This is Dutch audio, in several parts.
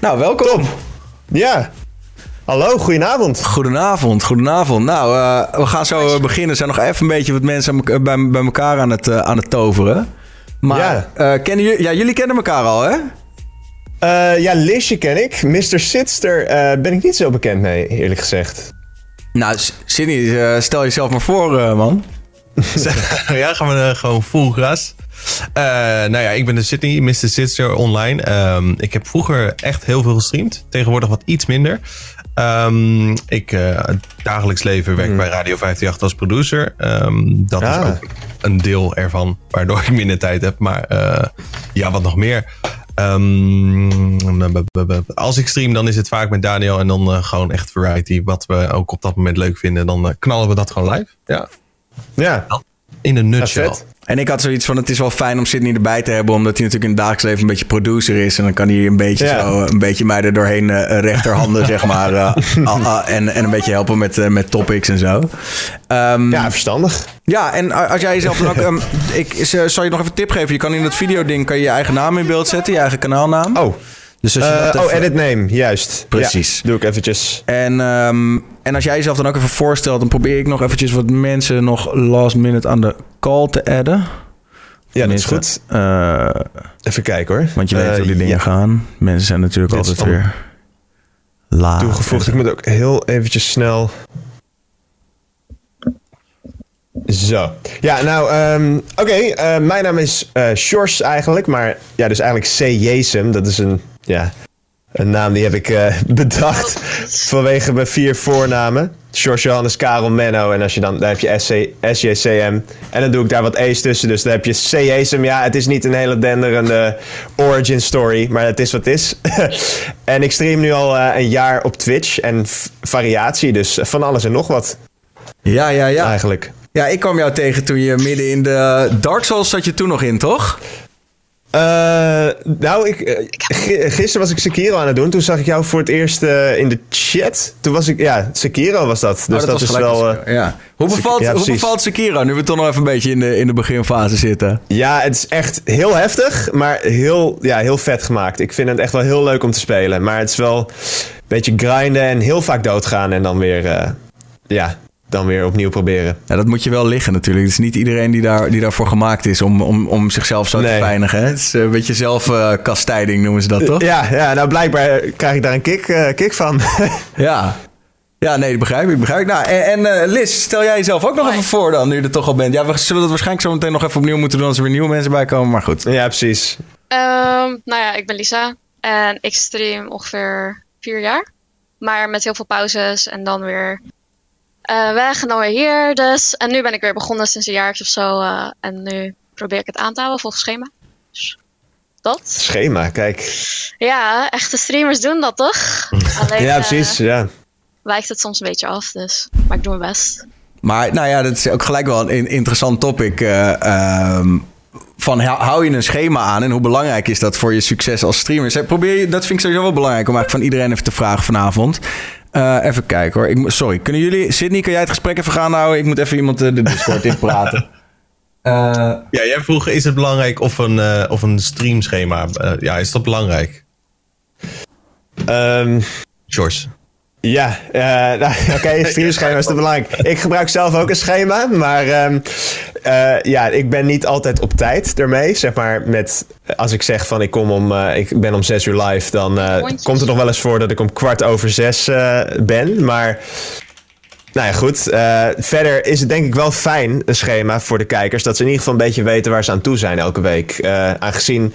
Nou, welkom. Top. Ja. Hallo, goedenavond. Goedenavond, goedenavond. Nou, uh, we gaan zo uh, beginnen. Er zijn nog even een beetje wat mensen bij, bij elkaar aan het, uh, aan het toveren. Maar ja. kennen jullie, ja, jullie kennen elkaar al, hè? ja, Lisje ken ik. Mr. Sitster ben ik niet zo bekend mee, eerlijk gezegd. Nou, Sidney, stel jezelf maar voor, man. ja, gaan we gewoon full gras. Uh, nou ja, ik ben de Sydney, Mr. Sitzer online. Um, ik heb vroeger echt heel veel gestreamd. Tegenwoordig wat iets minder. Um, ik uh, dagelijks leven werk mm. bij Radio 538 als producer. Um, dat ah. is ook een deel ervan, waardoor ik minder tijd heb. Maar uh, ja, wat nog meer. als ik stream, dan is het vaak met Daniel en dan gewoon echt variety. Wat we ook op dat moment leuk vinden. Dan knallen we dat gewoon live. Ja. Ja. In een nutshell. En ik had zoiets van, het is wel fijn om Sydney erbij te hebben... omdat hij natuurlijk in het dagelijks leven een beetje producer is. En dan kan hij een beetje, zo, een beetje mij er doorheen uh, rechterhanden, zeg maar. Uh, uh, en, en een beetje helpen met, met topics en zo. Um, ja, verstandig. Ja, en als jij jezelf dan ook... Um, ik zal je nog even een tip geven. Je kan in dat videoding kan je, je eigen naam in beeld zetten. Je eigen kanaalnaam. Oh. Dus als je uh, even... Oh, edit name, juist. Precies. Ja, doe ik eventjes. En, um, en als jij jezelf dan ook even voorstelt... dan probeer ik nog eventjes wat mensen nog last minute aan de call te adden. Ja, dat is goed. Uh, even kijken hoor. Want je weet uh, hoe die dingen ja. gaan. Mensen zijn natuurlijk Dit altijd weer laat. Toegevoegd. Ik moet ook heel eventjes snel... Zo. Ja, nou, um, oké. Okay, uh, mijn naam is uh, Sjors eigenlijk. Maar ja, dus eigenlijk C. Dat is een, ja, een naam die heb ik uh, bedacht vanwege mijn vier voornamen. George Johannes Karel Menno. En als je dan, dan heb je SC, SJCM. En dan doe ik daar wat E's tussen. Dus dan heb je CJSM. Ja, het is niet een hele denderende origin story. Maar het is wat het is. en ik stream nu al uh, een jaar op Twitch. En variatie. Dus van alles en nog wat. Ja, ja, ja. Eigenlijk. Ja, ik kwam jou tegen toen je midden in de Dark Souls zat je toen nog in, toch? Uh, nou, ik, uh, gisteren was ik Sekiro aan het doen. Toen zag ik jou voor het eerst uh, in de chat. Toen was ik, ja, Sekiro was dat. Dus oh, dat, dat is wel. ja. Hoe bevalt, ja, hoe bevalt Sekiro nu we toch nog even een beetje in de, in de beginfase zitten? Ja, het is echt heel heftig, maar heel, ja, heel vet gemaakt. Ik vind het echt wel heel leuk om te spelen. Maar het is wel een beetje grinden en heel vaak doodgaan en dan weer. ja, dan weer opnieuw proberen. Ja, dat moet je wel liggen natuurlijk. Het is niet iedereen die, daar, die daarvoor gemaakt is om, om, om zichzelf zo nee. te pijnigen. Het is een beetje zelfkastijding uh, noemen ze dat, toch? Ja, ja, nou blijkbaar krijg ik daar een kick, uh, kick van. ja. Ja, nee, dat begrijp ik. Begrijp ik. Nou, en, en uh, Liz, stel jij jezelf ook nog Hoi. even voor dan, nu je er toch al bent. Ja, we zullen dat waarschijnlijk zo meteen nog even opnieuw moeten doen als er weer nieuwe mensen bij komen, maar goed. Ja, precies. Um, nou ja, ik ben Lisa en ik stream ongeveer vier jaar. Maar met heel veel pauzes en dan weer uh, weg en dan weer hier dus. En nu ben ik weer begonnen sinds een jaar of zo. Uh, en nu probeer ik het aan te houden volgens schema. Dus dat. Schema, kijk. Ja, echte streamers doen dat toch? Alleen, ja, precies. Uh, ja. Wijkt het soms een beetje af, dus. Maar ik doe mijn best. Maar nou ja, dat is ook gelijk wel een interessant topic. Um, van hou je een schema aan en hoe belangrijk is dat voor je succes als streamer? Probeer je, dat vind ik sowieso wel belangrijk om eigenlijk van iedereen even te vragen vanavond. Uh, even kijken hoor. Ik, sorry, kunnen jullie... Sydney, kan jij het gesprek even gaan houden? Ik moet even iemand de Discord in praten. Uh, ja, jij vroeg, is het belangrijk of een, uh, of een streamschema? ja, is dat belangrijk? Um, George. Ja, uh, nou, oké, okay, streamschema is te belangrijk. Ik gebruik zelf ook een schema, maar um, uh, ja, ik ben niet altijd op tijd ermee. Zeg maar, met, als ik zeg van ik, kom om, uh, ik ben om zes uur live, dan komt het nog wel eens voor dat ik om kwart over zes ben. Maar nou ja, goed. verder is het denk ik wel fijn, een schema voor de kijkers, dat ze in ieder geval een beetje weten waar ze aan toe zijn elke week. aangezien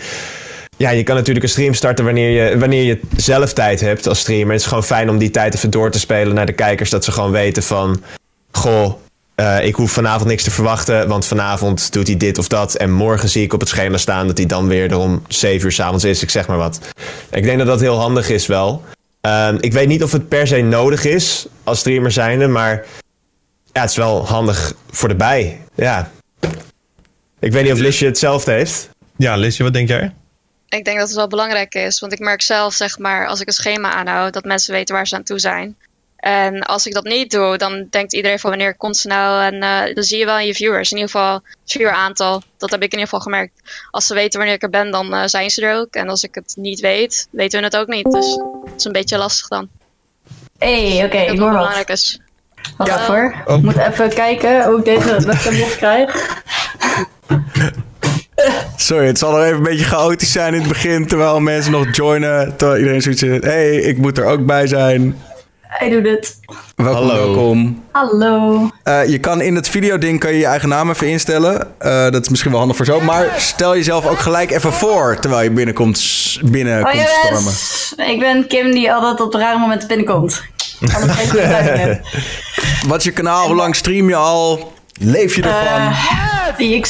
ja, je kan natuurlijk een stream starten wanneer je, wanneer je zelf tijd hebt als streamer. Het is gewoon fijn om die tijd even door te spelen naar de kijkers. Dat ze gewoon weten van... Goh, uh, ik hoef vanavond niks te verwachten, want vanavond doet hij dit of dat. En morgen zie ik op het schema staan dat hij dan weer er om 7 uur s'avonds is. Ik zeg maar wat. Ik denk dat dat heel handig is wel. Uh, ik weet niet of het per se nodig is als streamer zijnde, maar ja, het is wel handig voor de bij. Ja. Ik weet niet of Lisje hetzelfde heeft. Ja, Lisje, wat denk jij? Ik denk dat het wel belangrijk is, want ik merk zelf, zeg maar, als ik een schema aanhoud, dat mensen weten waar ze aan toe zijn. En als ik dat niet doe, dan denkt iedereen van wanneer komt ze nou? En uh, dan zie je wel in je viewers, in ieder geval het aantal. Dat heb ik in ieder geval gemerkt. Als ze weten wanneer ik er ben, dan uh, zijn ze er ook. En als ik het niet weet, weten we het ook niet. Dus het is een beetje lastig dan. Hé, hey, oké, okay, ik hoor wat. Is. Wat ja. voor? Ik moet even kijken hoe ik deze webcam krijg. Sorry, het zal nog even een beetje chaotisch zijn in het begin. Terwijl mensen nog joinen. Terwijl iedereen zoiets zegt: hé, hey, ik moet er ook bij zijn. Hij doet het. Welkom, Hallo. welkom. Hallo. Uh, je kan in het videoding kan je, je eigen naam even instellen. Uh, dat is misschien wel handig voor zo. Maar stel jezelf ook gelijk even voor terwijl je binnenkomt, binnenkomt oh, stormen. Ik ben Kim die altijd op de rare momenten binnenkomt. Wat is je kanaal? Hoe lang stream je al? Leef je ervan? Uh, ik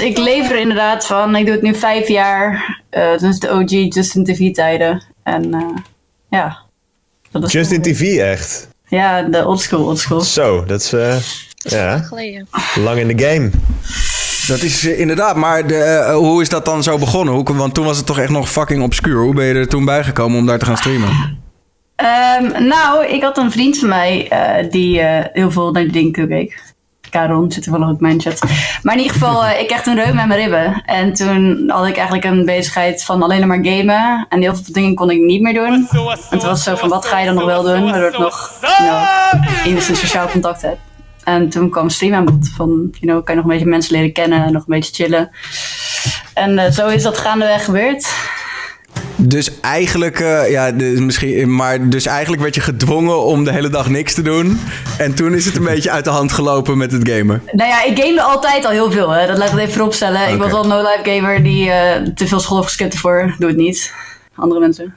ik leef er inderdaad van. Ik doe het nu vijf jaar. Uh, dat is de OG Justin TV tijden. En uh, ja. Dat is Justin TV echt? Ja, de oldschool, oldschool. Zo, dat is uh, ja, geleden. lang in de game. Dat is uh, inderdaad, maar de, uh, hoe is dat dan zo begonnen? Hoe, want toen was het toch echt nog fucking obscuur. Hoe ben je er toen bijgekomen om daar te gaan streamen? Um, nou, ik had een vriend van mij die heel veel naar die dingen keek. Karon zit toevallig ook in mijn chat. Maar in ieder geval, uh, ik kreeg toen reuk met mijn ribben. En toen had ik eigenlijk een bezigheid van alleen maar gamen. En heel veel dingen kon ik niet meer doen. En toen was zo van, wat ga je dan nog wel doen? Waardoor ik nog know, enigszins sociaal contact heb. En toen kwam stream aan. Van, you know, kan je nog een beetje mensen leren kennen. Nog een beetje chillen. En uh, zo is dat gaandeweg gebeurd. Dus eigenlijk, uh, ja, dus misschien, maar dus eigenlijk werd je gedwongen om de hele dag niks te doen. En toen is het een beetje uit de hand gelopen met het gamen. Nou ja, ik gamede altijd al heel veel. Hè. Dat laat ik even vooropstellen. Okay. Ik was al een no-life gamer die uh, te veel school heeft geskipt ervoor. Doe het niet. Andere mensen.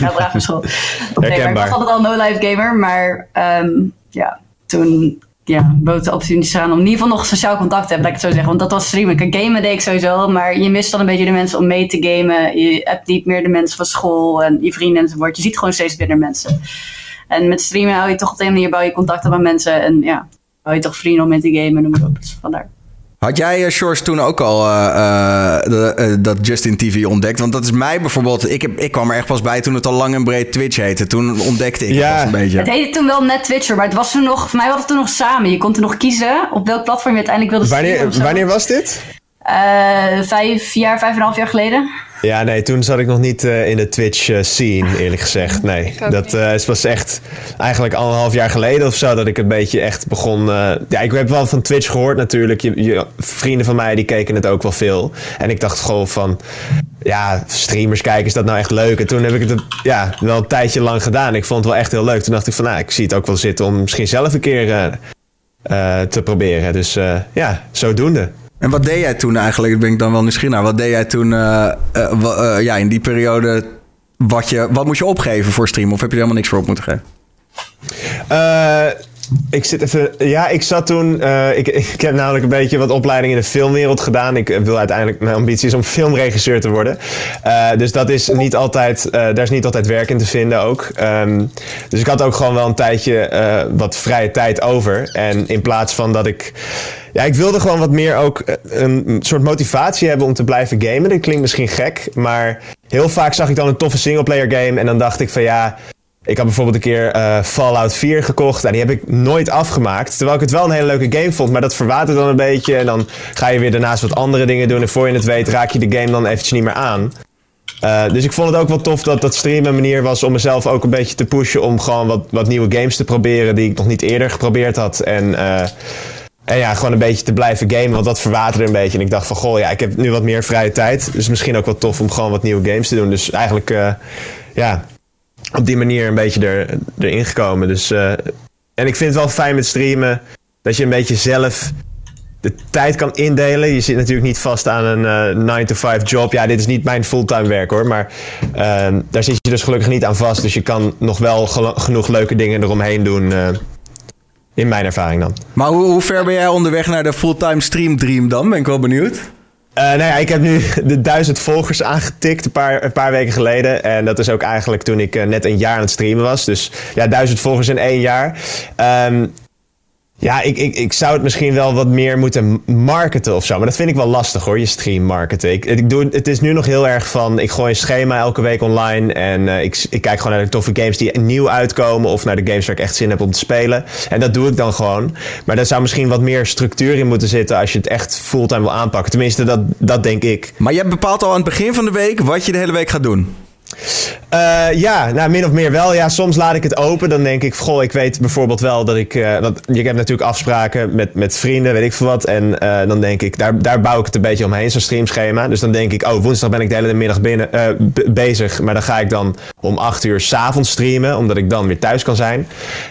ja, braaf naar school. Ik was altijd al een no-life gamer. Maar um, ja, toen ja, bood de opportunities aan om in ieder geval nog sociaal contact te hebben, laat ik het zo zeggen. Want dat was streamen. Kijk, gamen deed ik sowieso, maar je mist dan een beetje de mensen om mee te gamen. Je hebt niet meer de mensen van school en je vrienden enzovoort. Je ziet gewoon steeds minder mensen. En met streamen hou je toch op een manier bouw je contacten met mensen. En ja, hou je toch vrienden om mee te gamen, noem maar op. Dus vandaar. Had jij, uh, Shores, toen ook al uh, uh, de, dat Justin TV ontdekt? Want dat is mij bijvoorbeeld... Ik, heb, ik kwam er echt pas bij toen het al lang en breed Twitch heette. Toen ontdekte ik ja. het pas een beetje. Het heette toen wel net Twitcher, maar het was toen nog... Voor mij was het toen nog samen. Je kon toen nog kiezen op welk platform je uiteindelijk wilde wanneer, streamen. Wanneer was dit? Vijf jaar, vijf en een half jaar geleden. Ja, nee, toen zat ik nog niet uh, in de Twitch uh, scene, eerlijk gezegd. Nee, dat uh, was echt eigenlijk anderhalf jaar geleden of zo dat ik een beetje echt begon. ja, ik heb wel van Twitch gehoord natuurlijk. Je, je, vrienden van mij die keken het ook wel veel. En ik dacht gewoon van, ja, streamers kijken, is dat nou echt leuk? En toen heb ik het ja, wel een tijdje lang gedaan. Ik vond het wel echt heel leuk. Toen dacht ik van, nou, ik zie het ook wel zitten om misschien zelf een keer te proberen. Dus ja, zodoende. En wat deed jij toen eigenlijk? Ben ik dan wel nieuwsgierig naar. Wat deed jij toen uh, uh, uh, ja, in die periode? Wat, je, wat moest je opgeven voor streamen? Of heb je er helemaal niks voor op moeten geven? Ik zit even. Ja, ik zat toen. Uh, ik, ik heb namelijk een beetje wat opleiding in de filmwereld gedaan. Ik wil uiteindelijk. Mijn ambitie is om filmregisseur te worden. Uh, dus dat is niet altijd. Daar is niet altijd werk in te vinden ook. Um, dus ik had ook gewoon wel een tijdje wat vrije tijd over. En in plaats van dat ik. Ja, ik wilde gewoon wat meer ook een soort motivatie hebben om te blijven gamen. Dat klinkt misschien gek, maar heel vaak zag ik dan een toffe singleplayer game en dan dacht ik van ja, ik had bijvoorbeeld een keer uh, Fallout 4 gekocht. En die heb ik nooit afgemaakt. Terwijl ik het wel een hele leuke game vond. Maar dat verwatert dan een beetje. En dan ga je weer daarnaast wat andere dingen doen. En voor je het weet raak je de game dan eventjes niet meer aan. Uh, dus ik vond het ook wel tof dat dat streamen een manier was om mezelf ook een beetje te pushen. Om gewoon wat, wat nieuwe games te proberen die ik nog niet eerder geprobeerd had. En, uh, en ja, gewoon een beetje te blijven gamen. Want dat verwaterde een beetje. En ik dacht van, goh, ja, ik heb nu wat meer vrije tijd. Dus misschien ook wel tof om gewoon wat nieuwe games te doen. Dus eigenlijk, ja, op die manier een beetje er, erin gekomen. Dus, uh, en ik vind het wel fijn met streamen dat je een beetje zelf de tijd kan indelen. Je zit natuurlijk niet vast aan een uh, 9-to-5 job. Ja, dit is niet mijn fulltime werk hoor. Maar uh, daar zit je dus gelukkig niet aan vast. Dus je kan nog wel genoeg leuke dingen eromheen doen. Uh, in mijn ervaring dan. Maar hoe, hoe ver ben jij onderweg naar de fulltime stream dream dan? Ben ik wel benieuwd. Uh, nou ja, ik heb nu de duizend volgers aangetikt een paar, een paar weken geleden. En dat is ook eigenlijk toen ik uh, net een jaar aan het streamen was. Dus ja, duizend volgers in één jaar. Um, Ja, ik, ik, ik zou het misschien wel wat meer moeten marketen of zo. Maar dat vind ik wel lastig hoor, je stream marketen. Ik, ik doe, het is nu nog heel erg van, ik gooi een schema elke week online. En uh, ik, ik kijk gewoon naar de toffe games die nieuw uitkomen. Of naar de games waar ik echt zin heb om te spelen. En dat doe ik dan gewoon. Maar daar zou misschien wat meer structuur in moeten zitten als je het echt fulltime wil aanpakken. Tenminste, dat, dat denk ik. Maar je bepaalt al aan het begin van de week wat je de hele week gaat doen. Uh, ja, nou, min of meer wel. Ja, soms laat ik het open. Dan denk ik, goh, ik weet bijvoorbeeld wel dat ik... Uh, dat, je hebt natuurlijk afspraken met, met vrienden, weet ik veel wat. En uh, dan denk ik, daar, daar bouw ik het een beetje omheen, zo'n streamschema. Dus dan denk ik, oh, woensdag ben ik de hele middag binnen, bezig. Maar dan ga ik dan om acht uur s'avonds streamen, omdat ik dan weer thuis kan zijn.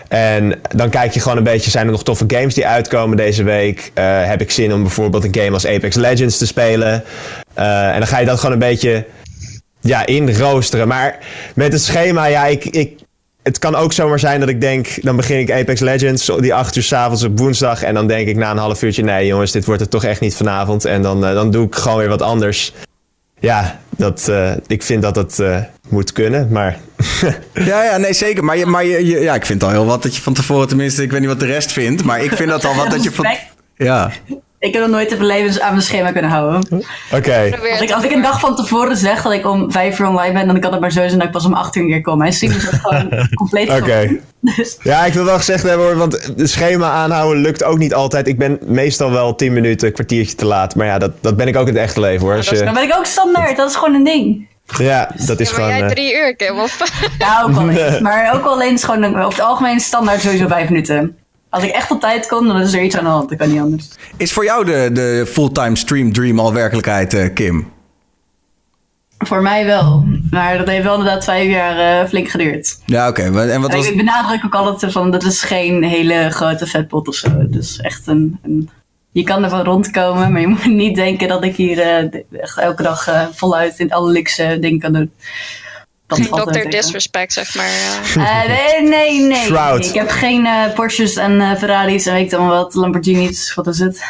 En dan kijk je gewoon een beetje, zijn er nog toffe games die uitkomen deze week? heb ik zin om bijvoorbeeld een game als Apex Legends te spelen? en dan ga je dat gewoon een beetje ja, inroosteren. Maar met het schema, ja, ik, ik, het kan ook zomaar zijn dat ik denk... dan begin ik Apex Legends die acht uur s'avonds op woensdag... en dan denk ik na een half uurtje... nee jongens, dit wordt het toch echt niet vanavond. En dan, uh, dan doe ik gewoon weer wat anders. Ja, dat, uh, ik vind dat het uh, moet kunnen, maar... ja, ja, nee, zeker. Maar, je, maar je, je, ja, ik vind al heel wat dat je van tevoren... tenminste, ik weet niet wat de rest vindt... maar ik vind dat al wat dat je van... Ja. Ik heb nog nooit een leven aan mijn schema kunnen houden. Oké. Als, ik, als ik een dag van tevoren zeg dat ik om vijf uur online ben, dan kan het maar zo zijn dat ik pas om acht uur keer kom. Mijn stream is gewoon compleet Oké. Dus. Ja, ik wil wel gezegd hebben hoor, want het schema aanhouden lukt ook niet altijd. Ik ben meestal wel tien minuten, een kwartiertje te laat. Maar ja, dat, dat ben ik ook in het echte leven hoor. Ja, Dan ben ik ook standaard, dat is gewoon een ding. Ja, dat is ja, gewoon... jij drie uur, Kim, of? Ja, ook wel Maar ook alleen is gewoon over het algemeen standaard sowieso vijf minuten. Als ik echt op tijd kom, dan is er iets aan de hand. Dat kan niet anders. Is voor jou de, de fulltime stream dream al werkelijkheid, uh, Kim? Voor mij wel. Maar dat heeft wel inderdaad vijf jaar uh, flink geduurd. Ja, oké. En wat was... Ik benadruk ook altijd van, dat is geen hele grote vetpot of zo. Dus echt een, een... Je kan ervan rondkomen, maar je moet niet denken dat ik hier uh, echt elke dag voluit in alle luxe dingen kan doen. Dr. Disrespect, zeg maar. Uh, nee, nee, nee. Ik heb geen uh, Porsches en uh, Ferraris en weet ik dan wat, Lamborghinis, wat is het?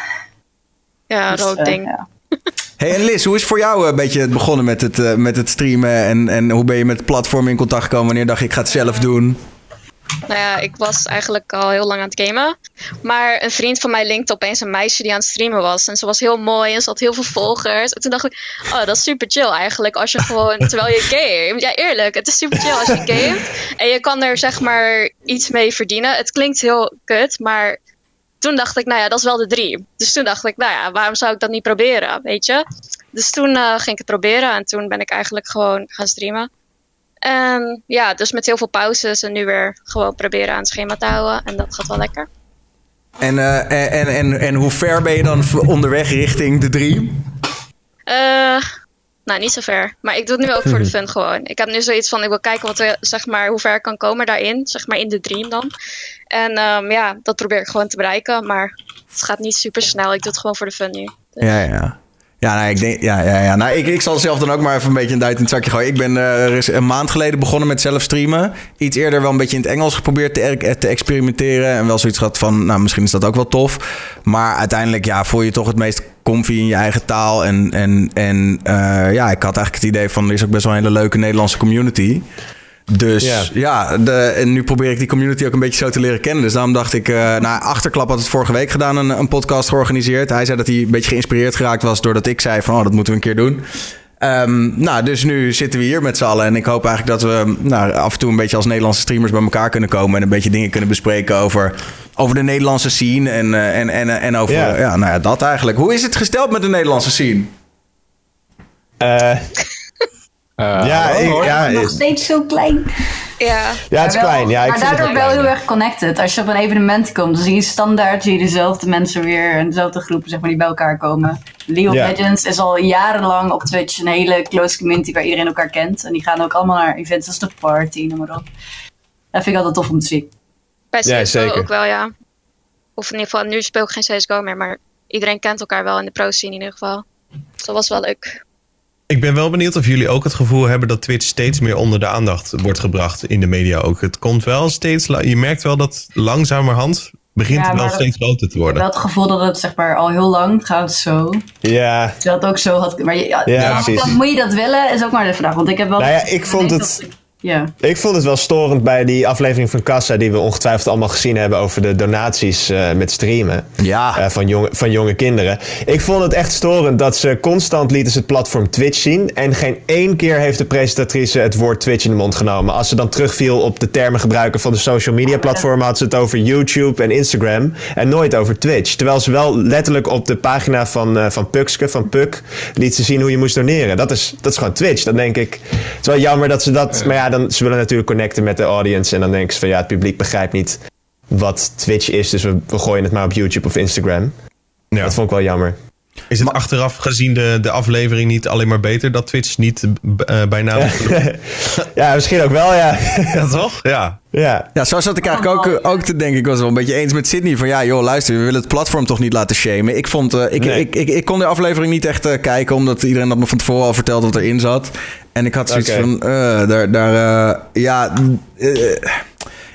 Ja, dus, rood ding. Ja. Hey, en Liz, hoe is voor jou een beetje begonnen met het, met het streamen? En, en hoe ben je met het platform in contact gekomen? Wanneer dacht je, ik ga het zelf doen? Nou ja, ik was eigenlijk al heel lang aan het gamen. Maar een vriend van mij linkte opeens een meisje die aan het streamen was. En ze was heel mooi en ze had heel veel volgers. En toen dacht ik, oh, dat is super chill eigenlijk. Als je gewoon, terwijl je game. Ja, eerlijk, het is super chill als je gamet. En je kan er zeg maar iets mee verdienen. Het klinkt heel kut, maar toen dacht ik, nou ja, dat is wel de dream. Dus toen dacht ik, nou ja, waarom zou ik dat niet proberen, weet je? Dus toen uh, ging ik het proberen en toen ben ik eigenlijk gewoon gaan streamen. En ja, dus met heel veel pauzes en nu weer gewoon proberen aan het schema te houden. En dat gaat wel lekker. En, uh, en, en, en hoe ver ben je dan onderweg richting de dream? Uh, nou, niet zo ver. Maar ik doe het nu ook voor de fun gewoon. Ik heb nu zoiets van, ik wil kijken wat zeg maar, hoe ver ik kan komen daarin. Zeg maar in de dream dan. En um, ja, dat probeer ik gewoon te bereiken. Maar het gaat niet super snel. Ik doe het gewoon voor de fun nu. Dus. Ja, ja. Ja, nou, ik denk, ja, ja, ja. Nou, ik, ik zal zelf dan ook maar even een beetje een duit in het zakje gooien. Ik ben uh, een maand geleden begonnen met zelf streamen. Iets eerder wel een beetje in het Engels geprobeerd te, te experimenteren. En wel zoiets gehad van, nou, misschien is dat ook wel tof. Maar uiteindelijk, ja, voel je toch het meest comfy in je eigen taal. En, en, en uh, ja, ik had eigenlijk het idee van, er is ook best wel een hele leuke Nederlandse community. Dus ja, de, en nu probeer ik die community ook een beetje zo te leren kennen. Dus daarom dacht ik, uh, nou, Achterklap had het vorige week gedaan, een, een podcast georganiseerd. Hij zei dat hij een beetje geïnspireerd geraakt was doordat ik zei van, oh, dat moeten we een keer doen. Um, nou, dus nu zitten we hier met z'n allen. En ik hoop eigenlijk dat we nou, af en toe een beetje als Nederlandse streamers bij elkaar kunnen komen. En een beetje dingen kunnen bespreken over, over de Nederlandse scene. En, uh, en, en, en over ja. ja. nou ja, dat eigenlijk. Hoe is het gesteld met de Nederlandse scene? Uh, ja, ik, ja, nog steeds zo klein. Ja, ja het is klein. Ja, maar daardoor wel heel erg connected. Als je op een evenement komt, dan zie je standaard zie je dezelfde mensen weer, dezelfde groepen zeg maar, die bij elkaar komen. League of yeah. Legends is al jarenlang op Twitch een hele close community waar iedereen elkaar kent. En die gaan ook allemaal naar events als de party, noem maar op. Dat vind ik altijd tof om te zien. Bij CSGO ja, ook wel, ja. Of in ieder geval, nu speel ik geen CSGO meer, maar iedereen kent elkaar wel in de pro scene in ieder geval. Dus dat was wel leuk. Ik ben wel benieuwd of jullie ook het gevoel hebben dat Twitch steeds meer onder de aandacht wordt gebracht in de media ook. Het komt wel steeds, je merkt wel dat langzamerhand begint het wel steeds groter te worden. Ik heb wel het gevoel dat het zeg maar al heel lang gaat zo. Ja. Dat ook zo had. Maar ja, ja, dan moet je dat willen, is ook maar de vraag. Want ik heb wel. Nou ja, ik vond het. Ja. Ik vond het wel storend bij die aflevering van Kassa, die we ongetwijfeld allemaal gezien hebben over de donaties uh, met streamen. Ja. Uh, van, jonge, van jonge kinderen. Ik vond het echt storend dat ze constant lieten ze het platform Twitch zien. En geen één keer heeft de presentatrice het woord Twitch in de mond genomen. Als ze dan terugviel op de termen gebruiken van de social media platformen, had ze het over YouTube en Instagram. En nooit over Twitch. Terwijl ze wel letterlijk op de pagina van, uh, van Pukske, van Puk, liet ze zien hoe je moest doneren. Dat is, dat is gewoon Twitch. Dan denk ik. Het is wel jammer dat ze dat. Maar ja, dan, ze willen natuurlijk connecten met de audience. En dan denken ze van ja, het publiek begrijpt niet wat Twitch is. Dus we, we gooien het maar op YouTube of Instagram. Ja. Dat vond ik wel jammer. Is het achteraf gezien de, de aflevering niet alleen maar beter dat Twitch niet uh, bij naam Ja, misschien ook wel, ja. ja, toch? Ja. Ja. ja, zo zat ik eigenlijk ook, ook te denken. Ik was wel een beetje eens met Sydney. Van ja, joh, luister, we willen het platform toch niet laten shamen. Ik, vond, uh, ik, nee. ik, ik, ik, kon de aflevering niet echt uh, kijken, omdat iedereen dat me van tevoren al vertelde wat erin zat. En ik had zoiets okay. van, daar, daar ja...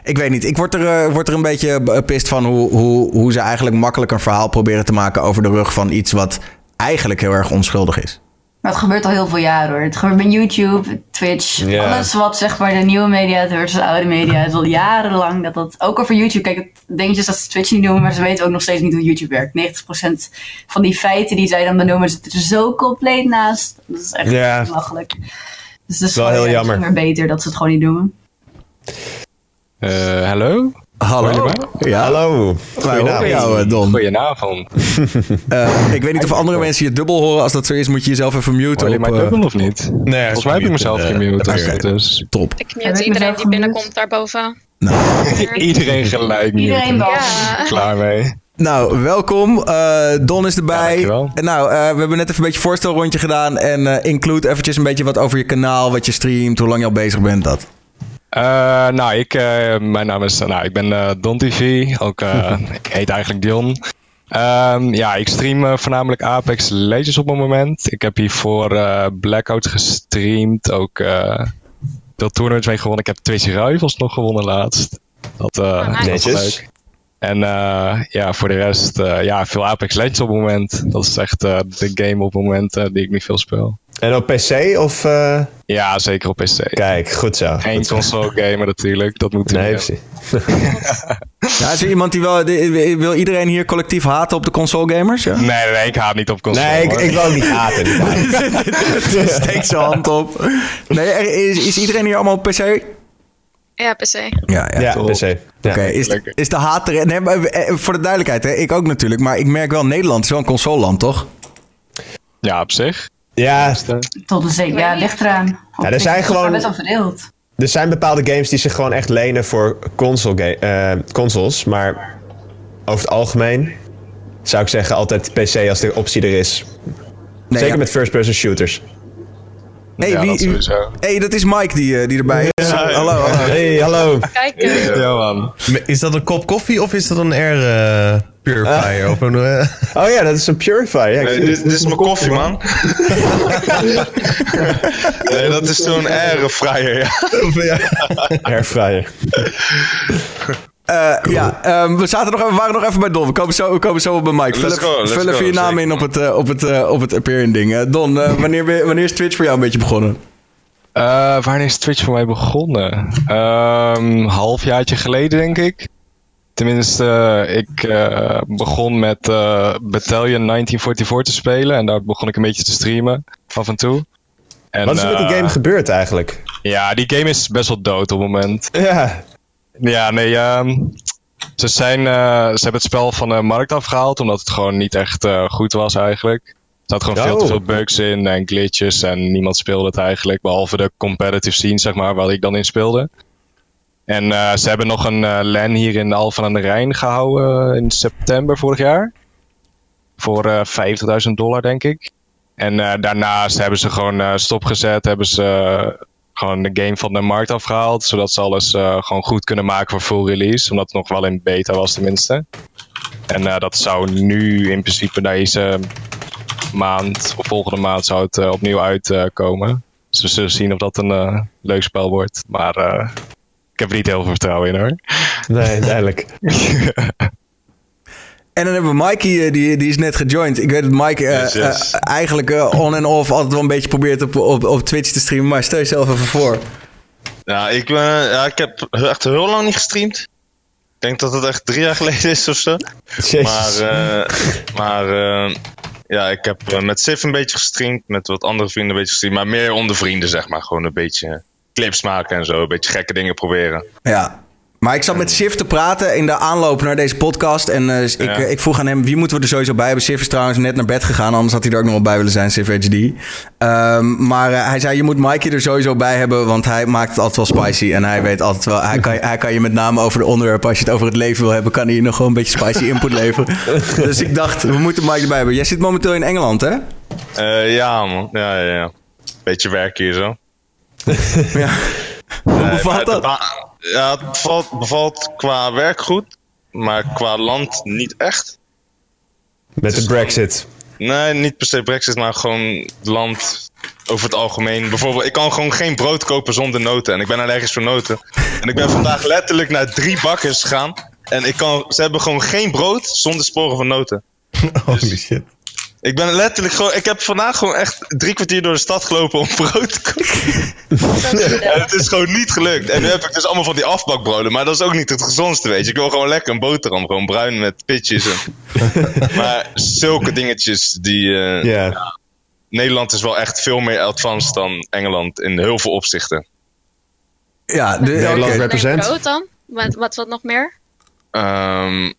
Ik weet niet. Ik word er, uh, word er een beetje pist van hoe, hoe, hoe ze eigenlijk makkelijk een verhaal proberen te maken over de rug van iets wat eigenlijk heel erg onschuldig is. Maar het gebeurt al heel veel jaren hoor. Het gebeurt bij YouTube, Twitch, yeah. alles wat zeg maar de nieuwe media versus de oude media. Het is al jarenlang dat dat, ook over YouTube, kijk, het dingetjes dat ze Twitch niet doen, maar ze weten ook nog steeds niet hoe YouTube werkt. 90% van die feiten die zij dan benoemen zitten er zo compleet naast. Dat is echt yeah. belachelijk. Dus het is wel heel jammer. Het is beter dat ze het gewoon niet doen. Uh, hallo? Hallo. Ja. Hallo. Goedenavond. jou, Don. Goedenavond. uh, ik weet niet of andere mensen je dubbel horen. Als dat zo is, moet je jezelf even muten. Hoor je mij uh, dubbel of niet? Nee, volgens mij heb ik mezelf uh, gemute. Okay. Dus. Top. Ik mute iedereen die binnenkomt daarboven. Nou. iedereen gelijk. Iedereen wel. Ja. Klaar mee. Nou, welkom. Uh, Don is erbij. Ja, nou, uh, we hebben net even een beetje voorstelrondje gedaan. En uh, include eventjes een beetje wat over je kanaal, wat je streamt, hoe lang je al bezig bent, dat. Uh, nou, ik, uh, mijn naam is, nou, ik ben uh, Don TV. Ook, ik heet eigenlijk Dion. Um, ja, ik stream voornamelijk Apex Legends op het moment. Ik heb hiervoor Blackout gestreamd. Ook veel toernooits mee gewonnen. Ik heb Twitch Rivals nog gewonnen laatst. Dat oh, is leuk. En uh, ja, voor de rest, uh, ja, veel Apex Legends op het moment. Dat is echt uh, de game op het moment die ik niet veel speel. En op PC of? Ja, zeker op PC. Kijk, goed zo. Geen console gamer natuurlijk, dat moet Nee, precies. ja, is er iemand die wel, die, wil iedereen hier collectief haten op de console gamers? Ja? Nee, nee, nee, ik haat niet op console. Nee, ik, ik wil ook niet haten. Steek zijn hand op. Nee, is, is iedereen hier allemaal op PC? Ja, PC. Ja, ja, ja PC. Ja. Oké, okay, is, is de haat er... Nee, maar voor de duidelijkheid, hè, ik ook natuurlijk. Maar ik merk wel, Nederland is wel een consoleland, toch? Ja, op zich. Ja. Tot een zeker. Ja, ligt eraan. Ja, er zijn gewoon... best wel verdeeld. Er zijn bepaalde games die zich gewoon echt lenen voor console uh, consoles. Maar over het algemeen zou ik zeggen altijd PC als de optie er is. Nee, Zeker ja. met first-person shooters. Hey, ja, wie, dat hey, dat is Mike die, uh, die erbij is. Ja, hallo, hallo. Hey, hallo. Kijk. Uh, ja, man. Is dat een kop koffie of is dat een air uh, purifier? Uh. Of een, oh ja, dat is een purifier. Ja, nee, dit, dit, is mijn koffie, man. nee, dat is zo'n airfryer, ja. Airfryer. Uh, ja, um, we, zaten nog, we waren nog even bij Don. We komen zo, we komen zo op bij Mike. Vul, go, vul even je naam in op het, uh, op het, uh, op het appearing ding. Don, wanneer, wanneer is Twitch voor jou een beetje begonnen? wanneer is Twitch voor mij begonnen? Um, halfjaartje geleden, denk ik. Tenminste, ik begon met Battalion 1944 te spelen. En daar begon ik een beetje te streamen, af en toe. En, Wat is er met die game gebeurd eigenlijk? Ja, die game is best wel dood op het moment. Ja. Ja, nee, um, ze, zijn, uh, ze hebben het spel van de markt afgehaald, omdat het gewoon niet echt uh, goed was eigenlijk. Er zat gewoon oh. veel te veel bugs in en glitches en niemand speelde het eigenlijk, behalve de competitive scene, zeg maar, waar ik dan in speelde. En uh, ze hebben nog een LAN hier in Alphen aan de Rijn gehouden in september vorig jaar. Voor 50.000 dollar, denk ik. En daarnaast hebben ze gewoon stopgezet, hebben ze gewoon de game van de markt afgehaald. Zodat ze alles uh, gewoon goed kunnen maken voor full release. Omdat het nog wel in beta was tenminste. En uh, dat zou nu in principe deze maand of volgende maand zou het uh, opnieuw uitkomen. dus we zullen zien of dat een leuk spel wordt. Maar ik heb er niet heel veel vertrouwen in hoor. Nee, duidelijk. En dan hebben we Mikey, die, die is net gejoind. Ik weet dat Mike uh, yes, yes. Uh, eigenlijk uh, on en off altijd wel een beetje probeert op, op, op Twitch te streamen. Maar stel jezelf even voor. Ja, ik, ben, ja, ik heb echt heel lang niet gestreamd. Ik denk dat het echt drie jaar geleden is of zo. Maar, uh, maar uh, ja, ik heb met Sif een beetje gestreamd. Met wat andere vrienden een beetje gestreamd. Maar meer onder vrienden, zeg maar. Gewoon een beetje clips maken en zo. Een beetje gekke dingen proberen. Ja, maar ik zat met Sif te praten in de aanloop naar deze podcast. En uh, ik, ja. ik, vroeg aan hem, wie moeten we er sowieso bij hebben? Sif is trouwens net naar bed gegaan, anders had hij er ook nog wel bij willen zijn, Sif HD. Um, maar uh, hij zei, je moet Mikey er sowieso bij hebben, want hij maakt het altijd wel spicy. En hij weet altijd wel, hij kan, hij kan je met name over de onderwerp, als je het over het leven wil hebben, kan hij je nog gewoon een beetje spicy input leveren. dus ik dacht, we moeten Mike erbij hebben. Jij zit momenteel in Engeland, hè? Uh, ja, man. Ja, ja, ja. Beetje werk hier zo. ja. Hoe bevalt dat? Ja, het bevalt, bevalt qua werk goed, maar qua land niet echt. Met de brexit? Gewoon, nee, niet per se brexit, maar gewoon land over het algemeen. Bijvoorbeeld, ik kan gewoon geen brood kopen zonder noten. En ik ben allergisch voor noten. En ik ben vandaag letterlijk naar drie bakkers gegaan. En ik kan, ze hebben gewoon geen brood zonder sporen van noten. Holy shit. Ik ben letterlijk gewoon. Ik heb vandaag gewoon echt drie kwartier door de stad gelopen om brood te kopen. en het is gewoon niet gelukt. En nu heb ik dus allemaal van die afbakbroden. Maar dat is ook niet het gezondste, weet je. Ik wil gewoon lekker een boterham. Gewoon bruin met pitjes. En... maar zulke dingetjes die. Uh, yeah. Nederland is wel echt veel meer advanced dan Engeland in heel veel opzichten. Ja, de, Nederland okay. represent. Brood dan? Wat, wat, wat nog meer? Um,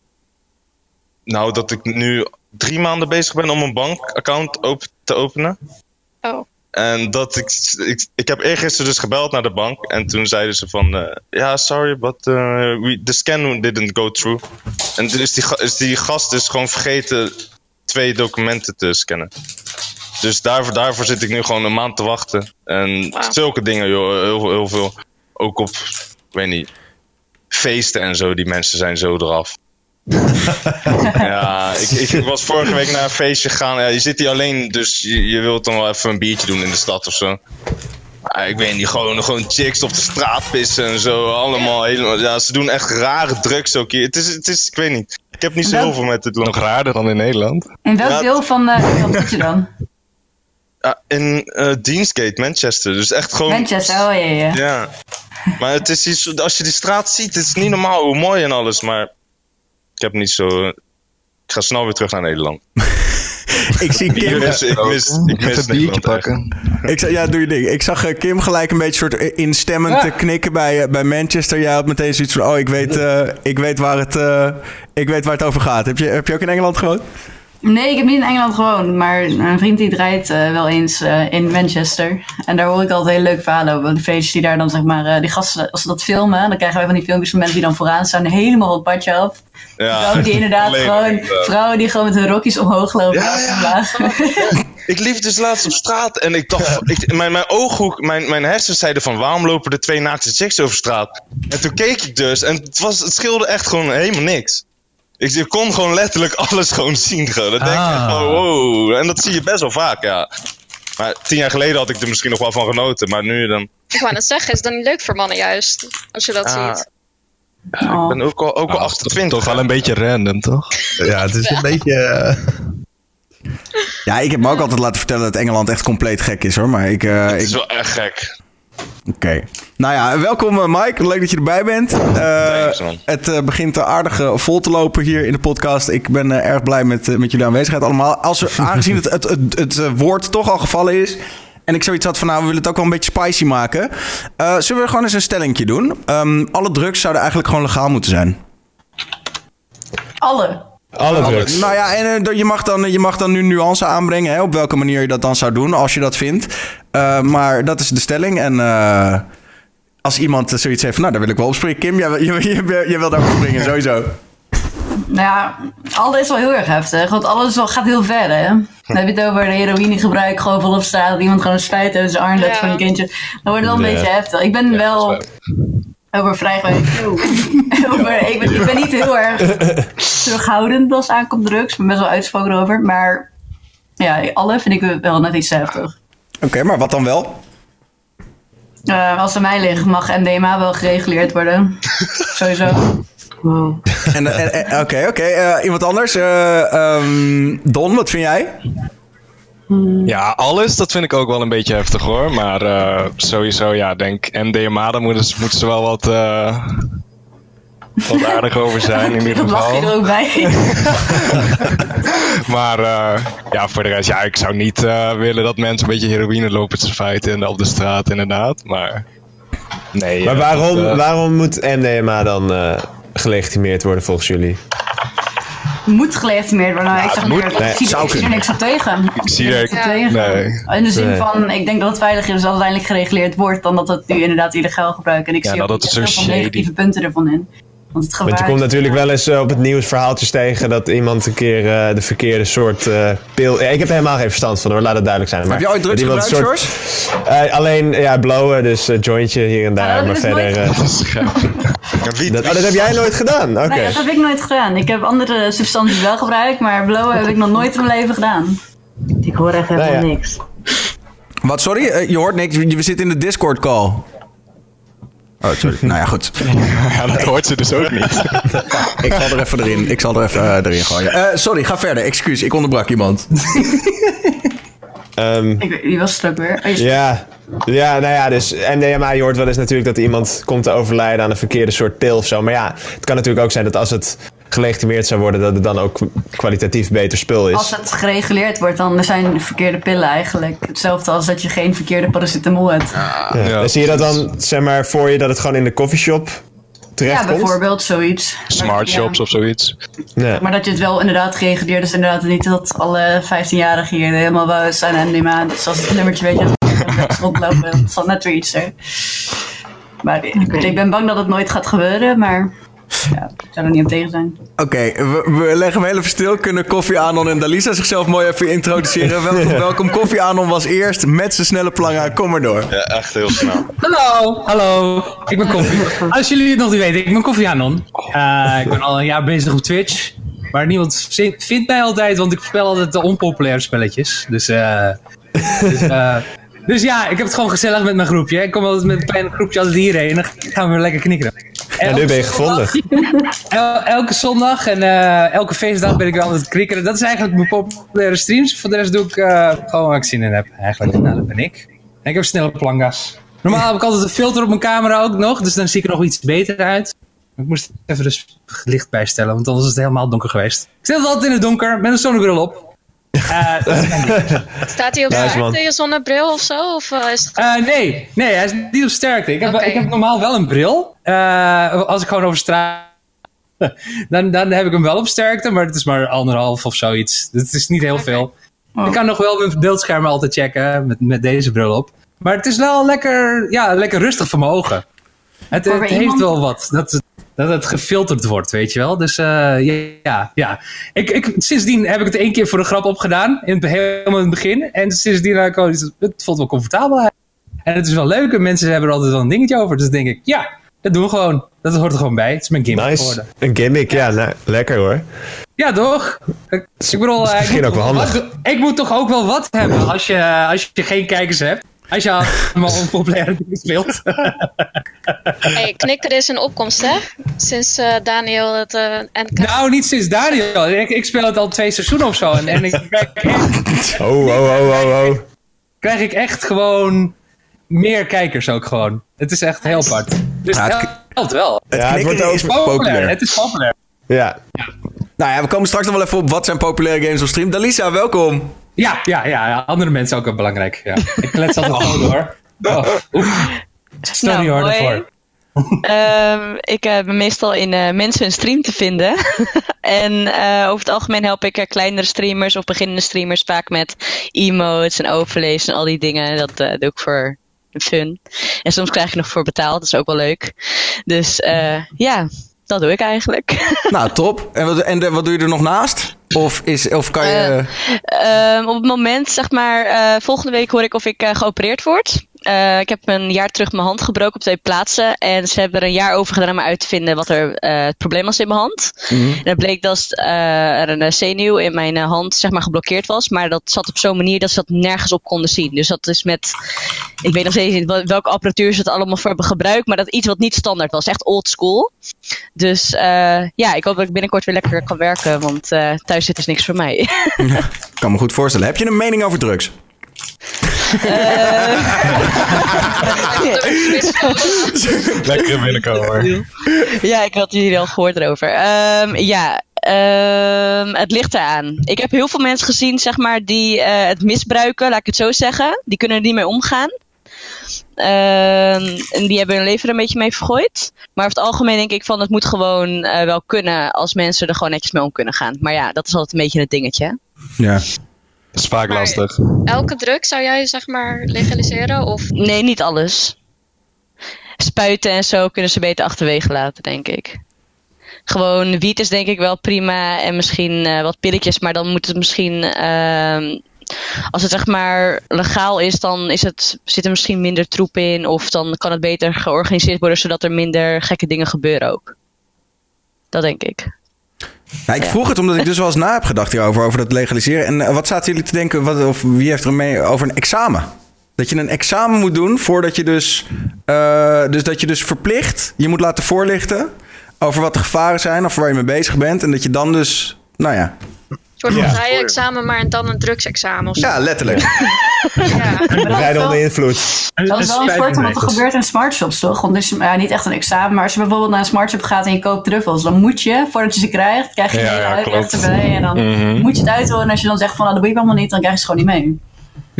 nou, dat ik nu drie maanden bezig ben om een bankaccount open te openen. Oh. En dat ik, ik, ik heb eergisteren dus gebeld naar de bank. En toen zeiden ze van, uh, ja, sorry, but uh, we, the scan didn't go through. En dus die, is die gast dus gewoon vergeten twee documenten te scannen. Dus daarvoor, daarvoor zit ik nu gewoon een maand te wachten. En wow. zulke dingen, joh, heel, heel veel. Ook op, ik weet niet, feesten en zo, die mensen zijn zo eraf. ja, ik, ik, was vorige week naar een feestje gegaan. Ja, je zit hier alleen, dus je, je wilt dan wel even een biertje doen in de stad of zo. Ja, ik weet niet, gewoon, gewoon chicks op de straat pissen en zo. Allemaal helemaal. Ja, ze doen echt rare drugs ook hier. Het is, het is ik weet niet. Ik heb niet zo heel veel met het land. Nog raarder dan in Nederland. In welk ja, deel van uh, zit je dan? Ja, in uh, Deansgate, Manchester. Dus echt gewoon. Manchester, oh ja, ja. Ja. Maar het is iets, als je die straat ziet, het is niet normaal hoe mooi en alles, maar ik heb niet zo. Ik ga snel weer terug naar Nederland. ik zie Kim. Ik mis, ik mis, ik mis een biertje pakken. Ik zag, ja, doe je ding. Ik zag Kim gelijk een beetje soort instemmend ja. knikken bij, uh, bij Manchester. Jij had meteen zoiets van: oh, ik weet, uh, ik weet, waar, het, uh, ik weet waar het over gaat. Heb je, heb je ook in Engeland gewoond? Nee, ik heb niet in Engeland gewoond, maar een vriend die draait uh, wel eens uh, in Manchester. En daar hoor ik altijd hele leuke verhalen over. De feestjes die daar dan, zeg maar, uh, die gasten, als ze dat filmen, dan krijgen wij van die filmpjes van mensen die dan vooraan staan, helemaal op het padje af. Ja. Vrouwen die inderdaad gewoon, vrouwen die gewoon met hun rokjes omhoog lopen. Ja, ja. ik liep dus laatst op straat en ik dacht, ik, mijn, mijn ooghoek, mijn, mijn hersens zeiden van waarom lopen er twee naakte chicks over straat? En toen keek ik dus en het, was, het scheelde echt gewoon helemaal niks. Ik, ik, kon gewoon letterlijk alles gewoon zien. Gewoon. Dan denk ah. ik van wow. En dat zie je best wel vaak, ja. Maar tien jaar geleden had ik er misschien nog wel van genoten. Maar nu dan... Ik wou net zeggen, is dat niet leuk voor mannen juist? Als je dat ah. ziet. Ja, ik ben ook al, ook al 28. Toch wel een beetje random, toch? Ja, het is ja. een beetje... Uh... Ja, ik heb me ook altijd laten vertellen dat Engeland echt compleet gek is, hoor. Maar ik... Uh, het is ik... wel echt gek. Oké. Okay. Nou ja, welkom Mike. Leuk dat je erbij bent. Uh, Thanks, het uh, begint aardig uh, vol te lopen hier in de podcast. Ik ben erg blij met, met jullie aanwezigheid allemaal. Als we, aangezien het, het, het, het woord toch al gevallen is... en ik zoiets had van, nou, we willen het ook wel een beetje spicy maken... zullen we gewoon eens een stellingje doen? Um, alle drugs zouden eigenlijk gewoon legaal moeten zijn. Alle? Alle drugs. Nou ja, en uh, je, mag dan, je mag dan nu nuance aanbrengen hè, op welke manier je dat dan zou doen, als je dat vindt. Uh, maar dat is de stelling. En uh, als iemand zoiets heeft van, nou, daar wil ik wel op springen. Kim, jij, je, je, je wil daar op springen, sowieso. Nou ja, alles is wel heel erg heftig. Want alles wel, gaat heel ver, hè. Dan heb je het over de heroïnegebruik gewoon volop straat. Dat iemand gewoon een spuit uit zijn arm ja. van een kindje. Dan wordt het wel een ja. beetje heftig. Ik ben ja, wel... Over vrijgewijs. over, ik, ben, ik ben niet heel erg terughoudend als het aankomt drugs. Ik ben best wel uitgesproken over. Maar ja, alle vind ik wel net iets heftig. Oké, okay, maar wat dan wel? Uh, als het mij ligt, mag MDMA wel gereguleerd worden. Sowieso. Wow. Oké, oké. Okay, okay. uh, iemand anders? Uh, um, Don, wat vind jij? Ja, alles, dat vind ik ook wel een beetje heftig hoor. Maar uh, sowieso, ja, denk MDMA, daar moeten, moeten ze wel wat, uh, wat aardig over zijn in ieder geval. Dat je er ook bij. maar uh, ja, voor de rest, ja, ik zou niet willen dat mensen een beetje heroïne lopen te feiten op de straat inderdaad. Maar nee. Maar waarom, waarom moet MDMA dan gelegitimeerd worden volgens jullie? Moet gelegitimeerd worden. Nou, ik zeg moet, nee, ik, zie, ik zie er niks op tegen. Ik zie er tegen. Nee. In de zin van, ik denk dat het veiliger is als uiteindelijk gereguleerd wordt, dan dat het nu inderdaad illegaal gebruikt. En ik zie ook dat heel veel negatieve punten ervan in. Want, het Want je komt natuurlijk wel eens uh, op het nieuws verhaaltjes tegen dat iemand een keer uh, de verkeerde soort uh, pil. Ja, ik heb er helemaal geen verstand van hoor, laat het duidelijk zijn. Maar heb je ooit drugs gebruikt, soort... George? alleen ja, blowen, dus jointje hier en daar. maar verder. dat, oh, dat heb jij nooit gedaan? Oké. Nee, dat heb ik nooit gedaan. Ik heb andere substanties wel gebruikt, maar blowen heb ik nog nooit in mijn leven gedaan. Ik hoor echt helemaal nou ja. niks. Wat, sorry? je hoort niks. We zitten in de Discord call. Oh, sorry. nou ja, goed. Ja, dat hoort ze dus ook niet. ik zal er even erin, ik zal er even uh, erin gooien. Uh, sorry, ga verder. Excuus, ik onderbrak iemand. um, ik, die was stuk weer. Oh, ja, ja, nou ja, dus MDMA, je hoort wel eens natuurlijk dat iemand komt te overlijden aan een verkeerde soort pil of zo. Maar ja, het kan natuurlijk ook zijn dat als het gelegitimeerd zou worden, dat het dan ook kwalitatief beter spul is. Als het gereguleerd wordt, dan zijn de verkeerde pillen eigenlijk hetzelfde als dat je geen verkeerde paracetamol hebt. Ja. Ja. zie je dat dan, zeg maar, voor je dat het gewoon in de coffeeshop terecht Ja, bijvoorbeeld zoiets. Smart shops of zoiets. Ja. Maar dat je het wel inderdaad gereguleerd is, inderdaad niet dat alle 15-jarigen hier helemaal wel zijn en die maand, zoals het nummertje weet je, rondlopen, dat zal net weer iets zijn. Maar ik ben bang dat het nooit gaat gebeuren, maar ja, ik zou er niet op tegen zijn. Oké, we, we, leggen hem even stil. Kunnen Koffie Anon en Dalisa zichzelf mooi even introduceren? welkom, welkom. Koffie Anon was eerst met zijn snelle planga. Kom maar door. Ja, echt heel snel. Hallo, hallo. Ik ben Koffie. Als jullie het nog niet weten, ik ben Koffie Anon. Uh, ik ben al een jaar bezig op Twitch. Maar niemand vindt mij altijd, want ik speel altijd de onpopulaire spelletjes. Dus, uh, dus uh, dus ja, ik heb het gewoon gezellig met mijn groepje. Ik kom altijd met een klein groepje als hierheen. En dan gaan we weer lekker knikkeren. En nu ben je gevonden. elke zondag en uh, elke feestdag ben ik wel aan het knikkeren. Dat is eigenlijk mijn populaire streams. Voor de rest doe ik uh, gewoon waar ik zin in heb. Eigenlijk, nou, dat ben ik. En ik heb snelle plangas. Normaal heb ik altijd een filter op mijn camera ook nog. Dus dan zie ik er nog iets beter uit. Ik moest even dus licht bijstellen, want anders is het helemaal donker geweest. Ik zit altijd in het donker met een zonnebril op. Uh, Staat hij op sterkte, je zonnebril of zo? Of, uh, is het... uh, nee, nee, hij is niet op sterkte. Ik heb, okay. ik heb normaal wel een bril. als ik gewoon over straat... dan, dan heb ik hem wel op sterkte, maar het is maar anderhalf of zoiets. Het is niet heel okay. veel. Oh. Ik kan nog wel mijn beeldscherm altijd checken met, met deze bril op. Maar het is wel lekker, ja, lekker rustig voor mijn ogen. Het, het heeft wel wat. Dat, dat het gefilterd wordt, weet je wel. Dus uh, ja, ja. Ik, ik, sindsdien heb ik het één keer voor de grap opgedaan. In het, helemaal in het begin. En sindsdien heb ik het, het voelt wel comfortabel. En het is wel leuk. En mensen hebben er altijd wel een dingetje over. Dus denk ik, ja, dat doen we gewoon. Dat hoort er gewoon bij. Het is mijn gimmick nice. geworden. Een gimmick, ja. Lekker hoor. Ja, toch? Ik, bedoel, ik moet, ook wel handig. Wat, ik moet toch ook wel wat hebben als je, als je geen kijkers hebt. Als je allemaal onpopulaire dingen speelt. hey, knikker is een opkomst, hè? Sinds uh, Daniel het... Uh, en nou, niet sinds Daniel. Ik, ik, speel het al twee seizoenen of zo. En, en ik krijg echt... Oh, oh, oh, oh, oh. Krijg ik echt gewoon meer kijkers ook gewoon. Het is echt heel apart. Dus ja, het helpt wel. Het, ja, het wordt ook is populair. Het is populair. Ja. ja. Nou ja, we komen straks nog wel even op wat zijn populaire games op stream. Dalisa, welkom. Ja, ja, ja, andere mensen ook wel belangrijk. Ja. Ik klets altijd gewoon oh. door. Oh, Sorry nou, hoor, daarvoor. um, ik uh, ben meestal in uh, mensen een stream te vinden. en uh, over het algemeen help ik kleinere streamers of beginnende streamers vaak met emotes en overlezen en al die dingen. Dat doe ik voor fun. En soms krijg je nog voor betaald, dat is ook wel leuk. Dus ja, dat doe ik eigenlijk. nou, top. En wat, en wat doe je er nog naast? Of, is, of kan je... Uh, op het moment, zeg maar, uh, volgende week hoor ik of ik uh, geopereerd word. Ik heb een jaar terug mijn hand gebroken op twee plaatsen. En ze hebben er een jaar over gedaan om uit te vinden wat er het probleem was in mijn hand. Mm En het bleek dat er een zenuw in mijn hand zeg maar, geblokkeerd was. Maar dat zat op zo'n manier dat ze dat nergens op konden zien. Dus dat is met... Ik weet nog steeds niet welke apparatuur ze het allemaal voor hebben gebruikt. Maar dat iets wat niet standaard was. Echt old school. Dus ja, ik hoop dat ik binnenkort weer lekker kan werken, want thuis zit is niks voor mij. Ik kan me goed voorstellen. Heb je een mening over drugs? Lekker binnenkomen. Ja, ik had jullie al gehoord erover. Um, ja, um, het ligt eraan. Ik heb heel veel mensen gezien, zeg maar, die uh, het misbruiken, laat ik het zo zeggen. Die kunnen er niet mee omgaan. Um, en die hebben hun leven er een beetje mee vergooid. Maar over het algemeen denk ik van het moet gewoon uh, wel kunnen als mensen er gewoon netjes mee om kunnen gaan. Maar ja, dat is altijd een beetje het dingetje. Ja. Dat is vaak lastig. Elke druk zou jij zeg maar legaliseren? Of? Nee, niet alles. Spuiten en zo kunnen ze beter achterwege laten, denk ik. Gewoon wiet is denk ik wel prima en misschien uh, wat pilletjes, maar dan moet het misschien. Uh, als het zeg maar legaal is, dan is het, zit er misschien minder troep in. Of dan kan het beter georganiseerd worden zodat er minder gekke dingen gebeuren ook. Dat denk ik. Nou, ik vroeg het omdat ik dus wel eens na heb gedacht hierover, over dat legaliseren. En uh, wat zaten jullie te denken, wat, of wie heeft er mee over een examen? Dat je een examen moet doen voordat je dus, uh, dus dat je dus verplicht je moet laten voorlichten over wat de gevaren zijn of waar je mee bezig bent. En dat je dan dus, nou ja, soort van ja. examen maar dan een drugsexamen. Of zo. Ja, letterlijk. ja. Rijden onder invloed. Dat is wel een soort van wat er gebeurt in smartshops, toch? Want dus, ja, niet echt een examen, maar als je bijvoorbeeld naar een smartshop gaat en je koopt truffels, dan moet je, voordat je ze krijgt, krijg je ja, een uitleg erbij. En dan mm -hmm. moet je het uithoren. En als je dan zegt van, nou, dat doe ik allemaal niet, dan krijg je ze gewoon niet mee.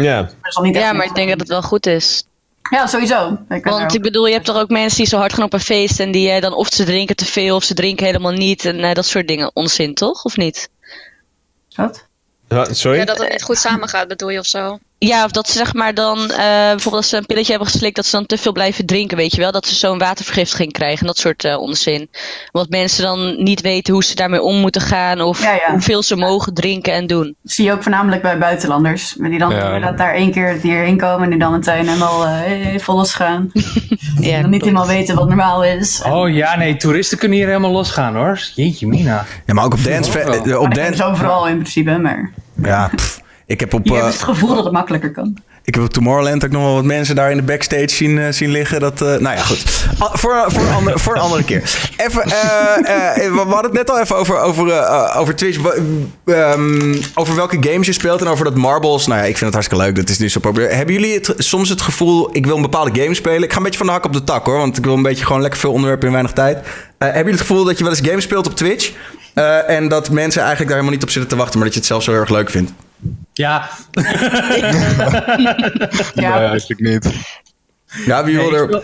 Ja, maar, niet ja, maar ik denk dat het wel goed is. Ja, sowieso. Ik Want ik bedoel, je hebt toch ook mensen die zo hard gaan op een feest en die uh, dan of ze drinken te veel of ze drinken helemaal niet en uh, dat soort dingen. Onzin, toch? Of niet? Wat? sorry? Ja, dat het niet goed samengaat, bedoel je of zo? Ja, of dat ze zeg maar dan, uh, bijvoorbeeld als ze een pilletje hebben geslikt, dat ze dan te veel blijven drinken, weet je wel? Dat ze zo'n watervergiftiging krijgen, dat soort uh, onzin. Want mensen dan niet weten hoe ze daarmee om moeten gaan, of ja, ja. hoeveel ze mogen drinken en doen. Dat zie je ook voornamelijk bij buitenlanders. Die dan ja. daar één keer hierheen komen en die dan meteen helemaal uh, hey, vol losgaan. ja, dan niet helemaal weten wat normaal is. Oh ja, nee, toeristen kunnen hier helemaal losgaan hoor. Jeetje mina. Ja, maar ook op dance... Op dance... overal in principe, maar... Ja, pff. Ik heb op. Je hebt het gevoel dat het makkelijker kan. Ik heb op Tomorrowland ook nog wel wat mensen daar in de backstage zien, uh, zien liggen. Dat, uh, nou ja, goed. Uh, voor, voor, een andere, voor een andere keer. Even, we hadden het net al even over, over, over Twitch. Um, over welke games je speelt en over dat Marbles. Nou ja, ik vind het hartstikke leuk. Dat is nu zo populair. Hebben jullie het, soms het gevoel, ik wil een bepaalde game spelen? Ik ga een beetje van de hak op de tak hoor. Want ik wil een beetje gewoon lekker veel onderwerpen in weinig tijd. hebben jullie het gevoel dat je wel eens games speelt op Twitch? en dat mensen eigenlijk daar helemaal niet op zitten te wachten, maar dat je het zelf zo erg leuk vindt? Ja. ja. Nee, eigenlijk niet. Ja, wie wil er...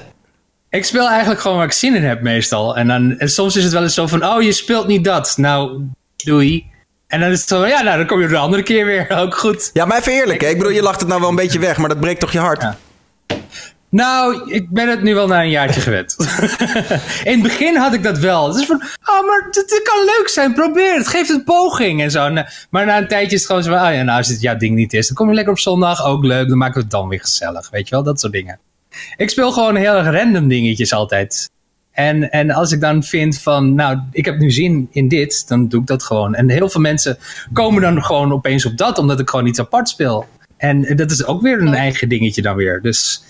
Ik speel, eigenlijk gewoon waar ik zin in heb meestal. En, dan, en soms is het wel eens zo van, oh, je speelt niet dat. Nou, doei. En dan is het zo, ja, nou, dan kom je de andere keer weer. Ook goed. Ja, maar even eerlijk, hè? Ik bedoel, je lacht het nou wel een beetje weg, maar dat breekt toch je hart? Ja. Nou, ik ben het nu wel na een jaartje gewend. In het begin had ik dat wel. Het is van, oh, maar het, kan leuk zijn, probeer het, geef het een poging en zo. Maar na een tijdje is het gewoon zo van, oh ja, nou als het jouw ding niet is, dan kom je lekker op zondag, ook leuk, dan maken we het dan weer gezellig, weet je wel, dat soort dingen. Ik speel gewoon heel erg random dingetjes altijd. En, en als ik dan vind van, nou, ik heb nu zin in dit, dan doe ik dat gewoon. En heel veel mensen komen dan gewoon opeens op dat, omdat ik gewoon iets apart speel. En dat is ook weer een eigen dingetje dan weer. Dus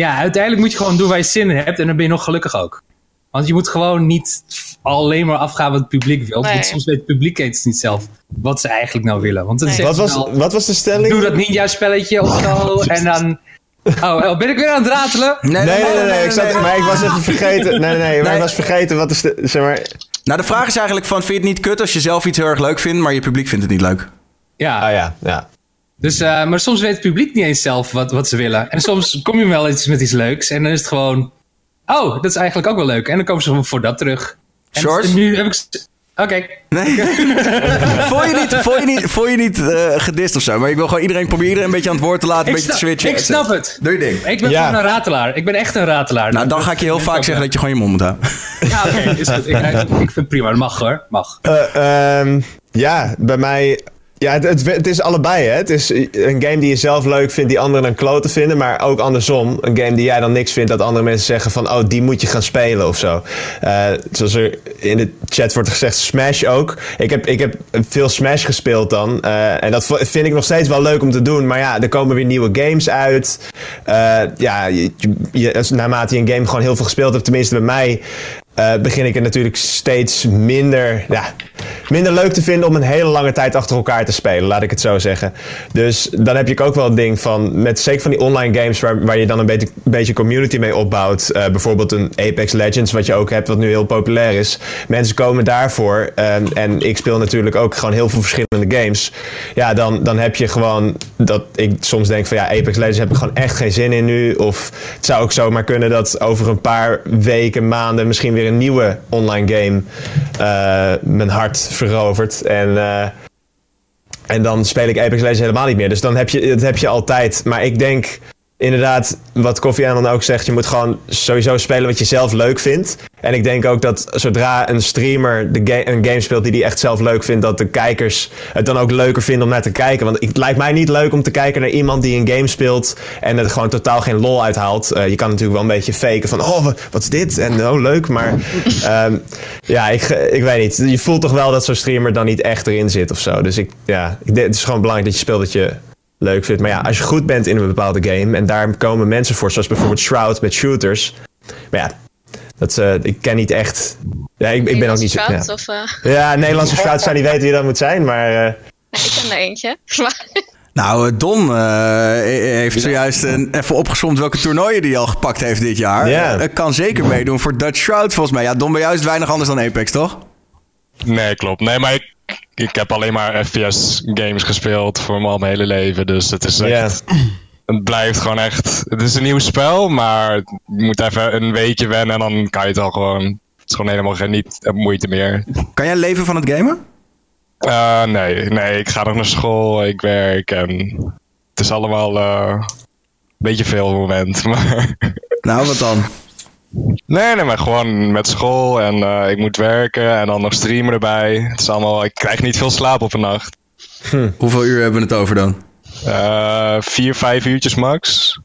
ja, uiteindelijk moet je gewoon doen waar je zin in hebt. En dan ben je nog gelukkig ook. Want je moet gewoon niet alleen maar afgaan wat het publiek wil. Nee. Want soms weet het publiek het niet zelf wat ze eigenlijk nou willen. Want nee. wat, was, wat was de stelling? Doe dat ninja-spelletje of zo. en dan... Oh, oh, ben ik weer aan het ratelen? Nee, nee, nee. nee, nee, ik, zat, maar ik was even vergeten. Nee, nee, nee. Maar ik was vergeten wat is de... Zeg maar... Nou, de vraag is eigenlijk van... Vind je het niet kut als je zelf iets heel erg leuk vindt... maar je publiek vindt het niet leuk? Ja. Ah ja, ja. Dus, uh, maar soms weet het publiek niet eens zelf wat, wat ze willen. En soms kom je wel iets met iets leuks en dan is het gewoon... Oh, dat is eigenlijk ook wel leuk. En dan komen ze voor dat terug. Shorts? nu heb ik... Oké. Okay. Nee. voel je niet, voel je niet, voel je niet uh, gedist of zo? Maar ik wil gewoon iedereen proberen iedereen een beetje aan het woord te laten, een beetje te switchen. Ik snap het. Doe je ding. Ik ben ja. gewoon een ratelaar. Ik ben echt een ratelaar. Nou, dan ga ik je heel vaak zeggen dat je gewoon je mond moet houden. Ja, oké. Okay. Ik, ik, vind het prima. Dat mag hoor. Mag. Uh, um, ja, bij mij ja, het, het, is allebei. Hè? Het is een game die je zelf leuk vindt, die anderen dan kloten vinden. Maar ook andersom. Een game die jij dan niks vindt, dat andere mensen zeggen van... oh, die moet je gaan spelen of zo. Uh, zoals er in de chat wordt gezegd, Smash ook. Ik heb, ik heb veel Smash gespeeld dan. Uh, en dat vind ik nog steeds wel leuk om te doen. Maar ja, er komen weer nieuwe games uit. Uh, ja, je, je, naarmate je een game gewoon heel veel gespeeld hebt... tenminste bij mij uh, begin ik het natuurlijk steeds minder, ja, minder leuk te vinden om een hele lange tijd achter elkaar te spelen, laat ik het zo zeggen. Dus dan heb je ook wel het ding van, met zeker van die online games waar, waar je dan een beetje, beetje community mee opbouwt. Uh, bijvoorbeeld een Apex Legends, wat je ook hebt, wat nu heel populair is. Mensen komen daarvoor um, en ik speel natuurlijk ook gewoon heel veel verschillende games. Ja, dan, dan heb je gewoon dat ik soms denk van ja, Apex Legends heb ik gewoon echt geen zin in nu. Of het zou ook zomaar kunnen dat over een paar weken, maanden misschien weer een nieuwe online game uh, mijn hart verovert. En, uh, en dan speel ik Apex Legends helemaal niet meer. Dus dan heb je, dat heb je altijd. Maar ik denk inderdaad, wat Koffie dan ook zegt, je moet gewoon sowieso spelen wat je zelf leuk vindt. En ik denk ook dat zodra een streamer de een game speelt die hij echt zelf leuk vindt, dat de kijkers het dan ook leuker vinden om naar te kijken. Want het lijkt mij niet leuk om te kijken naar iemand die een game speelt en er gewoon totaal geen lol uithaalt. Uh, je kan natuurlijk wel een beetje faken van, oh, wat is dit? En oh, leuk. Maar um, ja, ik, ik weet niet. Je voelt toch wel dat zo'n streamer dan niet echt erin zit of zo. Dus ik, ja, het is gewoon belangrijk dat je speelt dat je leuk vindt. Maar ja, als je goed bent in een bepaalde game en daar komen mensen voor, zoals bijvoorbeeld Shroud met shooters. Maar ja, dat, uh, ik ken niet echt. Ja, ik, ik ben ook niet zo. Ja. Of, uh... ja, Nederlandse Shrouds zou niet weten wie dat moet zijn, maar. Uh... Nee, ik ken er eentje. Nou, Don heeft zojuist een, even opgezomd welke toernooien die al gepakt heeft dit jaar. Yeah. kan zeker meedoen voor Dutch Shroud volgens mij. Ja, Don ben juist weinig anders dan Apex, toch? Nee, klopt. Nee, maar ik, ik heb alleen maar FPS games gespeeld voor al mijn hele leven. Dus het is echt... Het blijft gewoon echt... Het is een nieuw spel, maar je moet even een weekje wennen en dan kan je het al gewoon... Het is gewoon helemaal geen niet moeite meer. Kan jij leven van het gamen? Uh, nee, nee, ik ga nog naar school, ik werk en het is allemaal uh, een beetje veel op het moment. Maar... Nou, wat dan? Nee, nee, maar gewoon met school en uh, ik moet werken en dan nog streamen erbij. Het is allemaal, ik krijg niet veel slaap op een nacht. Hm. Hoeveel uur hebben we het over dan? Uh, vier, vijf uurtjes max.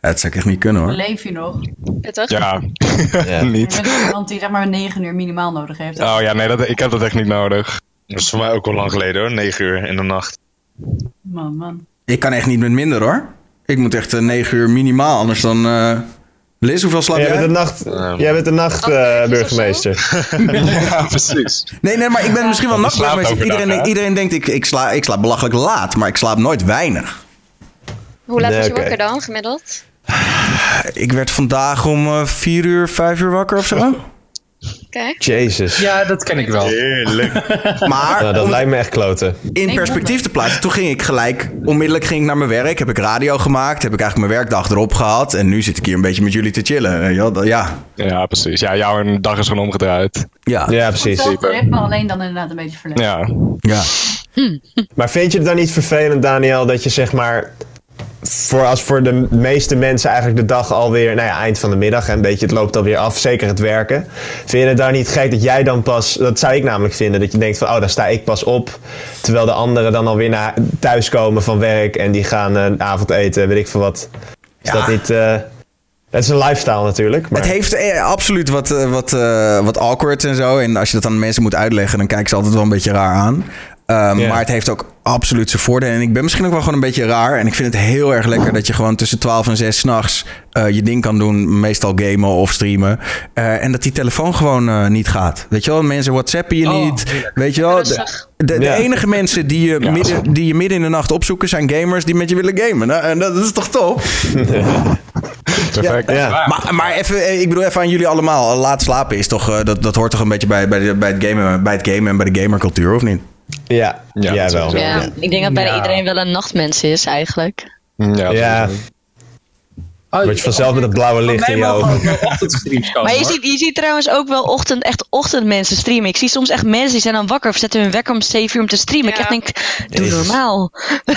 Ja, dat zou ik echt niet kunnen hoor. Leef je nog? Ja, ja. ja. niet. Je bent iemand die zeg maar negen uur minimaal nodig heeft. Oh ja, nee, dat, ik heb dat echt niet nodig. Dat is voor mij ook al lang geleden hoor, negen uur in de nacht. Man, man. Ik kan echt niet met minder hoor. Ik moet echt uh, negen uur minimaal, anders dan... Uh Liz, hoeveel slaap jij? Jij bent de, nacht, jij bent de nachtburgemeester. Uh, ja, precies. Nee, nee, maar ik ben misschien wel nachtburgemeester. Iedereen, iedereen denkt, ik, ik, sla, ik slaap belachelijk laat, maar ik slaap nooit weinig. Hoe laat nee, was je wakker dan, gemiddeld? Ik werd vandaag om 4 uh, uur, 5 uur wakker of zo. Okay. Jezus. Ja, dat ken ik wel. Heerlijk. maar nou, dat lijkt me echt kloten. In perspectief te plaatsen, toen ging ik gelijk, onmiddellijk ging ik naar mijn werk. Heb ik radio gemaakt, heb ik eigenlijk mijn werkdag erop gehad. En nu zit ik hier een beetje met jullie te chillen. Ja, ja precies. Ja, jouw dag is gewoon omgedraaid. Ja, ja precies. ritme, alleen dan inderdaad een beetje verlegd. Ja. ja. Maar vind je het dan niet vervelend, Daniel, dat je zeg maar voor als voor de meeste mensen eigenlijk de dag alweer, nou ja, eind van de middag, een beetje, het loopt alweer af, zeker het werken. Vind je het daar niet gek dat jij dan pas, dat zou ik namelijk vinden, dat je denkt van, oh, daar sta ik pas op, terwijl de anderen dan alweer naar thuis komen van werk en die gaan uh, avondeten, weet ik veel wat. Is dat niet... Uh, het is een lifestyle natuurlijk. Maar... Het heeft eh, absoluut wat, wat, wat awkward en zo. En als je dat aan mensen moet uitleggen, dan kijken ze altijd wel een beetje raar aan. Um, Maar het heeft ook absoluut zijn voordelen. En ik ben misschien ook wel gewoon een beetje raar. En ik vind het heel erg lekker dat je gewoon tussen 12 en 6 s'nachts uh, je ding kan doen. Meestal gamen of streamen. Uh, en dat die telefoon gewoon uh, niet gaat. Weet je wel, mensen whatsappen je oh, niet. Weet je wel, de, de, de enige mensen die je, ja, midden, die je midden in de nacht opzoeken zijn gamers die met je willen gamen. Nou, en dat, is toch top? Perfect. Ja, ja. Maar, maar even, ik bedoel even aan jullie allemaal. Laat slapen is toch, dat, dat hoort toch een beetje bij, bij, bij, het gamen, bij het gamen en bij de gamercultuur, of niet? Ja, ja, ja wel. Ja, ik denk dat bijna iedereen wel een nachtmens is eigenlijk. Ja, ja. Oh, Word je vanzelf met het blauwe licht in je ogen. maar je ziet, je ziet trouwens ook wel ochtend, echt ochtendmensen streamen. Ik zie soms echt mensen die zijn dan wakker of zetten hun wekker om 7 uur om te streamen. Ik echt denk, doe normaal.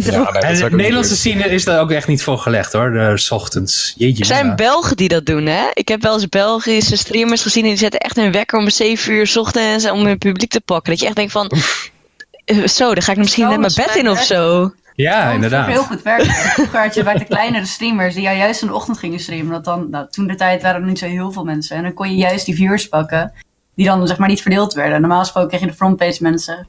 Ja, en de Nederlandse scene is daar ook echt niet voor gelegd hoor, de s ochtends. Jeetje. Er zijn Belgen die dat doen hè. Ik heb wel eens Belgische streamers gezien die zetten echt hun wekker om 7 uur s ochtends om hun publiek te pakken. Dat je echt denkt van, eh, zo, dan ga ik misschien net mijn bed in of zo. Ja, inderdaad. heel goed werken. Vroeger had je bij de kleinere streamers die jou juist in de ochtend gingen streamen. Dat dan, nou, toen de tijd waren er niet zo heel veel mensen. En dan kon je juist die viewers pakken die dan zeg maar niet verdeeld werden. Normaal gesproken kreeg je de frontpage mensen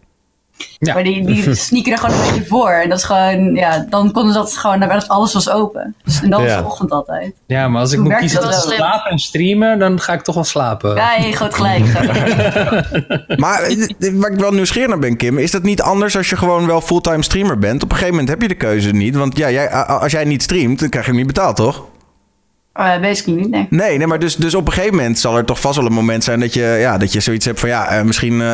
Ja. Maar die, die sneaken er gewoon een beetje voor. En dat is gewoon, ja, dan konden ze dat gewoon, dan alles was open. Dus, en dat was de ochtend altijd. Ja, maar als ik moet kiezen tussen slapen en streamen, dan ga ik toch wel slapen. Ja, je groot gelijk. maar waar ik wel nieuwsgierig naar ben, Kim, is dat niet anders als je gewoon wel fulltime streamer bent? Op een gegeven moment heb je de keuze niet. Want ja, jij, als jij niet streamt, dan krijg je hem niet betaald, toch? Uh, basically niet, nee. Nee, nee maar dus, dus op een gegeven moment zal er toch vast wel een moment zijn dat je, ja, dat je zoiets hebt van ja, uh, misschien uh,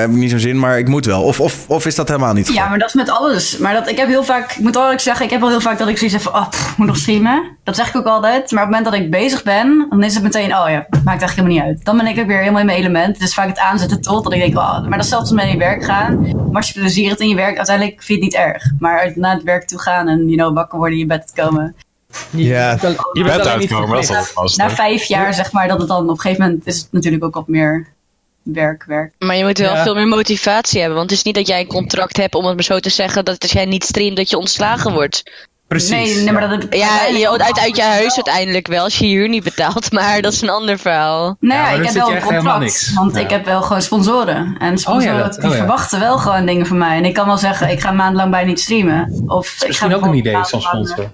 heb ik niet zo'n zin, maar ik moet wel. Of, of, of is dat helemaal niet? Ja, maar dat is met alles. Maar dat, ik heb heel vaak, ik moet eerlijk zeggen, ik heb wel heel vaak dat ik zoiets heb van, oh, pff, moet nog streamen. Dat zeg ik ook altijd. Maar op het moment dat ik bezig ben, dan is het meteen, oh ja, maakt eigenlijk helemaal niet uit. Dan ben ik ook weer helemaal in mijn element. Is vaak het aanzetten tot dat ik denk, oh, maar dat is zelfs met in je werk gaan. Maar als je plezier hebt in je werk, uiteindelijk vind je het niet erg. Maar na het werk toe gaan en, you know, wakker worden, in je bed komen ja, je bent uitkomen, dat is vast. Na vijf jaar zeg maar dat het dan op een gegeven moment is het natuurlijk ook wat meer werk, werk. Maar je moet wel veel meer motivatie hebben. Want het is niet dat jij een contract hebt om het maar zo te zeggen dat als jij niet streamt dat je ontslagen wordt. Precies. Nee, nee maar dat ja, je, uit, uit je huis uiteindelijk wel als je huur niet betaalt, maar dat is een ander verhaal. Nee, ja, ik heb wel een contract, want ik heb wel gewoon sponsoren. En sponsoren oh, die oh, verwachten wel gewoon dingen van mij. En ik kan wel zeggen, ik ga maandenlang bij niet streamen. Of ik ga ook een idee zo'n sponsor.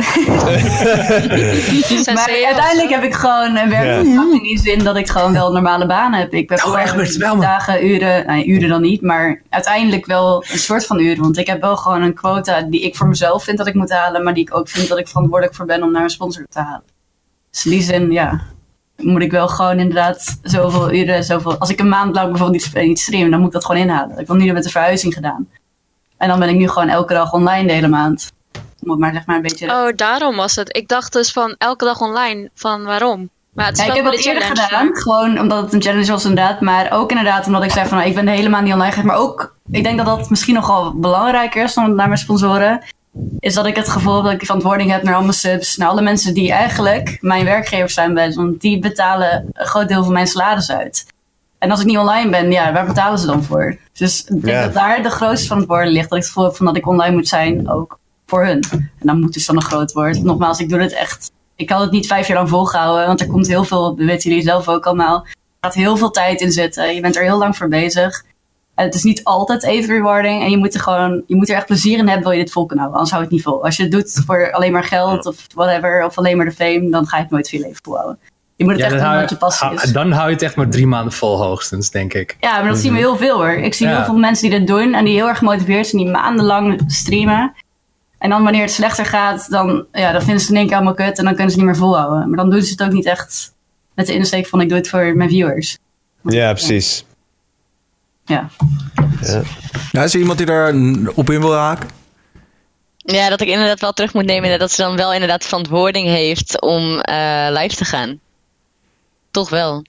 maar uiteindelijk heb ik gewoon een werk in die zin dat ik gewoon wel normale banen heb. Ik heb oh, echt, wel, dagen, uren, nee, uren dan niet, maar uiteindelijk wel een soort van uren. Want ik heb wel gewoon een quota die ik voor mezelf vind dat ik moet halen, maar die ik ook vind dat ik verantwoordelijk voor ben om naar een sponsor te halen. Dus in die zin, ja, moet ik wel gewoon inderdaad zoveel uren, zoveel... Als ik een maand lang bijvoorbeeld niet, niet stream, dan moet ik dat gewoon inhalen. Ik heb nu met de verhuizing gedaan. En dan ben ik nu gewoon elke dag online de hele maand maar zeg maar een beetje... Oh, daarom was het. Ik dacht dus van elke dag online. Van waarom? Maar het is ja, ik heb dat eerder gedaan, gewoon omdat het een challenge was inderdaad. Maar ook inderdaad omdat ik zei van nou, ik ben helemaal niet online Maar ook, ik denk dat dat misschien nogal belangrijker is dan naar mijn sponsoren. Is dat ik het gevoel heb dat ik verantwoording heb naar al mijn subs. Naar alle mensen die eigenlijk mijn werkgevers zijn bij Want die betalen een groot deel van mijn salaris uit. En als ik niet online ben, ja, waar betalen ze dan voor? Dus ik denk dat daar de grootste verantwoording ligt. Dat ik het gevoel heb van dat ik online moet zijn ook voor hun. En dan moet dus dan een groot woord. Nogmaals, ik doe het echt. Ik had het niet vijf jaar lang volgehouden, want er komt heel veel, dat weten jullie zelf ook allemaal. Er gaat heel veel tijd in zitten. Je bent er heel lang voor bezig. En het is niet altijd even rewarding. En je moet er gewoon, je moet er echt plezier in hebben, wil je dit vol kunnen houden. Anders hou het niet vol. Als je het doet voor alleen maar geld of whatever, of alleen maar de fame, dan ga je het nooit veel leven volhouden. Je moet het echt doen wat je passie is. Dan hou je het echt maar drie maanden vol hoogstens, denk ik. Ja, maar dat zien we heel veel hoor. Ik zie heel veel mensen die dit doen en die heel erg gemotiveerd zijn, die maandenlang streamen. En dan wanneer het slechter gaat, dan, ja, dan vinden ze het in één keer allemaal kut en dan kunnen ze niet meer volhouden. Maar dan doen ze het ook niet echt met de insteek van ik doe het voor mijn viewers. Ja, precies. Ja. ja. ja. Is er iemand die daar op in wil haken? Ja, dat ik inderdaad wel terug moet nemen dat ze dan wel inderdaad verantwoording heeft om uh, live te gaan. Toch wel.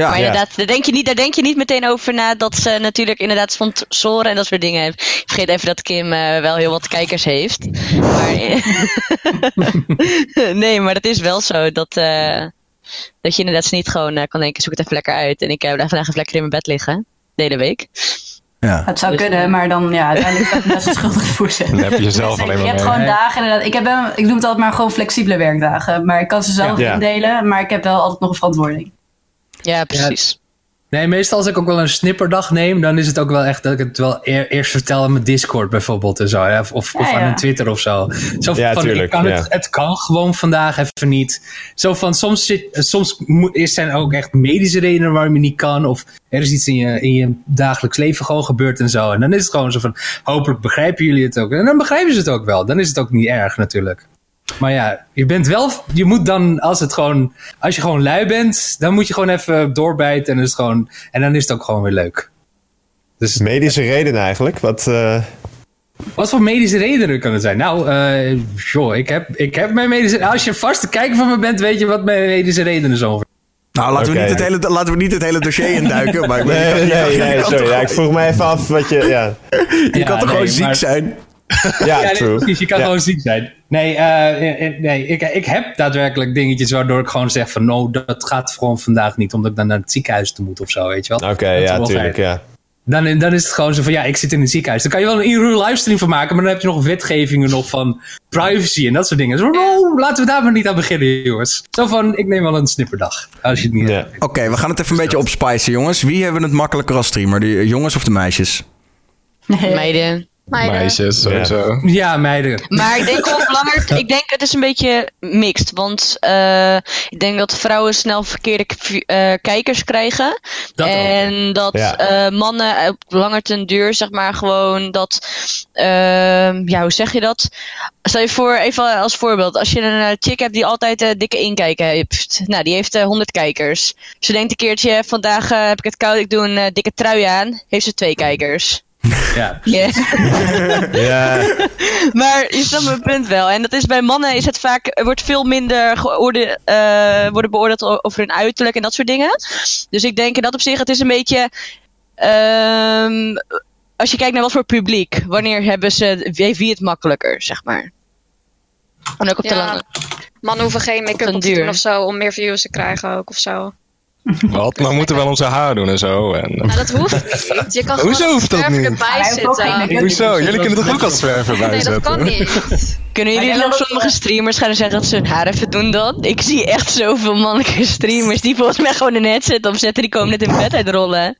Ja, maar inderdaad, daar, denk je niet, daar denk je niet meteen over na dat ze natuurlijk inderdaad sponsoren en dat soort dingen heeft. Ik vergeet even dat Kim uh, wel heel wat kijkers heeft. Maar, nee, maar dat is wel zo dat, uh, dat je inderdaad niet gewoon uh, kan denken, zoek het even lekker uit. En ik blijf vandaag even lekker in mijn bed liggen, de hele week. Ja. Het zou dus, kunnen, maar dan ja, uiteindelijk ben ik best schuldig voor ze. Dan heb je jezelf dus alleen maar Je hebt gewoon dagen inderdaad. Ik, heb, ik noem het altijd maar gewoon flexibele werkdagen. Maar ik kan ze zelf ja. indelen, maar ik heb wel altijd nog een verantwoording. Ja, precies. Nee, meestal als ik ook wel een snipperdag neem, dan is het ook wel echt dat ik het wel eerst vertel aan mijn Discord bijvoorbeeld en zo. Of, of, of aan mijn Twitter of zo. Zo ja, van, tuurlijk, kan het, het, kan gewoon vandaag even niet. Zo van, soms, zit, soms is zijn ook echt medische redenen waarom je niet kan. Of er is iets in je, in je dagelijks leven gewoon gebeurd en zo. En dan is het gewoon zo van, hopelijk begrijpen jullie het ook. En dan begrijpen ze het ook wel. Dan is het ook niet erg natuurlijk. Maar ja, je bent wel. Je moet dan, als het gewoon. Als je gewoon lui bent, dan moet je gewoon even doorbijten. En, is gewoon, en dan is het ook gewoon weer leuk. Dus, medische redenen eigenlijk? Wat. Uh... Wat voor medische redenen kan het zijn? Nou, uh, joh, ik heb, ik heb mijn medische. Als je vaste kijker van me bent, weet je wat mijn medische redenen zijn. Nou, laten, we niet het hele, laten we niet het hele dossier induiken. Maar nee, nee, nee, nee, sorry. Ja, ik vroeg me even af wat je. Ja. je kan toch gewoon ziek zijn? ja, ja true. precies. Je kan gewoon ziek zijn. Nee, uh, nee ik, ik heb daadwerkelijk dingetjes waardoor ik gewoon zeg van... no, dat gaat gewoon vandaag niet, omdat ik dan naar het ziekenhuis te moet of zo, weet je wel. Oké, ja, tuurlijk, ja. Dan, dan is het gewoon zo van, ja, ik zit in het ziekenhuis. Dan kan je wel een in-real livestream van maken, maar dan heb je nog wetgevingen nog van privacy en dat soort dingen. Zo, oh, laten we daar maar niet aan beginnen, jongens. Zo van, ik neem wel een snipperdag, als je het niet yeah. Oké, we gaan het even een beetje opspicen, jongens. Wie hebben het makkelijker als streamer, de jongens of de meisjes? Meiden. Meiden. Meisjes, sowieso. Ja, meiden. Maar ik denk op langer, ik denk het is een beetje mixed. Want eh, ik denk dat vrouwen snel verkeerde k- eh, kijkers krijgen. Dat ook. en dat Ja. eh, mannen op langer ten duur, zeg maar, gewoon dat. ehm, ja, hoe zeg je dat? Stel je voor, even als voorbeeld. Als je een chick hebt die altijd dikke inkijken heeft. Nou, die heeft eh 100 kijkers. Ze denkt een keertje, vandaag heb ik het koud, ik doe een dikke trui aan. Heeft ze twee kijkers. Ja. Ja. Ja, Maar je snapt mijn punt wel. En dat is bij mannen is het vaak, er wordt veel minder geoorde, eh, worden beoordeeld over hun uiterlijk en dat soort dingen. Dus ik denk in dat opzicht, het is een beetje. ehm, als je kijkt naar wat voor publiek, wanneer hebben ze, wie, wie het makkelijker, zeg maar. En ook op de Ja. lange. Mannen hoeven geen Op make-up op te doen of zo om meer views te krijgen ook of zo. Wat? Maar we moeten wel onze haar doen en zo. En, Nou, dat hoeft niet. Je kan Hoezo hoeft dat niet? erbij zitten. Hoezo? Jullie kunnen toch ook als zwerver Nee, dat kan niet. Kunnen jullie dat- sommige streamers gaan zeggen dat ze hun haar even doen dan? Ik zie echt zoveel mannelijke streamers die volgens mij gewoon een headset opzetten. Die komen net in bed uitrollen.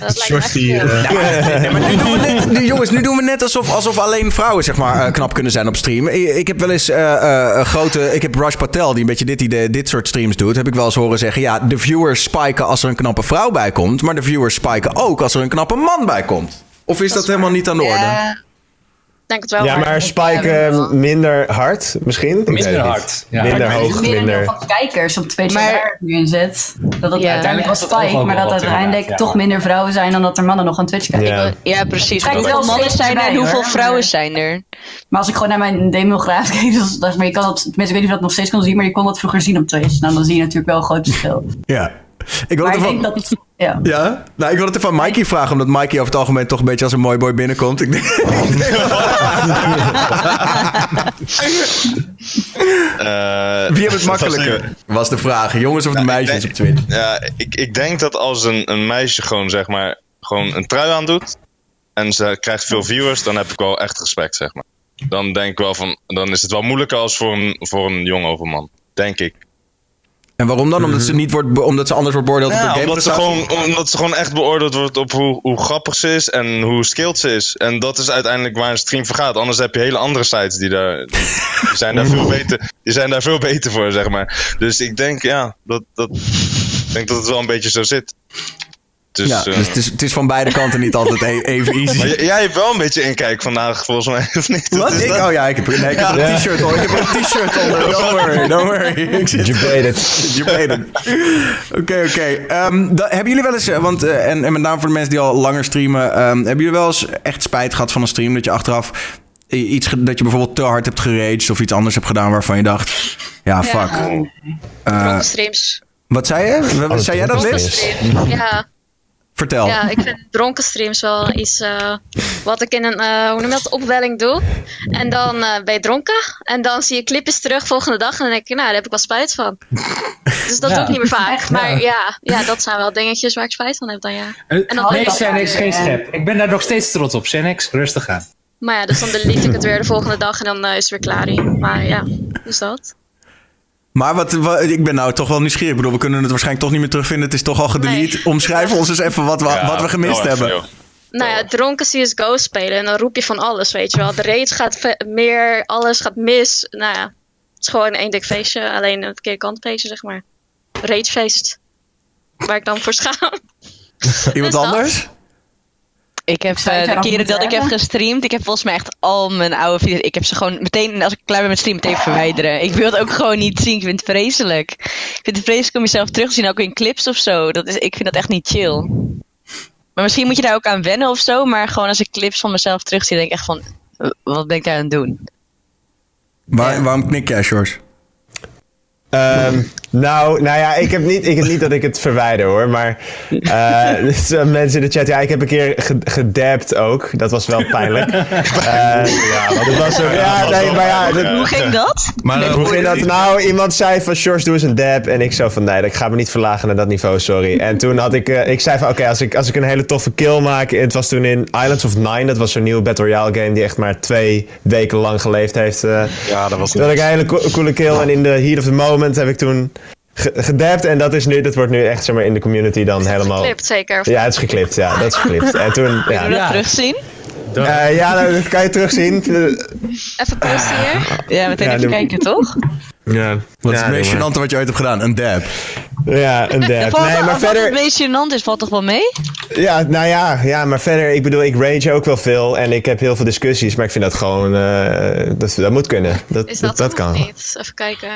Dat George die, Nee, maar nu doen we net, nu, jongens, nu doen we net alsof, alsof alleen vrouwen zeg maar, eh, knap kunnen zijn op stream. Ik, ik heb wel eens eh, eh, een grote. Ik heb Raj Patel, die een beetje dit, idee, dit soort streams doet. Heb ik wel eens horen zeggen: ja, de viewers spiken als er een knappe vrouw bij komt. Maar de viewers spiken ook als er een knappe man bij komt. Of is dat, helemaal niet aan de orde? Ja, denk het wel. ja maar Spike eh, minder hard misschien? Minder hard. Ja. Minder hoog, minder... van kijkers op Twitch Maar- nu in zit. Dat het Ja. uiteindelijk was Spike, maar dat uiteindelijk ja. toch minder vrouwen zijn dan dat er mannen nog aan Twitch kijken. Ja. ja precies. Kijk, Hoeveel wel mannen zijn er en hoeveel vrouwen zijn er? Maar als ik gewoon naar mijn demograaf kijk, dus, dat- maar je kan dat, tenminste ik weet niet of je dat nog steeds kan zien, maar je kon dat vroeger zien op Twitch. Nou, dan zie je natuurlijk wel een groot verschil. Ja. Ik wil het dat, ja. ja? Nou, ik wil het even aan Mikey vragen, omdat Mikey over het algemeen toch een beetje als een mooi boy binnenkomt. Ik denk, Eh, wie heeft het makkelijker? even- Was de vraag. Jongens of de Nou, meisjes denk- op Twitch? Ja, ik, ik denk dat als een, een meisje gewoon zeg maar gewoon een trui aandoet en ze krijgt veel viewers, dan heb ik wel echt respect, zeg maar. Dan denk ik wel van, dan is het wel moeilijker als voor een, voor een jongen of een man, denk ik. En waarom dan? Omdat ze, niet wordt omdat ze anders wordt beoordeeld op Ja, de omdat, ze gewoon, omdat ze gewoon echt beoordeeld wordt op hoe, hoe grappig ze is en hoe skilled ze is. En dat is uiteindelijk waar een stream voor gaat. Anders heb je hele andere sites die, daar, die, die zijn, daar veel beter, die zijn daar veel beter voor, zeg maar. Dus ik denk, ja, dat, dat, ik denk dat het wel een beetje zo zit. Dus, ja, eh, dus het is, het is van beide kanten niet altijd e- even easy. maar jij hebt wel een beetje inkijk vandaag, volgens mij, of niet? Wat? is Ik? dat? Oh ja, ik heb, nee, ik heb een t-shirt onder. Ik heb een t-shirt onder. Don't worry, don't worry. Ik zit... Debated. Je weet het. Oké, oké. Ehm, hebben jullie wel eens, eh, want, eh, en, en met name voor de mensen die al langer streamen, ehm, hebben jullie wel eens echt spijt gehad van een stream dat je achteraf iets, dat je bijvoorbeeld te hard hebt geraged of iets anders hebt gedaan waarvan je dacht, ja, fuck. Eh, Dronken streams. wat zei je? Wat- zei jij dat, Liz? Ja, Vertel. ja, ik vind dronken streams wel iets eh, wat ik in een, eh, hoe noem je dat, opwelling doe. En dan eh, ben je dronken. En dan zie je clipjes terug volgende dag. En dan denk je, nou, daar heb ik wel spijt van. Dus dat Ja. doe ik niet meer vaak. Maar ja, ja, dat zijn wel dingetjes waar ik spijt van heb dan, ja. En dan- nee, Xenex, geen schep. Ik ben daar nog steeds trots op. Xenex, rustig aan. Maar ja, dus dan delete ik het weer de volgende dag. En dan is het weer klaar. hier. Maar ja, dus dat. Maar wat, wat- ik ben nou toch wel nieuwsgierig. Ik bedoel, we kunnen het waarschijnlijk toch niet meer terugvinden. Het is toch al gedelete. Nee. Omschrijf ons eens even wat, we- Ja, wat we gemist hebben. Nou ja, dronken CSGO spelen en dan roep je van alles, weet je wel. De rage gaat meer, alles gaat mis. Nou ja, het is gewoon één dik feestje, alleen een verkeerde kantfeestje, zeg maar. Ragefeest. Waar ik dan voor schaam. Iemand dat. anders? Ik heb eh, de keren dat ik heb gestreamd, ik heb volgens mij echt al mijn oude video's. Ik heb ze gewoon meteen, als ik klaar ben met streamen, meteen verwijderen. Ik wil het ook gewoon niet zien. Ik vind het vreselijk. Ik vind het vreselijk om jezelf terug te zien, ook in clips of zo. Dat is, ik vind dat echt niet chill. Maar misschien moet je daar ook aan wennen of zo. Maar gewoon als ik clips van mezelf terugzie, denk ik echt van, wat ben ik daar aan het doen? Waar, waarom knik jij, George? Ehm, nou, nou ja, ik heb, niet, ik heb niet dat ik het verwijder hoor. Maar eh, dus, eh, mensen in de chat, ja, ik heb een keer ge- gedapt ook. Dat was wel pijnlijk. Eh, ja, want het was ook, ja, nee, maar ja, dat- Hoe ging dat? Maar hoe ging dat? Nou, iemand zei van George, doe eens een dab. En ik zo van, nee, ik ga me niet verlagen naar dat niveau, sorry. En toen had ik, eh, ik zei van, oké, als, ik, als ik een hele toffe kill maak. Het was toen in Islands of Nine, dat was zo'n nieuwe Battle Royale game die echt maar twee weken lang geleefd heeft. eh. Ja, dat was Toen had ik een hele co- coole kill en in de heat of the moment heb ik toen gedapt en dat is nu, dat wordt nu echt zeg maar, in de community dan helemaal... Geklipt zeker? Ja, het is geklipt, ja, dat is geklipt. En toen, ja. Kunnen we dat terugzien? Uh, ja, nou, dat kan je terugzien. Even posten hier. Ja, meteen Ja, even kijken, toch? Ja. Wat is Ja, het meest gênante wat je ooit hebt gedaan? Een dab. Ja, een Ja, dab. Nee, maar Wat het verder... meest gênant is, valt toch wel mee? Ja, nou ja, ja, maar verder, ik bedoel, ik rage ook wel veel en ik heb heel veel discussies, maar ik vind dat gewoon, eh, dat, dat moet kunnen. Dat, Is dat, dat, dat kan. niet? Even kijken.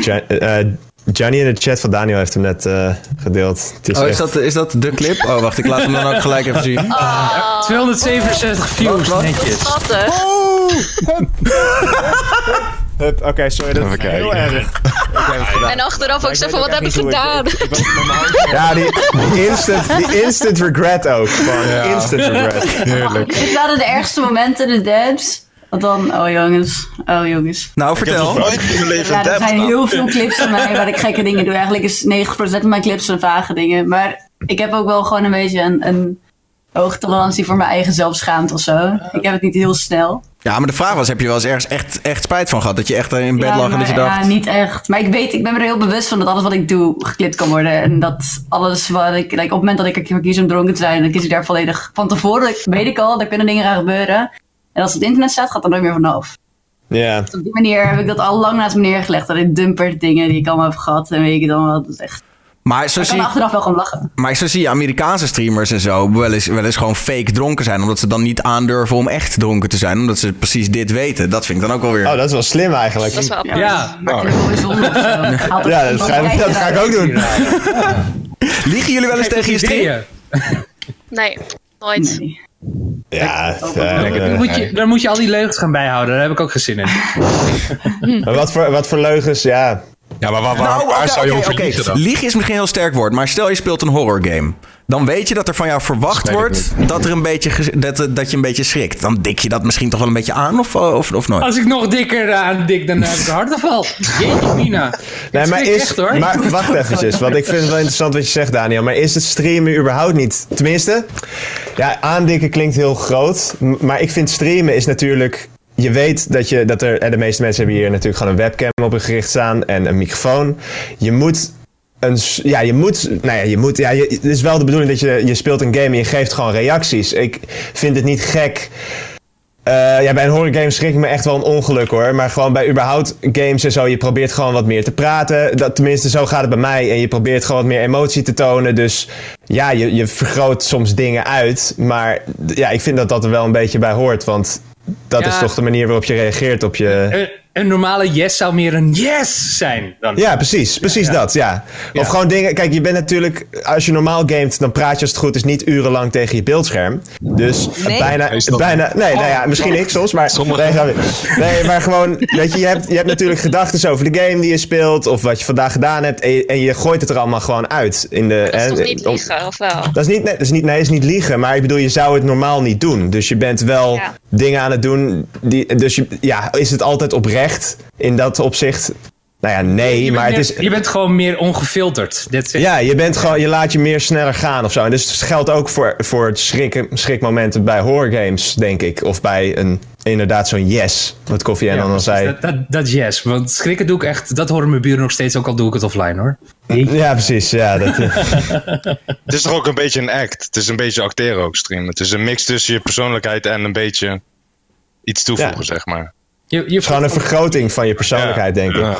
Ja- eh, Johnny in de chat van Daniel heeft hem net eh, gedeeld. Is Oh, is echt- dat, is dat de clip? Oh, wacht, ik laat hem dan ook gelijk even zien. 267 views, Wat? netjes. Schattig. Hup, Oké, sorry, dat is heel erg. En achteraf ook van, ook wat heb ik gedaan? ik- ik Ja, die, die, instant, die instant regret ook. Gewoon instant regret. Heerlijk. Dit waren de ergste momenten, de dabs. Want dan, oh jongens, oh jongens. Nou, Ik heb vertel. nog nooit in mijn leven Ja, er zijn heel veel clips van mij waar ik gekke dingen doe. Eigenlijk is 90% van mijn clips zijn vage dingen. Maar ik heb ook wel gewoon een beetje een, een hoge tolerantie voor mijn eigen zelfschaamte of zo. Ik heb het niet heel snel. Ja, maar de vraag was, heb je wel eens ergens echt, echt spijt van gehad? Dat je echt in bed ja, lag en dat je dacht... ja, niet echt. Maar ik weet, ik ben me er heel bewust van dat alles wat ik doe geklipt kan worden. En dat alles wat ik, like, op het moment dat ik ervoor kies om dronken te zijn, dan kies ik daar volledig van tevoren. Weet ik al, daar kunnen dingen gaan gebeuren. En als het internet staat, gaat er nooit meer vanaf. Ja. Dus op die manier heb ik dat al lang naast me neergelegd. Dat ik dumper dingen die ik allemaal heb gehad. En weet ik dan wel, dat is echt... Maar zo, Ik kan zie, achteraf wel gewoon lachen. maar zo zie je Amerikaanse streamers en zo wel eens, wel eens gewoon fake dronken zijn. Omdat ze dan niet aandurven om echt dronken te zijn. Omdat ze precies dit weten. Dat vind ik dan ook wel weer... Oh, dat is wel slim eigenlijk. Dat is wel. Ja, Ja, dat ga, ik- kijken dat ga ik ook doen. Liegen jullie wel eens tegen je stream? Nee, nooit. Nee. Ja, eh, wel. Dan eh, moet, je, dan moet je al die leugens gaan bijhouden. Daar heb ik ook geen zin in. maar wat voor, wat voor leugens, ja. Ja, maar waar, waar, Nou, waar zou je oké. liegen dan? Liegen is misschien een heel sterk woord, maar stel je speelt een horror game. Dan weet je dat er van jou verwacht wordt dat, er een beetje, dat, dat je een beetje schrikt. Dan dik je dat misschien toch wel een beetje aan of, of, of nooit? Als ik nog dikker aan dik, dan heb ik een hartaanval. Jeetje, Mina. Nee, maar, is, echt, hoor. maar wacht eventjes, want ik vind het wel interessant wat je zegt, Daniel. Maar is het streamen überhaupt niet? Tenminste, ja, aandikken klinkt heel groot. Maar ik vind streamen is natuurlijk. Je weet dat, je, dat er. En de meeste mensen hebben hier natuurlijk gewoon een webcam op hun gericht staan en een microfoon. Je moet. Een, ja, je moet. Nou ja, je moet. Ja, het is wel de bedoeling dat je. Je speelt een game en je geeft gewoon reacties. Ik vind het niet gek. Eh, ja, bij een horror game schrik ik me echt wel een ongeluk hoor. Maar gewoon bij überhaupt games en zo, je probeert gewoon wat meer te praten. Dat, tenminste, zo gaat het bij mij. En je probeert gewoon wat meer emotie te tonen. Dus ja, je, je vergroot soms dingen uit. Maar ja, ik vind dat dat er wel een beetje bij hoort. Want dat Ja. is toch de manier waarop je reageert op je... Een, normale yes zou meer een yes zijn. Dan. Ja, precies. Precies dat, ja. Of gewoon dingen... Kijk, je bent natuurlijk... Als je normaal gamet, dan praat je als het goed is niet urenlang tegen je beeldscherm. Dus Nee. bijna... Meestal. bijna nee, nou ja, misschien ik soms, maar... Sommige- Nee, nee, maar gewoon... Weet je, je hebt, je hebt natuurlijk gedachten over de game die je speelt... of wat je vandaag gedaan hebt... en je, en je gooit het er allemaal gewoon uit. In de, Dat is hè, niet liegen, of wel? Dat is niet, nee, dat is niet, nee, dat is niet liegen. Maar ik bedoel, je zou het normaal niet doen. Dus je bent wel Ja. dingen aan het doen. Die, dus je, ja, is het altijd oprecht in dat opzicht? Nou ja, nee. Je bent maar het meer- is, je bent gewoon meer ongefilterd. Ja, je, bent gewoon, je laat je meer sneller gaan of zo. En dus het geldt ook voor, voor het schrikken, schrikmomenten bij horror games, denk ik. Of bij een, inderdaad zo'n yes, wat Koffie en Ja, dan al precies. zei. Dat, dat, dat yes. Want schrikken doe ik echt... Dat horen mijn buren nog steeds, ook al doe ik het offline hoor. Ja, precies. Ja, dat, Het is toch ook een beetje een act. Het is een beetje acteren ook streamen. Het is een mix tussen je persoonlijkheid en een beetje iets toevoegen, Ja. zeg maar. Je, je gewoon een vergroting van je persoonlijkheid, denk ik.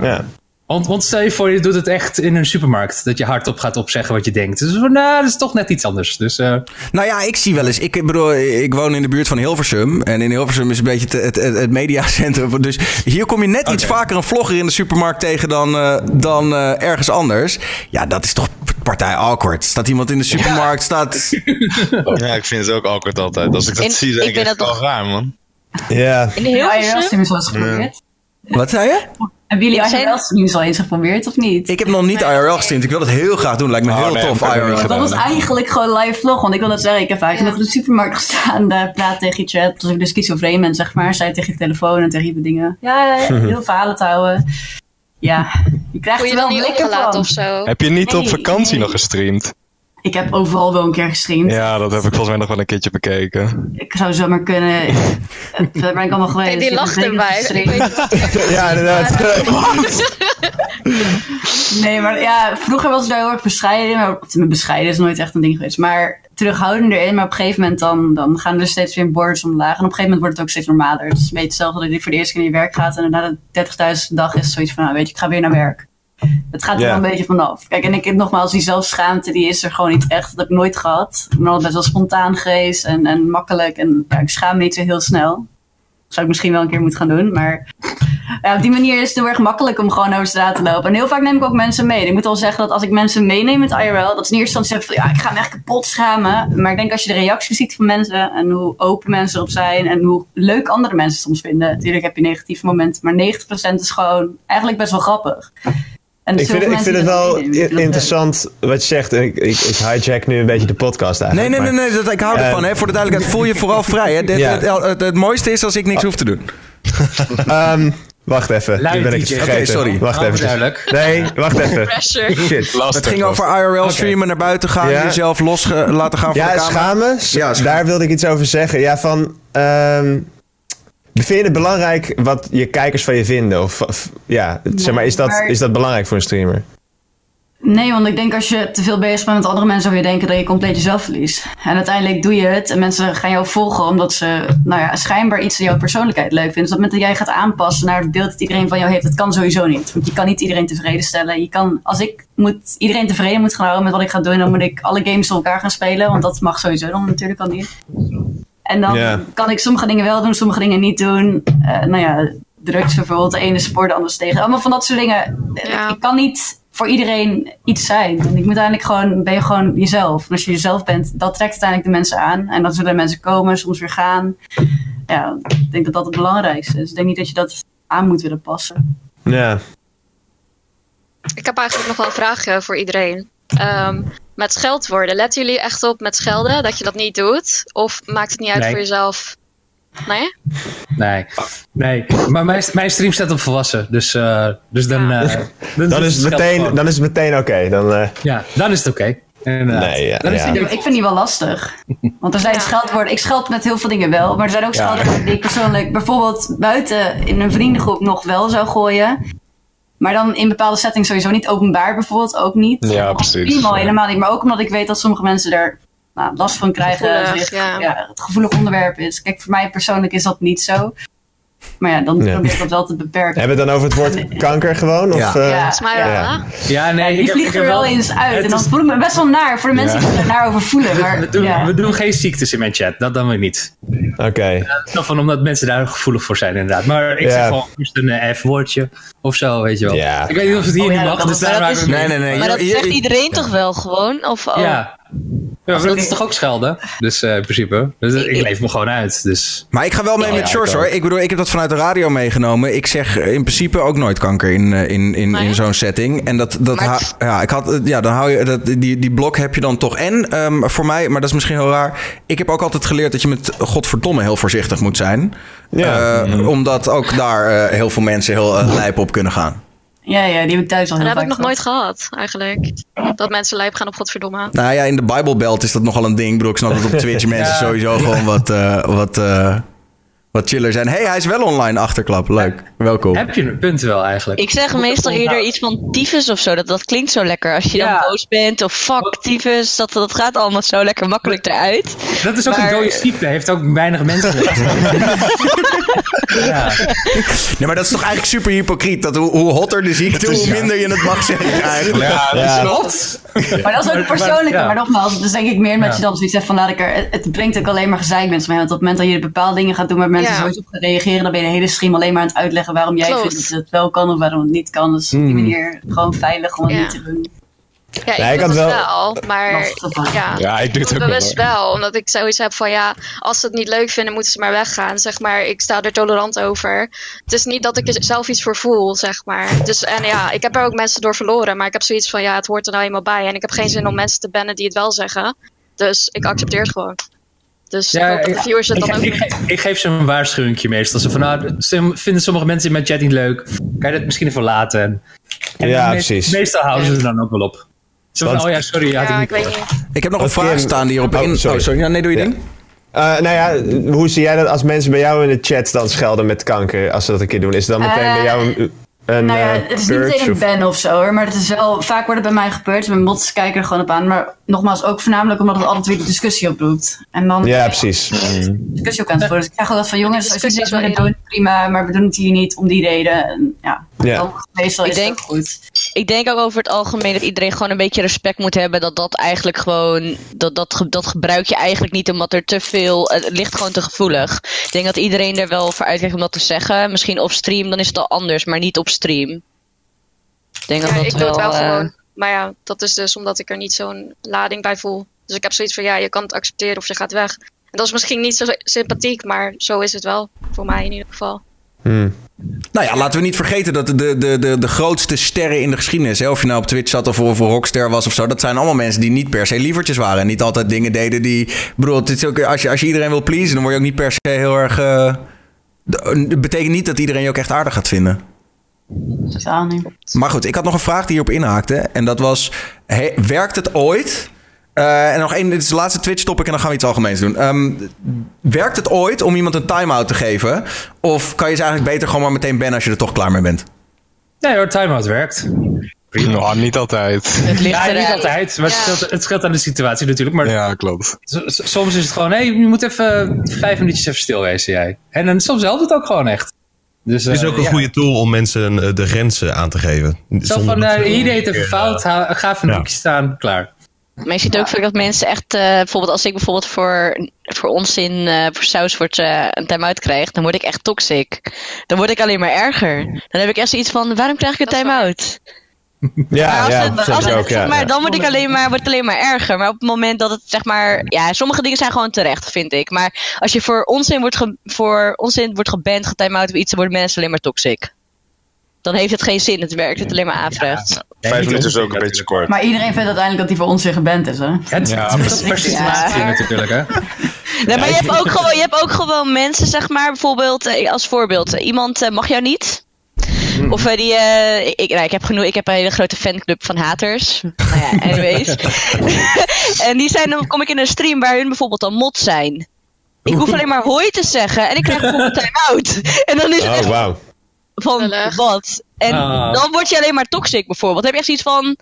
Ja. Want, want stel je voor, je doet het echt in een supermarkt. Dat je hardop gaat opzeggen wat je denkt. Dus nou, dat is toch net iets anders. Dus eh, Nou ja, ik zie wel eens. Ik bedoel, ik woon in de buurt van Hilversum. En in Hilversum is een beetje het, het, het, het mediacentrum. Dus hier kom je net iets vaker een vlogger in de supermarkt tegen dan, eh, dan eh, ergens anders. Ja, dat is toch partij awkward. Staat iemand in de supermarkt, staat... ja, ik vind het ook awkward altijd. Als ik dat In- zie, ik denk ik, vind echt dat wel toch- raar, man. Ja. In Hilversum? Wel eens geprobeerd. Wat zei je? Hebben jullie Ik zei- IRL-streams al eens geprobeerd of niet? Ik heb nog niet IRL gestreamd. Ik wil dat heel graag doen. Lijkt me Oh, heel nee, tof, IRL. dat was eigenlijk gewoon live vlog. Want ik wil net zeggen, ik heb vaak nog in de supermarkt gestaan. Daar praat tegen je chat. Als ik dus schizofreen ben, zeg maar. Zei tegen je telefoon en tegen je dingen. Ja, heel verhalen te houden. Ja, je krijgt je er wel niet van. of zo? Heb je niet op vakantie nee. nog gestreamd? Ik heb overal wel een keer gestreamd. Ja, dat heb ik volgens mij nog wel een keertje bekeken. Ik zou zomaar kunnen. Daar ben ik allemaal geweest. Hey, die lacht erbij. ja, inderdaad. nee, maar ja, vroeger was ik daar heel erg bescheiden. Maar, bescheiden is nooit echt een ding geweest. Maar terughoudender in. Maar op een gegeven moment dan, dan gaan er steeds weer borders omlaag. En op een gegeven moment wordt het ook steeds normaler. Het is een beetje hetzelfde dat je voor de eerste keer naar je werk gaat. En na de 30.000 dag is het zoiets van, nou weet je, ik ga weer naar werk. Het gaat er yeah. een beetje vanaf. Kijk, en ik nogmaals, die zelfschaamte, die is er gewoon niet echt. Dat heb ik nooit gehad. Ik ben altijd best wel spontaan geweest en, en makkelijk. En ja, ik schaam me niet zo heel snel. Dat zou ik misschien wel een keer moeten gaan doen. Maar ja, op die manier is het heel erg makkelijk om gewoon over straat te lopen. En heel vaak neem ik ook mensen mee. Ik moet wel zeggen dat als ik mensen meeneem met IRL, dat ze in eerste instantie zeggen van ja, ik ga me echt kapot schamen. Maar ik denk als je de reacties ziet van mensen en hoe open mensen erop zijn en hoe leuk andere mensen soms vinden. Natuurlijk heb je negatieve momenten, maar 90% is gewoon eigenlijk best wel grappig. En ik vind, ik vind het wel interessant wat je zegt. Ik, ik, ik, hijack nu een beetje de podcast eigenlijk. Nee, nee, nee, nee dat, ik hou ervan. hè. Voor de duidelijkheid, voel je vooral vrij. Hè. ja. het, het, mooiste is als ik niks hoef te doen. um, wacht even. nu ben ik het vergeten. Okay, sorry. Wacht even. Duidelijk. Nee, wacht even. Shit. het ging over IRL streamen, naar buiten gaan, ja. jezelf los laten gaan voor ja, de camera. Ja, schamen. Daar wilde ik iets over zeggen. Ja, van... Um, Vind je het belangrijk wat je kijkers van je vinden? Of, ja, zeg maar, is dat, is dat belangrijk voor een streamer? Nee, want ik denk als je te veel bezig bent met andere mensen, zou je denken dat je compleet jezelf verliest. En uiteindelijk doe je het en mensen gaan jou volgen omdat ze nou ja, schijnbaar iets in jouw persoonlijkheid leuk vinden. Dus op het moment dat jij gaat aanpassen naar het beeld dat iedereen van jou heeft, dat kan sowieso niet. Want je kan niet iedereen tevreden stellen. Je kan, als ik moet, iedereen tevreden moet gaan houden met wat ik ga doen, dan moet ik alle games door elkaar gaan spelen. Want dat mag sowieso dan natuurlijk al niet. En dan kan ik sommige dingen wel doen, sommige dingen niet doen. Uh, nou ja, drugs bijvoorbeeld. De ene is voor, de andere tegen. Allemaal van dat soort dingen. Ik kan niet voor iedereen iets zijn. En ik moet uiteindelijk gewoon, ben je gewoon jezelf. En als je jezelf bent, dat trekt uiteindelijk de mensen aan. En dan zullen mensen komen, soms weer gaan. Ja, ik denk dat dat het belangrijkste is. Ik denk niet dat je dat aan moet willen passen. Ja. Ik heb eigenlijk nog wel een vraag voor iedereen. Um, met scheldwoorden. Letten jullie echt op met schelden dat je dat niet doet? Of maakt het niet uit voor jezelf? Nee? Nee. Nee. Maar mijn, mijn stream staat op volwassen. Dus, uh, dus dan, ja. uh, dan, dan, is het meteen, dan is het meteen oké. Okay. Dan, uh... Ja, dan is het oké. Okay. Nee, ja, dan is ja. ik vind die wel lastig. Want er zijn scheldwoorden. Ik scheld met heel veel dingen wel. Maar er zijn ook scheldwoorden die ik persoonlijk bijvoorbeeld buiten in een vriendengroep nog wel zou gooien. Maar dan in bepaalde settings sowieso niet. Openbaar bijvoorbeeld ook niet. Ja, precies. Prima, helemaal niet. Maar ook omdat ik weet dat sommige mensen er nou, last van krijgen. Gevoelig, ja. ja. het gevoelig onderwerp is. Kijk, voor mij persoonlijk is dat niet zo. Maar ja, dan probeer ik dat wel te beperken. Hebben we het dan over het woord kanker gewoon? Of, ja, uh, ja. ja. ja. nee. die vliegt er wel eens uit. En dan voel ik me best wel naar voor de mensen die er naar over voelen. Maar, we, doen, we doen geen ziektes in mijn chat, dat dan weer niet. Oké. Okay. van omdat mensen daar gevoelig voor zijn, inderdaad. Maar ik zeg gewoon een eh, F-woordje of zo, weet je wel. Ik weet niet of het hier oh, niet mag. Dus daar is, nee, nee, nee. Maar dat zegt iedereen toch wel gewoon? Of, oh. Ja. Ja, maar dat is toch ook schelden? Dus uh, in principe. Dus ik leef me gewoon uit. Dus. Maar ik ga wel mee oh, met ja, hoor. Ik bedoel, ik heb dat vanuit de radio meegenomen. Ik zeg in principe ook nooit kanker in, eh, in, in, in zo'n setting. En dat, dat ja, ik had, ja, dan hou je dat, die, die blok heb je dan toch. En um, voor mij, maar dat is misschien heel raar. Ik heb ook altijd geleerd dat je met godverdomme heel voorzichtig moet zijn. Ja. Uh, Omdat ook daar uh, heel veel mensen heel uh, lijp op kunnen gaan. Ja, ja, die heb ik thuis al heel Dat heb ik nog nooit gehad, eigenlijk. Dat mensen lijp gaan op godverdomme. Nou ja, in de Bijbelbelt is dat nogal een ding. Broek snap dat op Twitch mensen sowieso gewoon wat, uh, wat, uh, wat chiller zijn. hey, hij is wel online, achterklap. Leuk, welkom. Heb je een punt wel eigenlijk? Ik zeg meestal eerder iets van tyfus of zo. Dat, dat klinkt zo lekker. Als je dan boos bent of fuck tyfus. Dat, dat gaat allemaal zo lekker makkelijk eruit. Dat is ook een dode ziekte. Heeft ook weinig mensen ja. Nee, maar dat is toch eigenlijk super hypocriet. Dat hoe, hoe hotter de ziekte, hoe minder je het mag zeggen eigenlijk. Ja, dat is ja. Maar dat is ook persoonlijk. Maar nogmaals, dus denk ik meer dat je dan zoiets zegt van laat ik er... Het brengt ook alleen maar gezeik mensen mee. Want op het moment dat je bepaalde dingen gaat doen waar mensen sowieso op gaan reageren... dan ben je de hele stream alleen maar aan het uitleggen waarom jij vindt dat het wel kan of waarom het niet kan. Dus op die hmm. manier gewoon veilig om het niet te doen. Ja, ik nee, doe het wel, wel, maar ja, ja, ik doe het ook bewust wel, wel. Omdat ik zoiets heb van ja, als ze het niet leuk vinden, moeten ze maar weggaan. Zeg maar, ik sta er tolerant over. Het is niet dat ik er zelf iets voor voel, zeg maar. Dus en ja, ik heb er ook mensen door verloren, maar ik heb zoiets van ja, het hoort er nou eenmaal bij. En ik heb geen zin om mensen te bannen die het wel zeggen. Dus ik accepteer het gewoon. Dus ja, ik hoop dat de viewers het dan ook ik, ik, geef ze een waarschuwing meestal. Ze van, nou, vinden sommige mensen in mijn chat niet leuk. Kan je dat misschien even laten? En ja, precies. Meestal houden ze er dan ook wel op. oh ja, sorry. Ja, ik weet niet. Ik heb nog een vraag staan die hierop in... Oh, sorry. Ja, nee, doe je ding. Uh, nou ja, hoe zie jij dat als mensen bij jou in de chat dan schelden met kanker, als ze dat een keer doen? Is het dan meteen bij jou een, een nou ja, uh, het is niet meteen een ban of zo hoor, maar het is wel, vaak wordt het bij mij gebeurd. Mijn mods kijken er gewoon op aan, maar nogmaals ook voornamelijk omdat het altijd weer de discussie oproept. En dan ja, precies. discussie ook aan het voeren. Dus ik zeg altijd van jongens, als je niks willen doen, prima, maar we doen het hier niet om die reden. En, ja, ja. dan meestal Ik is denk- het ook goed. Ik denk ook over het algemeen dat iedereen gewoon een beetje respect moet hebben. Dat dat eigenlijk gewoon. Dat, dat, dat gebruik je eigenlijk niet omdat er te veel. Het ligt gewoon te gevoelig. Ik denk dat iedereen er wel voor uitkijkt om dat te zeggen. Misschien op stream, dan is het al anders, maar niet op stream. Ik denk dat Ja, dat ik doe het wel eh, gewoon. Maar ja, dat is dus omdat ik er niet zo'n lading bij voel. Dus ik heb zoiets van, ja, je kan het accepteren of je gaat weg. En dat is misschien niet zo sympathiek, maar zo is het wel. Voor mij in ieder geval. Hmm. Nou ja, laten we niet vergeten dat de, de, de, de grootste sterren in de geschiedenis... Hè, of je nou op Twitch zat of een rockster was of zo... dat zijn allemaal mensen die niet per se lievertjes waren... en niet altijd dingen deden die... Ik bedoel, het is ook, als, je, als je iedereen wil pleasen... dan word je ook niet per se heel erg... eh, Het betekent niet dat iedereen je ook echt aardig gaat vinden. Totaal niet. Maar goed, ik had nog een vraag die hierop inhaakte. En dat was, he- werkt het ooit... eh, en nog één, dit is de laatste Twitch-topic en dan gaan we iets algemeens doen. Ehm, werkt het ooit om iemand een time-out te geven? Of kan je ze eigenlijk beter gewoon maar meteen bannen als je er toch klaar mee bent? Nee hoor, timeout werkt. Nou, niet altijd. Het ligt Ja, niet altijd. Maar het, Ja. scheelt, het scheelt aan de situatie natuurlijk. Maar Ja, klopt. soms is het gewoon... Hé, je moet even vijf minuutjes even stil wezen, jij. En dan, soms helpt het ook gewoon echt. Dus, Het is eh, ook een ja. goede tool om mensen eh, de grenzen aan te geven. Zo van, eh, hier deed het fout. Hou- Ga even een hoekje staan. Klaar. Maar je ziet ook vaak dat mensen echt, eh, bijvoorbeeld als ik bijvoorbeeld voor, voor onzin, eh voor saus wordt, eh, een time-out krijg, dan word ik echt toxic. Dan word ik alleen maar erger. Dan heb ik echt zoiets van, waarom krijg ik een time-out? Maar Ja, het- het- ook, maar, dan word ik alleen maar, wordt het alleen maar erger. Maar op het moment dat het zeg maar, ja, sommige dingen zijn gewoon terecht, vind ik. Maar als je voor onzin wordt, ge, voor onzin wordt geband, getime-out of iets, dan worden mensen alleen maar toxic. Dan heeft het geen zin, het werkt het alleen maar aanvraagt. Vijf minuten is ook een beetje kort. Maar iedereen vindt uiteindelijk dat hij voor ons weer geband is, hè? Het Ja, het is precies. per situatie Ja. natuurlijk, hè. Nee, maar je hebt, ook gewoon, je hebt ook gewoon mensen, zeg maar, bijvoorbeeld, eh, als voorbeeld, iemand eh, mag jou niet. Of eh, die, eh, ik, nou, ik, heb genoeg, ik heb een hele grote fanclub van haters. Nou ja, anyways. en die zijn, dan kom ik in een stream waar hun bijvoorbeeld dan mod zijn. Ik hoef alleen maar hoi te zeggen en ik krijg bijvoorbeeld time-out. En dan is het Oh, echt wauw. van, wat? En Ah. dan word je alleen maar toxic bijvoorbeeld. Dan heb je echt zoiets van...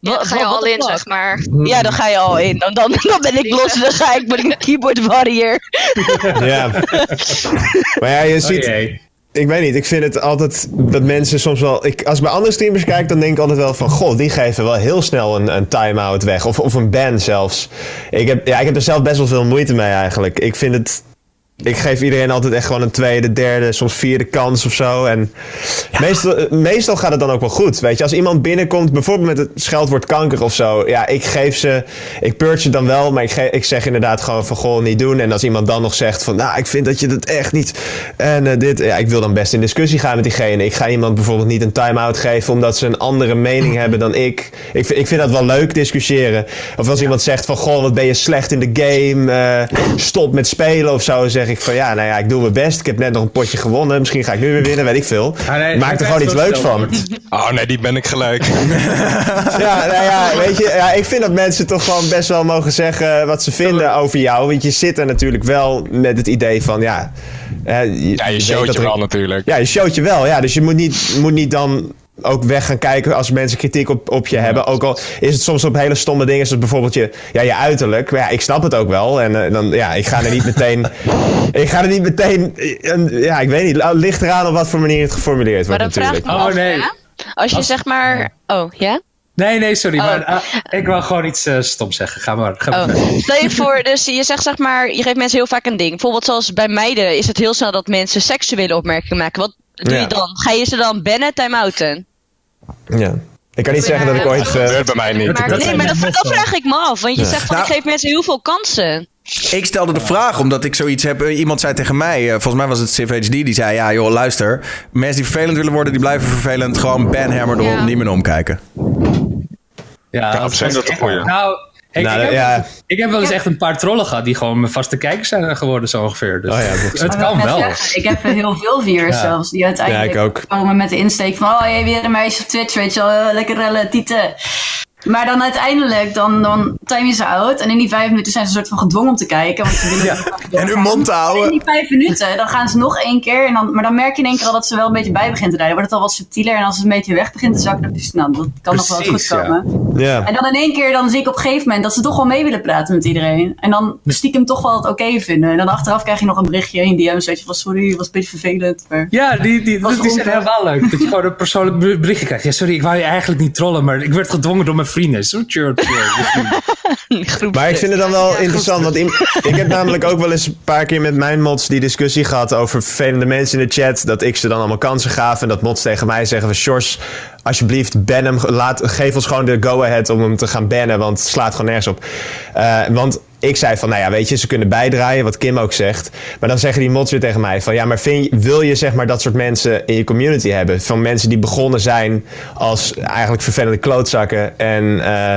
Ja, dan ga je al in, zeg maar. Ja, dan ga je al in. Dan, dan, dan ben ik los. Dan ga ik, word ik een keyboard warrior. Ja. maar ja, je Oh ziet... Ik weet niet, ik vind het altijd dat mensen soms wel... Ik, als ik bij andere streamers kijk, dan denk ik altijd wel van... Goh, die geven wel heel snel een, een time-out weg. Of, of een ban zelfs. Ik heb, ja, ik heb er zelf best wel veel moeite mee eigenlijk. Ik vind het... Ik geef iedereen altijd echt gewoon een tweede, derde, soms vierde kans of zo. En meestal, meestal gaat het dan ook wel goed. Weet je, als iemand binnenkomt, bijvoorbeeld met het scheldwoord kanker of zo. Ja, ik geef ze. Ik purge ze dan wel, maar ik, ge- ik zeg inderdaad gewoon van goh, niet doen. En als iemand dan nog zegt van, nou, ik vind dat je dat echt niet. En eh, dit, ja, ik wil dan best in discussie gaan met diegene. Ik ga iemand bijvoorbeeld niet een time-out geven omdat ze een andere mening hebben dan ik. Ik, vind- ik vind dat wel leuk discussiëren. Of als iemand zegt van, goh, wat ben je slecht in de game. eh, stop met spelen of zo. Zeg ik van, ja, nou ja, ik doe mijn best. Ik heb net nog een potje gewonnen. Misschien ga ik nu weer winnen, weet ik veel. Ah, nee, Maak er gewoon iets leuks van. Oh nee, die ben ik gelijk. Ja, nou ja, weet je, ja, ik vind dat mensen toch gewoon best wel mogen zeggen wat ze vinden over jou. Want je zit er natuurlijk wel met het idee van, ja... eh, Ja, je showt je er- wel natuurlijk. Ja, je showt je wel, ja. Dus je moet niet, moet niet dan ook weg gaan kijken als mensen kritiek op, op je hebben. Ook al is het soms op hele stomme dingen, zoals bijvoorbeeld je, ja, je uiterlijk. Maar ja, ik snap het ook wel. En eh, dan, ja, ik ga er niet meteen... ik ga er niet meteen... eh, een- ja, ik weet niet. Ligt eraan op wat voor manier het geformuleerd Maar wordt natuurlijk. me Oh, af, nee. hè? Als je Als- zeg maar... Oh, ja? Nee, nee, sorry. Oh. Maar ah, ik wil gewoon iets eh stom zeggen. Ga maar. Ga maar Oh. Stel je voor, dus je zegt zeg maar, je geeft mensen heel vaak een ding. Bijvoorbeeld zoals bij meiden is het heel snel dat mensen seksuele opmerkingen maken. Wat doe Ja. je dan? Ga je ze dan bannen, time-outen? Ja. Ik kan niet zeggen dat ik ooit... Dat eh, gebeurt bij mij niet. Maar- Dat Nee, maar dat, dat vraag ik me af. Want je zegt van, Nou- ik geef mensen heel veel kansen. Ik stelde de vraag omdat ik zoiets heb. eh, Iemand zei tegen mij, eh, volgens mij was het Civ HD, die zei: Ja, joh, luister. Mensen die vervelend willen worden, die blijven vervelend. Gewoon banhammer erop, Ja. niet meer naar omkijken. Ja, Ja, zich als- dat een goeie. Nou, ik, Nou, ik, heb, ja. ik heb wel eens echt een paar trollen gehad die gewoon mijn vaste kijkers zijn geworden, zo ongeveer. Dus Oh ja, dat- het kan wel. Ik heb heel veel viewers Ja. zelfs, die uiteindelijk Ja, ik ook. komen met de insteek van... Oh, jij weer een meisje op Twitch, weet je wel, lekker rellen, tieten. Maar dan uiteindelijk, dan, dan time je ze out. En in die vijf minuten zijn ze een soort van gedwongen om te kijken. Want ze willen ja. En hun mond te houden. in die vijf minuten, dan gaan ze nog één keer. En dan, maar dan merk je in één keer al dat ze wel een beetje bij begint te rijden. Wordt het al wat subtieler. En als het een beetje weg begint te zakken, dan is nou, dat kan nog wel goed komen. Ja. En dan in één keer, dan zie ik op een gegeven moment dat ze toch wel mee willen praten met iedereen. En dan stiekem toch wel het oké vinden. En dan achteraf krijg je nog een berichtje in DM. Zodat je van sorry, het was een beetje vervelend. Maar ja, die, die, die, die zijn helemaal leuk. Dat je gewoon een persoonlijk berichtje krijgt. Ja, sorry, ik wou je eigenlijk niet trollen, maar ik werd gedwongen door mijn vrienden. Zo chill, maar ik vind het dan wel interessant, want ik heb namelijk ook wel eens een paar keer met mijn mods die discussie gehad over vervelende mensen in de chat. Dat ik ze dan allemaal kansen gaf en dat mods tegen mij zeggen van Sjors, alsjeblieft ban hem, laat, geef ons gewoon de go-ahead om hem te gaan bannen, want het slaat gewoon nergens op. Uh, want ik zei van, nou ja, weet je, ze kunnen bijdraaien, wat Kim ook zegt. Maar dan zeggen die mods weer tegen mij van, ja, maar vind wil je zeg maar dat soort mensen in je community hebben? Van mensen die begonnen zijn als eigenlijk vervelende klootzakken en, uh,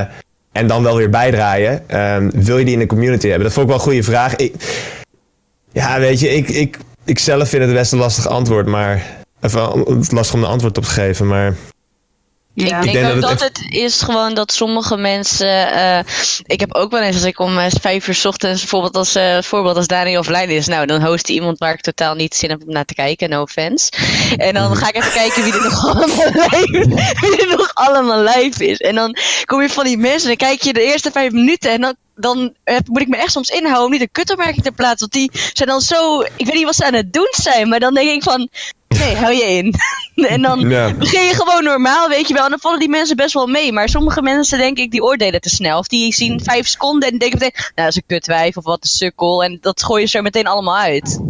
en dan wel weer bijdraaien. Uh, wil je die in de community hebben? Dat vond ik wel een goede vraag. Ik, ja, weet je, ik, ik, ik zelf vind het best een lastig antwoord, maar... Even lastig om een antwoord op te geven, maar... Ja. Ik, denk, ook dat, het, is gewoon dat sommige mensen. Uh, ik heb ook wel eens als ik om uh, vijf uur s ochtends, bijvoorbeeld als uh, voorbeeld als Daniel offline is, nou dan host hij iemand waar ik totaal niet zin heb om naar te kijken, no offense. En dan ga ik even kijken wie er nog allemaal live, wie er nog allemaal live is. En dan kom je van die mensen en dan kijk je de eerste vijf minuten en dan dan moet ik me echt soms inhouden om niet een kutopmerking te plaatsen. Want die zijn dan zo. Ik weet niet wat ze aan het doen zijn. Maar dan denk ik van. Nee, hou je in. en dan begin je gewoon normaal, weet je wel. En dan vallen die mensen best wel mee. Maar sommige mensen, denk ik, die oordelen te snel. Of die zien vijf seconden en denken meteen... Nou, dat is een kutwijf of wat een sukkel. En dat gooien ze er meteen allemaal uit.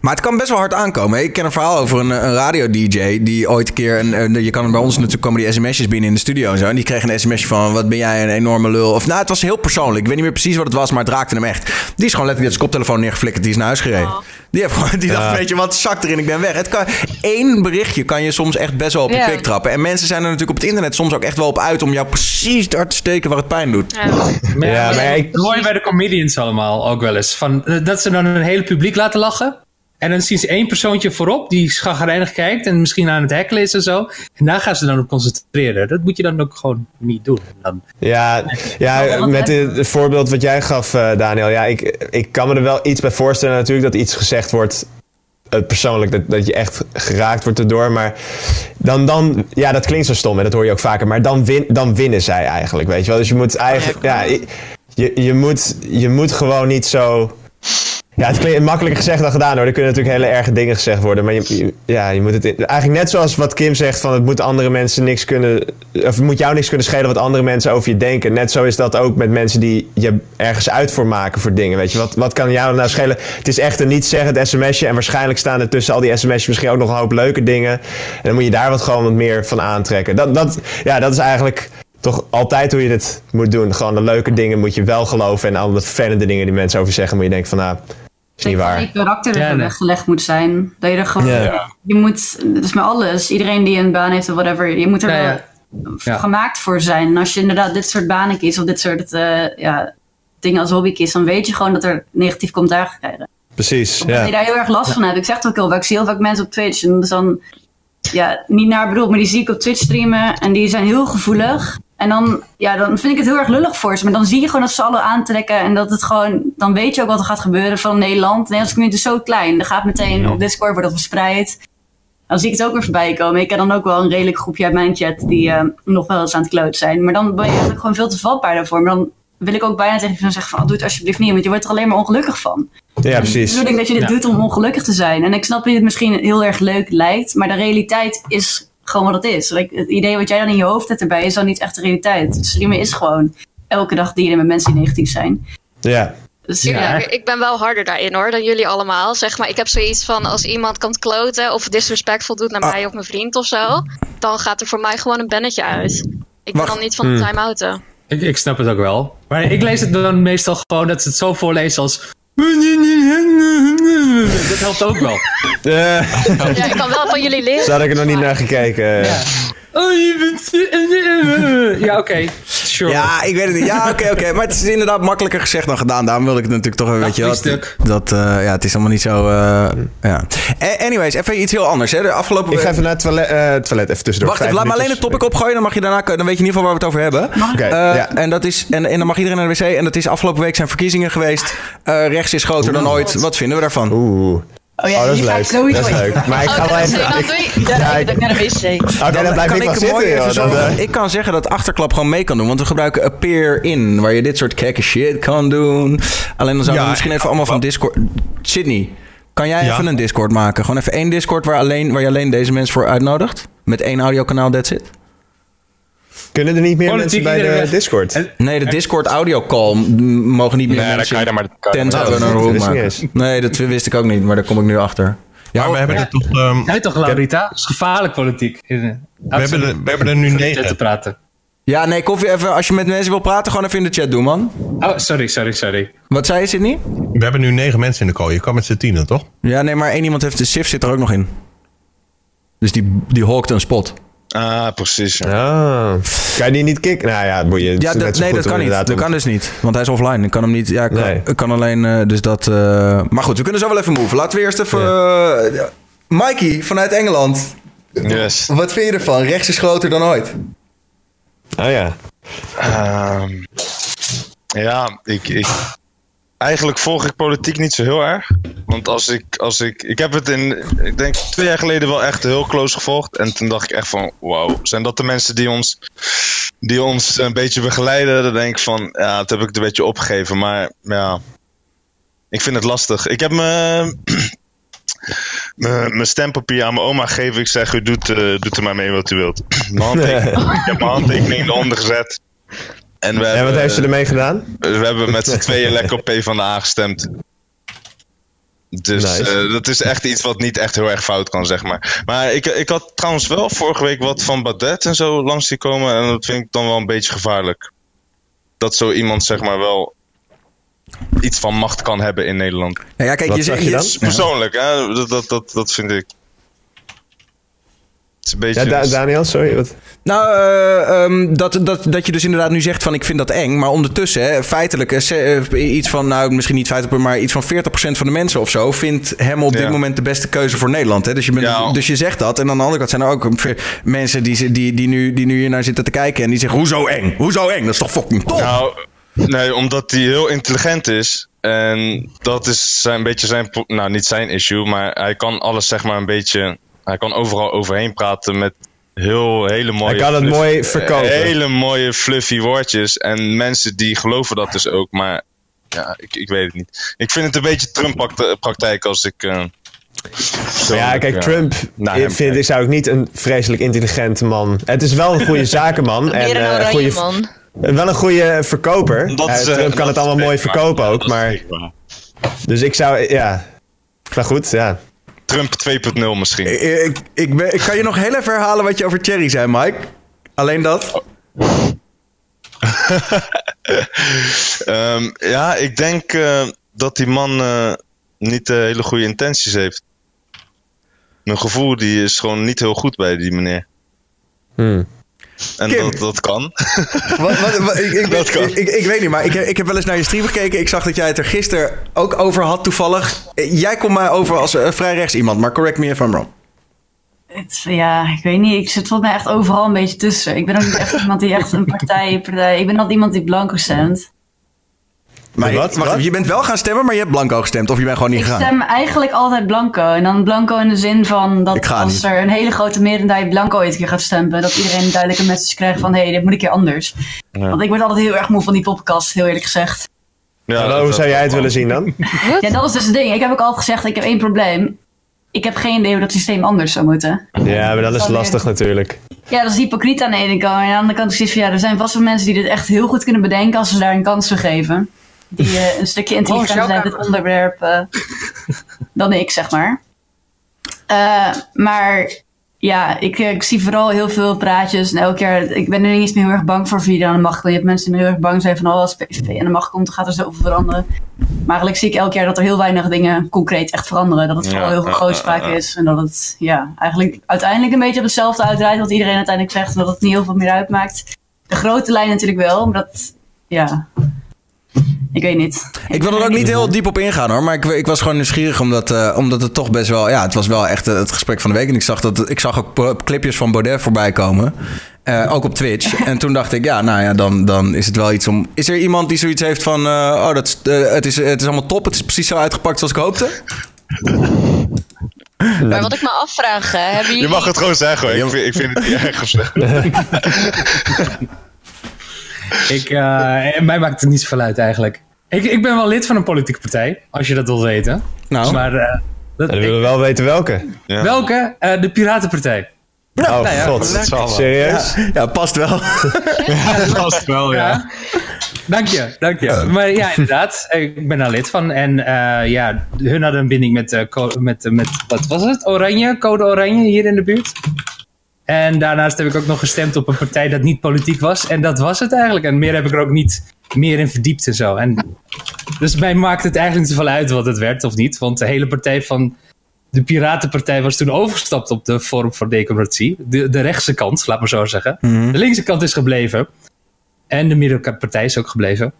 Maar het kan best wel hard aankomen. Ik ken een verhaal over een, een radio-dj die ooit een keer... Een, je kan bij ons natuurlijk komen die sms'jes binnen in de studio en zo. En die kreeg een sms'je van, wat ben jij een enorme lul. Of nou, het was heel persoonlijk. Ik weet niet meer precies wat het was, maar het raakte hem echt. Die is gewoon letterlijk zijn koptelefoon neergeflikkerd. Die is naar huis gereden. Oh. Die, heeft gewoon, die dacht, weet je wat, zak erin, ik ben weg. Het kan, één berichtje kan je soms echt best wel op je pik trappen. En mensen zijn er natuurlijk op het internet soms ook echt wel op uit... om jou precies daar te steken waar het pijn doet. Ja, maar, ja, maar ik... Dat hoor je bij de comedians allemaal ook wel eens. Van, eh, dat ze dan een hele publiek laten lachen. En dan zien ze één persoontje voorop die schagrijnig kijkt en misschien aan het hekkelen is en zo. En daar gaan ze dan op concentreren. Dat moet je dan ook gewoon niet doen. Dan... Ja, ja met het voorbeeld wat jij gaf, uh, Daniel. Ja, ik, ik kan me er wel iets bij voorstellen natuurlijk dat iets gezegd wordt uh, persoonlijk, dat, dat je echt geraakt wordt erdoor. Maar dan, dan, ja, dat klinkt zo stom en dat hoor je ook vaker. Maar dan, win, dan winnen zij eigenlijk, weet je wel. Dus je moet eigenlijk, ja, je, je, moet, je moet gewoon niet zo ja, het klinkt makkelijker gezegd dan gedaan hoor. Er kunnen natuurlijk hele erge dingen gezegd worden. Maar je, ja, je moet het eigenlijk net zoals wat Kim zegt: van het moet andere mensen niks kunnen. Of het moet jou niks kunnen schelen wat andere mensen over je denken. Net zo is dat ook met mensen die je ergens uit voor maken voor dingen. Weet je, wat, wat kan jou nou schelen? Het is echt een niet zeggend sms'je. En waarschijnlijk staan er tussen al die sms'jes misschien ook nog een hoop leuke dingen. En dan moet je daar wat gewoon wat meer van aantrekken. Dat, dat, ja, dat is eigenlijk toch altijd hoe je dit moet doen. Gewoon de leuke dingen moet je wel geloven. En alle vervelende dingen die mensen over zeggen, moet je denken van nou. Dat je karakter er weggelegd moet zijn. Dat je er gewoon. Je moet. Dat is met alles. Iedereen die een baan heeft of whatever. Je moet er gemaakt voor zijn. En als je inderdaad dit soort banen kiest of dit soort uh, ja, dingen als hobby kiest, dan weet je gewoon dat er negatief commentaar krijgen. Precies. Omdat je daar heel erg last van hebt. Ik zeg het ook heel vaak. Ik zie heel vaak mensen op Twitch. En dan. Ja, niet naar bedoeld, maar die zie ik op Twitch streamen. En die zijn heel gevoelig. En dan, ja, dan vind ik het heel erg lullig voor ze. Maar dan zie je gewoon dat ze alle aantrekken. En dat het gewoon, dan weet je ook wat er gaat gebeuren van Nederland. Nederlandse community is zo klein. Dan gaat meteen op Discord wordt dat verspreid. Dan zie ik het ook weer voorbij komen. Ik ken dan ook wel een redelijk groepje uit mijn chat die uh, nog wel eens aan het kloot zijn. Maar dan ben je eigenlijk gewoon veel te vatbaar daarvoor. Maar dan wil ik ook bijna tegen je zeggen van, oh, doe het alsjeblieft niet. Want je wordt er alleen maar ongelukkig van. Ja, precies. Ik denk dat je dit doet om ongelukkig te zijn. En ik snap dat het misschien heel erg leuk lijkt. Maar de realiteit is gewoon wat het is. Like, het idee wat jij dan in je hoofd hebt erbij is dan niet echt de realiteit. Streamen is gewoon elke dag dienen met mensen die negatief zijn. Ja. Dus, ja. Ik ben wel harder daarin hoor, dan jullie allemaal. Zeg maar, ik heb zoiets van als iemand komt kloten of disrespectful doet naar ah. mij of mijn vriend of zo, dan gaat er voor mij gewoon een bannetje uit. Ik ben dan niet van de hmm. time-outen. Ik, ik snap het ook wel. Maar ik lees het dan meestal gewoon dat ze het zo voorlezen als dat helpt ook wel. Ja, ik kan wel van jullie leren. Zo had ik er nog niet naar gekeken. Ja. Oh, je bent... Ja, oké. Sure. Ja, ik weet het niet. Ja, oké, oké. Maar het is inderdaad makkelijker gezegd dan gedaan. Daarom wil ik het natuurlijk toch een beetje... Ja, Dat, stuk. dat eh, ja, het is allemaal niet zo... eh, ja. Anyways, even iets heel anders. Hè. De afgelopen... Ik ga even naar het toilet, eh, het toilet even tussendoor. Wacht even, laat me alleen het topic opgooien. Dan mag je daarna... Dan weet je in ieder geval waar we het over hebben. Oké, Eh, ja. en, dat is, en, en dan mag iedereen naar de wc. En dat is afgelopen week zijn verkiezingen geweest. Eh, rechts is groter dan ooit. Wat vinden we daarvan? Oeh. Oh ja, Oh, dat is leuk. Dat is leuk. Maar ik ga wel even... Dan ik- doe je... Ja, ik ik- naar de wc. Oh, dan blijf kan ik zitten, joh. Dan, eh, Ik kan zeggen dat Achterklap gewoon mee kan doen. Want we gebruiken Appear In. Waar je dit soort gekke shit kan doen. Alleen dan zouden Ja, we misschien even allemaal van Discord... Sydney, kan jij Ja. even een Discord maken? Gewoon even één Discord waar, alleen, waar je alleen deze mensen voor uitnodigt? Met één audiokanaal, that's it? Kunnen er niet meer Politiek mensen bij de Discord? En- Nee, de Discord audio call mogen niet meer Nee, dan mensen... kan je daar maar... Tenzij we een room ik maken. Nee, dat wist ik ook niet, maar daar kom ik nu achter. Ja, Maar we hebben er toch... ehm, Nee toch, Laurita? Dat is gevaarlijk politiek. We hebben er- we hebben er nu negen. te praten. ja, nee, koffie even. Als je met mensen wil praten, gewoon even in de chat doen, man. Oh, sorry, sorry, sorry. Wat zei je, Sydney? we hebben nu negen mensen in de call. Je kan met z'n tienen, toch? Ja, nee, maar één iemand heeft de Sif zit er ook nog in. Dus die, die hawkt een spot. Ah, precies. ja. Ah. Kan je die niet kicken? Nou ja, moet je. het Ja, dat- nee, dat kan niet. Dat om- kan dus niet. Want hij is offline. Ik kan hem niet. Ja, ik kan, Nee. kan alleen. eh, dus dat. eh, Maar goed, we kunnen zo wel even move. Laten we eerst even. eh, Mikey vanuit Engeland. Yes. Wat vind je ervan? Rechts is groter dan ooit. Oh ja. Ehm, ja, ik, ik, eigenlijk volg ik politiek niet zo heel erg. Want als ik, als ik, ik heb het in, ik denk twee jaar geleden wel echt heel close gevolgd. En toen dacht ik echt van, wauw, zijn dat de mensen die ons, die ons een beetje begeleiden? Dan denk ik van, ja, dat heb ik een beetje opgegeven. Maar ja, ik vind het lastig. Ik heb me... Mijn mijn stempapier aan mijn oma gegeven. Ik zeg, u doet, eh, doet er maar mee wat u wilt. Mijn handtekening, ik heb mijn handtekening eronder gezet. En we En hebben, wat heeft ze ermee gedaan? we hebben met z'n tweeën lekker op PvdA gestemd. Dus Nice. eh, dat is echt iets wat niet echt heel erg fout kan, zeg maar. Maar ik, ik had trouwens wel vorige week wat van Badet en zo langs zien komen. En dat vind ik dan wel een beetje gevaarlijk. Dat zo iemand, zeg maar, wel iets van macht kan hebben in Nederland. Nou ja, kijk, Wat je je dan? Dus persoonlijk, hè? Dat, dat, dat, dat vind ik. Het is een beetje. Ja, Da- Daniel, sorry. Wat? Nou, eh, ehm, dat, dat, dat je dus inderdaad nu zegt van ik vind dat eng. Maar ondertussen, hè, feitelijk, eh, eh, iets van, nou misschien niet 50%, maar iets van 40% van de mensen of zo vindt hem op dit Ja. moment de beste keuze voor Nederland. Hè? Dus, je bent, Ja. dus je zegt dat. En aan de andere kant zijn er ook mensen die, die, die, nu, die nu hier naar zitten te kijken en die zeggen: Hoezo eng? Hoezo eng? Dat is toch fucking top? Nou, nee, omdat hij heel intelligent is. En dat is zijn, een beetje zijn, nou niet zijn issue, maar hij kan alles zeg maar een beetje, hij kan overal overheen praten met heel hele mooie. Hij kan het mooi verkopen. Hele mooie fluffy woordjes. En mensen die geloven dat dus ook, maar ja, ik, ik weet het niet. Ik vind het een beetje Trump-praktijk als ik. eh, ja, kijk, ja, Trump hem vind, ik zou ik niet een vreselijk intelligente man. Het is wel een goede zakenman. en een eh, goede, man. wel een goede verkoper. Dat Eh, is, eh, Trump kan het allemaal mooi verkopen ook. Maar, dus ik zou, ja. Maar goed, ja. Trump 2.0 misschien. Ik, ik, ik, ben- ik kan je nog heel even herhalen wat je over Thierry zei, Mike. Alleen dat. Ehm, ja, ik denk eh, dat die man eh, niet eh, hele goede intenties heeft. Mijn gevoel die is gewoon niet heel goed bij die meneer. Hmm. En Kim. dat, dat kan. Wat, wat, wat- ik, ik, Dat kan. ik, ik, ik weet niet, maar ik, heb- ik heb wel eens naar je stream gekeken. Ik zag dat jij het er gisteren ook over had toevallig. Eh, Jij komt mij over als eh, vrij rechts iemand, maar correct me if I'm wrong. Het, ja, ik weet niet. Ik zit volgens mij echt overal een beetje tussen. Ik ben ook niet echt iemand die echt een partij... partij ik ben altijd iemand die blanco stemt. Maar je, Wat? wacht je bent wel gaan stemmen, maar je hebt blanco gestemd. Of je bent gewoon niet Ik gegaan. stem eigenlijk altijd blanco. En dan blanco in de zin van Ik dat als niet. er een hele grote meerderheid blanco ooit een keer gaat stemmen, dat iedereen een duidelijke message krijgt van hé, hey, dit moet een keer anders. Want ik word altijd heel erg moe van die podcast, heel eerlijk gezegd. Ja, Hallo, hoe zou jij het willen zien dan? Ja, dat is dus het ding. Ik heb ook altijd gezegd, ik heb één probleem. Ik heb geen idee hoe dat systeem anders zou moeten. Ja, maar dat is weer- lastig natuurlijk. Ja, dat is hypocriet aan de ene kant. En aan de andere kant is het van, ja, er zijn vast wel mensen die dit echt heel goed kunnen bedenken als ze daar een kans voor geven. Die eh, een stukje intelligenter Oh, zijn op dit onderwerp eh, dan ik, zeg maar. Eh, maar ja, ik, ik zie vooral heel veel praatjes. En elk jaar, ik ben er niet eens meer heel erg bang voor wie er aan de macht komt. Je hebt mensen die heel erg bang zijn van, oh, als PVV aan de macht komt, dan gaat er zoveel veranderen. Maar eigenlijk zie ik elk jaar dat er heel weinig dingen concreet echt veranderen. Dat het vooral Ja, heel veel grootspraak is. En dat het ja, eigenlijk uiteindelijk een beetje op hetzelfde uitdraait wat iedereen uiteindelijk zegt. En dat het niet heel veel meer uitmaakt. de grote lijn natuurlijk wel, maar dat, ja, ik weet niet. Ik, wil er ook niet heel diep op ingaan hoor. Maar ik, ik was gewoon nieuwsgierig omdat, uh, omdat het toch best wel... Ja, het was wel echt het gesprek van de week. En ik zag, dat, ik zag ook clipjes van Baudet voorbij komen. Uh, ook op Twitch. en toen dacht ik, ja, nou ja, dan, dan is het wel iets om... Is er iemand die zoiets heeft van... Uh, oh, dat, het, is, het is allemaal top. Het is precies zo uitgepakt zoals ik hoopte? Maar wat ik me afvraag, hebben jullie... Je mag het gewoon zeggen hoor. Ik, vind, ik vind het niet erg of zo. ik, uh, mij maakt het niet zoveel uit eigenlijk. Ik, ik ben wel lid van een politieke partij, als je dat wilt weten. Nou, maar, uh, dat, we willen wel weten welke. Ja. Welke? Uh, de Piratenpartij. oh, nou ja, god. Serieus? Ja, ja, past wel. ja, past wel, ja. Dank je, dank je. Maar ja, inderdaad. Ik ben daar lid van. En uh, ja, hun hadden een binding met, uh, met, met, wat was het? Oranje, code Oranje hier in de buurt. En daarnaast heb ik ook nog gestemd op een partij dat niet politiek was. En dat was het eigenlijk. En meer heb ik er ook niet meer in verdiept en zo. En dus mij maakt het eigenlijk niet zoveel uit wat het werd of niet. Want de hele partij van de Piratenpartij was toen overgestapt op de vorm voor democratie. De, de rechtse kant, laat maar zo zeggen. Mhm. De linkse kant is gebleven. En de middenpartij is ook gebleven.